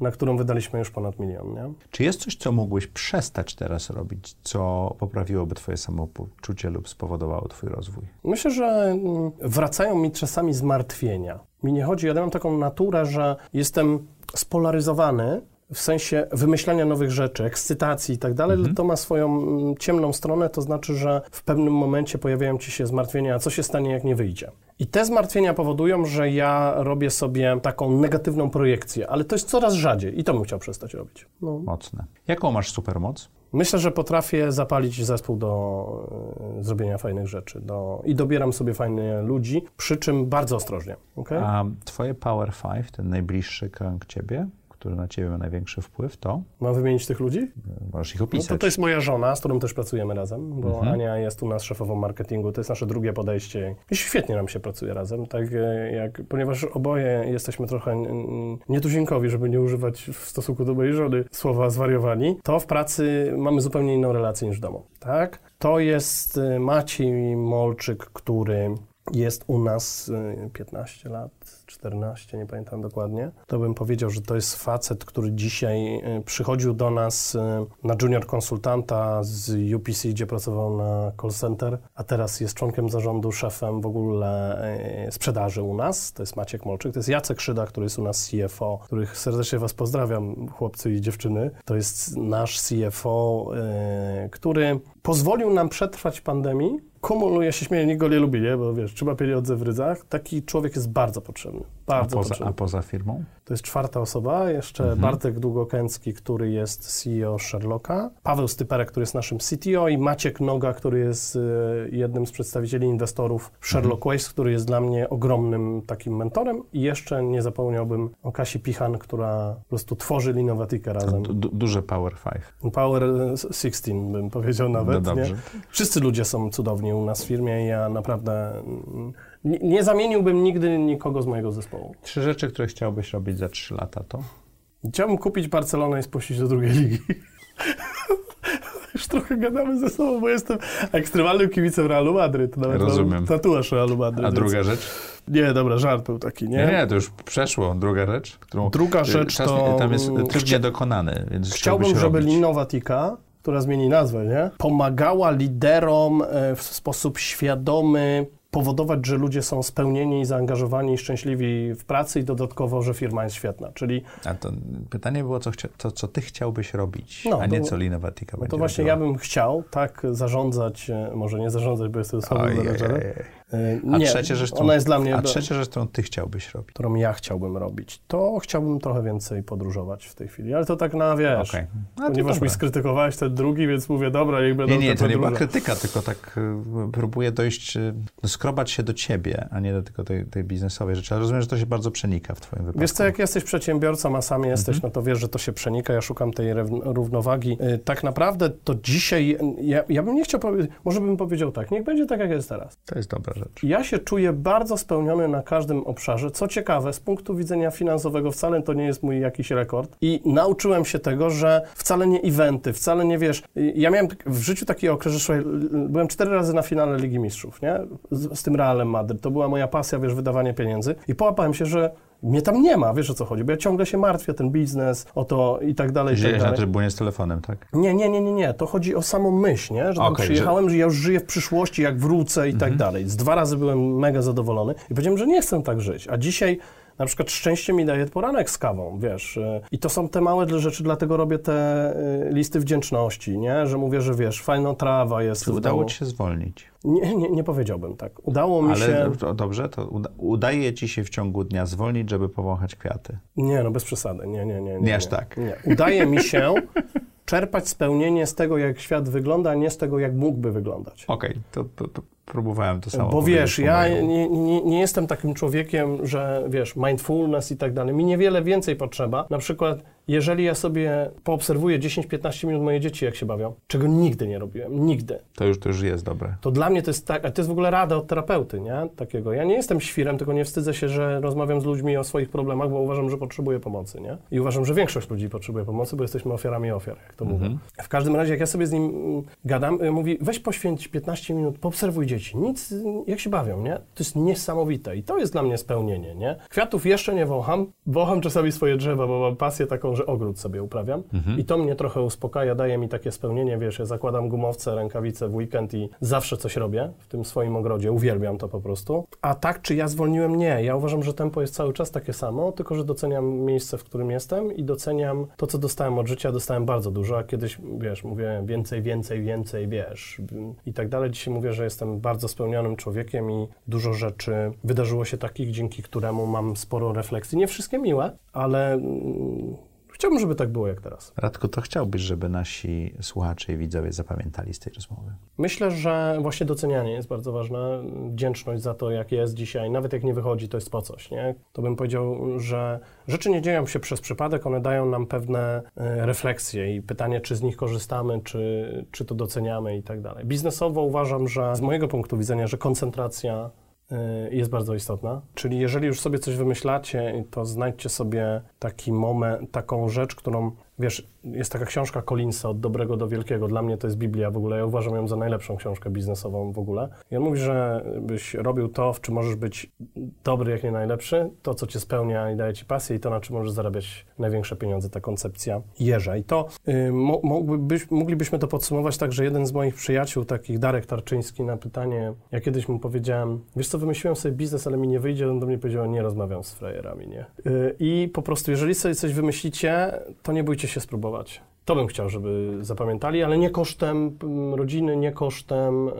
na którą wydaliśmy już ponad milion. Nie? Czy jest coś, co mógłbyś przestać teraz robić, co poprawiłoby twoje samopoczucie lub spowodowało twój rozwój? Myślę, że mm, wracają mi czasami zmartwienia. Mi nie chodzi, ja mam taką naturę, że jestem spolaryzowany w sensie wymyślania nowych rzeczy, ekscytacji i tak dalej, Mhm. to ma swoją mm, ciemną stronę, to znaczy, że w pewnym momencie pojawiają ci się zmartwienia, a co się stanie, jak nie wyjdzie. I te zmartwienia powodują, że ja robię sobie taką negatywną projekcję, ale to jest coraz rzadziej i to bym chciał przestać robić. No. Mocne. Jaką masz supermoc? Myślę, że potrafię zapalić zespół do e, zrobienia fajnych rzeczy do, i dobieram sobie fajnych ludzi, przy czym bardzo ostrożnie. Okay? A twoje Power Five, ten najbliższy krąg ciebie, który na ciebie ma największy wpływ, to? Mam wymienić tych ludzi? możesz ich No opisać. to, to jest moja żona, z którą też pracujemy razem, bo Ania jest u nas szefową marketingu, to jest nasze drugie podejście. I świetnie nam się pracuje razem, tak jak, ponieważ oboje jesteśmy trochę nietuzinkowi, żeby nie używać w stosunku do mojej żony słowa zwariowani, to w pracy mamy zupełnie inną relację niż w domu, tak? To jest e, Maciej Molczyk, który jest u nas e, 15 lat, 14, nie pamiętam dokładnie. To bym powiedział, że to jest facet, który dzisiaj e, przychodził do nas e, na junior konsultanta z UPC, gdzie pracował na call center, a teraz jest członkiem zarządu, szefem w ogóle e, sprzedaży u nas. To jest Maciek Molczyk. To jest Jacek Szyda, który jest u nas CFO, których serdecznie Was pozdrawiam, chłopcy i dziewczyny. To jest nasz CFO, który pozwolił nam przetrwać pandemii, kumuluje się śmieje, nikt go nie lubi, nie? bo wiesz, trzyma pieniądze w rydzach. Taki człowiek jest bardzo potrzebny. a, Bardzo poza, potrzebny. a poza firmą? To jest czwarta osoba, jeszcze Bartek Długokęcki, który jest CEO Sherlocka, Paweł Styperek, który jest naszym CTO i Maciek Noga, który jest e, jednym z przedstawicieli inwestorów Sherlock Waste, który jest dla mnie ogromnym takim mentorem i jeszcze nie zapomniałbym o Kasi Pichan, która po prostu tworzy Linowatikę razem. Du- du- duże Power Five. Power 16 bym powiedział nawet, No dobrze. nie? Wszyscy ludzie są cudowni u nas w firmie i ja naprawdę nie, nie zamieniłbym nigdy nikogo z mojego zespołu. Trzy rzeczy, które chciałbyś robić za trzy lata, to? Chciałbym kupić Barcelonę i spuścić do drugiej ligi. Już trochę gadamy ze sobą, bo jestem ekstremalnym kibicem Realu Madryt. Nawet Rozumiem. Tatuaż Realu Madryt. A więc- druga rzecz? Nie, dobra, żart był taki, nie? Nie, nie, to już przeszło. Druga rzecz, którą... Druga rzecz czas, to, Tam jest tryb chcia- niedokonany, więc Chciałbym, żeby. Linowatika, która zmieni nazwę, nie? pomagała liderom e, w sposób świadomy powodować, że ludzie są spełnieni, zaangażowani i szczęśliwi w pracy i dodatkowo, że firma jest świetna. Czyli A to pytanie było, co, chcia, to, co ty chciałbyś robić, No, a nie to- co Linowatika no będzie to właśnie robiła. ja bym chciał tak zarządzać, e, może nie zarządzać, bo jestem słabym menedżerem. E, A Nie, trzecia rzecz, którą, jest dla mnie... A trzecia rzecz, którą ty chciałbyś robić. którą ja chciałbym robić, to chciałbym trochę więcej podróżować w tej chwili, ale to tak na, wiesz. A to ponieważ mi skrytykowałeś ten drugi, więc mówię, dobra, niech będą Nie, nie, to nie była podróże. krytyka, tylko tak y, próbuję dojść, y, no, skrobać się do ciebie, a nie do tylko tej, tej biznesowej rzeczy. Ale rozumiem, że to się bardzo przenika w twoim wypadku. Wiesz co, jak jesteś przedsiębiorcą, a sam jesteś, Mhm. no to wiesz, że to się przenika, ja szukam tej równowagi. Y, Tak naprawdę to dzisiaj, ja, ja bym nie chciał powiedzieć, może bym powiedział tak, niech będzie tak, jak jest teraz. To jest dobra rzecz. Ja się czuję bardzo spełniony na każdym obszarze. Co ciekawe, z punktu widzenia finansowego wcale to nie jest mój jakiś rekord. I nauczyłem się tego, że wcale nie eventy, wcale nie wiesz. Ja miałem w życiu taki okres, że słuchaj, byłem cztery razy na finale Ligi Mistrzów, nie? Z, z tym Realem Madryt. To była moja pasja, wiesz, wydawanie pieniędzy. I połapałem się, że mnie tam nie ma, wiesz o co chodzi, bo ja ciągle się martwię, ten biznes, o to i tak dalej, tak Siedziałeś na dalej. trybunie z telefonem, tak? Nie, nie, nie, nie, nie. To chodzi o samą myśl, nie? Że tam Okej, przyjechałem, że... ja już żyję w przyszłości, jak wrócę i tak dalej. Z dwa razy byłem mega zadowolony i powiedziałem, że nie chcę tak żyć. A dzisiaj na przykład szczęście mi daje poranek z kawą, wiesz. y, I to są te małe rzeczy, dlatego robię te y, listy wdzięczności, nie? Że mówię, że wiesz, fajna trawa jest. Czy udało ci się zwolnić? Nie, nie, nie powiedziałbym tak. Udało mi Ale się... to dobrze, to uda, udaje ci się w ciągu dnia zwolnić, żeby powąchać kwiaty. Nie, no bez przesady. Nie, nie, nie. Nie, Nie aż nie. tak. Nie. Udaje mi się czerpać spełnienie z tego, jak świat wygląda, a nie z tego, jak mógłby wyglądać. Okej, to, to, to próbowałem to samo Bo wiesz, ja nie, nie, nie jestem takim człowiekiem, że wiesz, mindfulness i tak dalej. Mi niewiele więcej potrzeba. Na przykład, jeżeli ja sobie poobserwuję 10-15 minut moje dzieci, jak się bawią, czego nigdy nie robiłem, nigdy. To już, to już jest dobre. To dla mnie to jest tak, a to jest w ogóle rada od terapeuty, nie? Takiego. Ja nie jestem świrem, tylko nie wstydzę się, że rozmawiam z ludźmi o swoich problemach, bo uważam, że potrzebuję pomocy, nie? I uważam, że większość ludzi potrzebuje pomocy, bo jesteśmy ofiarami ofiar, jak to mówię. W każdym razie, jak ja sobie z nim gadam, y, mówi, weź poświęć 15 minut, poobserwuj dzieci. dzieci, nic, jak się bawią, nie? To jest niesamowite i to jest dla mnie spełnienie, nie? Kwiatów jeszcze nie wącham, wącham czasami swoje drzewa, bo mam pasję taką, że ogród sobie uprawiam i to mnie trochę uspokaja, daje mi takie spełnienie, wiesz, ja zakładam gumowce, rękawice w weekend i zawsze coś robię w tym swoim ogrodzie, uwielbiam to po prostu. A tak, czy ja zwolniłem? Nie. Ja uważam, że tempo jest cały czas takie samo, tylko że doceniam miejsce, w którym jestem i doceniam to, co dostałem od życia. Dostałem bardzo dużo, a kiedyś, wiesz, mówię więcej, więcej, więcej, wiesz, i tak dalej. Dzisiaj mówię, że jestem bardzo spełnionym człowiekiem i dużo rzeczy wydarzyło się takich, dzięki któremu mam sporo refleksji. Nie wszystkie miłe, ale mm, chciałbym, żeby tak było jak teraz. Radku, to chciałbyś, żeby nasi słuchacze i widzowie zapamiętali z tej rozmowy? Myślę, że właśnie docenianie jest bardzo ważne. Wdzięczność za to, jak jest dzisiaj. Nawet jak nie wychodzi, to jest po coś, nie? To bym powiedział, że rzeczy nie dzieją się przez przypadek, one dają nam pewne e, refleksje i pytanie, czy z nich korzystamy, czy, czy to doceniamy i tak dalej. Biznesowo uważam, że z mojego punktu widzenia, że koncentracja jest bardzo istotna. Czyli jeżeli już sobie coś wymyślacie, to znajdźcie sobie taki moment, taką rzecz, którą, wiesz, jest taka książka Collinsa od dobrego do wielkiego. Dla mnie to jest Biblia w ogóle. Ja uważam ją za najlepszą książkę biznesową w ogóle. I on mówi, że byś robił to, w czym możesz być dobry, jak nie najlepszy, to, co cię spełnia i daje ci pasję i to, na czym możesz zarabiać największe pieniądze, ta koncepcja jeża. I to y, moglibyśmy to podsumować tak, że jeden z moich przyjaciół, takich Darek Tarczyński, na pytanie, ja kiedyś mu powiedziałem, wiesz co, wymyśliłem sobie biznes, ale mi nie wyjdzie, on do mnie powiedział, nie rozmawiam z frajerami, nie? Y, I po prostu, jeżeli sobie coś wymyślicie, to nie bójcie się spróbować. To bym chciał, żeby zapamiętali, ale nie kosztem mm, rodziny, nie kosztem y,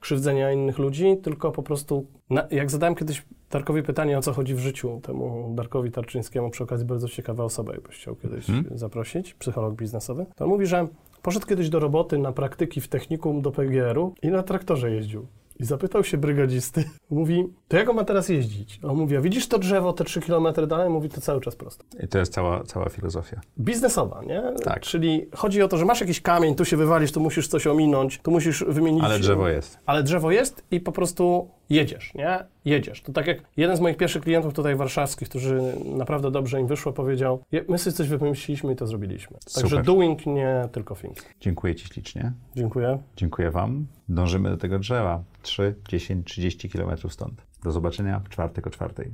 krzywdzenia innych ludzi, tylko po prostu, na, jak zadałem kiedyś Darkowi pytanie, o co chodzi w życiu, temu Darkowi Tarczyńskiemu, przy okazji bardzo ciekawa osoba, jakbyś chciał kiedyś zaprosić, psycholog biznesowy, to on mówi, że poszedł kiedyś do roboty na praktyki w technikum do PGR-u i na traktorze jeździł. I zapytał się brygadzisty, mówi, to jak on ma teraz jeździć? A On mówi, a widzisz to drzewo te 3 km dalej? Mówi, to cały czas prosto. I to jest cała, cała filozofia. Biznesowa, nie? Tak. Czyli chodzi o to, że masz jakiś kamień, tu się wywalisz, tu musisz coś ominąć, tu musisz wymienić... Ale drzewo jest. Ale drzewo jest i po prostu jedziesz, nie? Jedziesz. To tak jak jeden z moich pierwszych klientów tutaj warszawskich, którzy naprawdę dobrze im wyszło, powiedział, "Je- my sobie coś wymyśliliśmy i to zrobiliśmy. Także Super. doing, nie tylko think. Dziękuję Ci ślicznie. Dziękuję. Dziękuję Wam. Dążymy do tego drzewa. 3, 10, 30 km stąd. Do zobaczenia w czwartek o czwartej.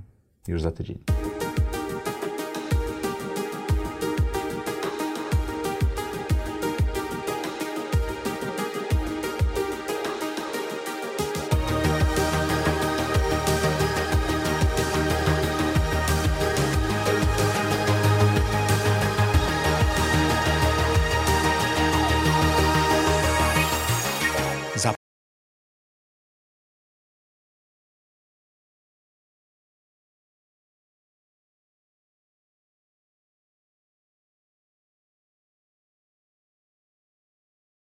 Już za tydzień.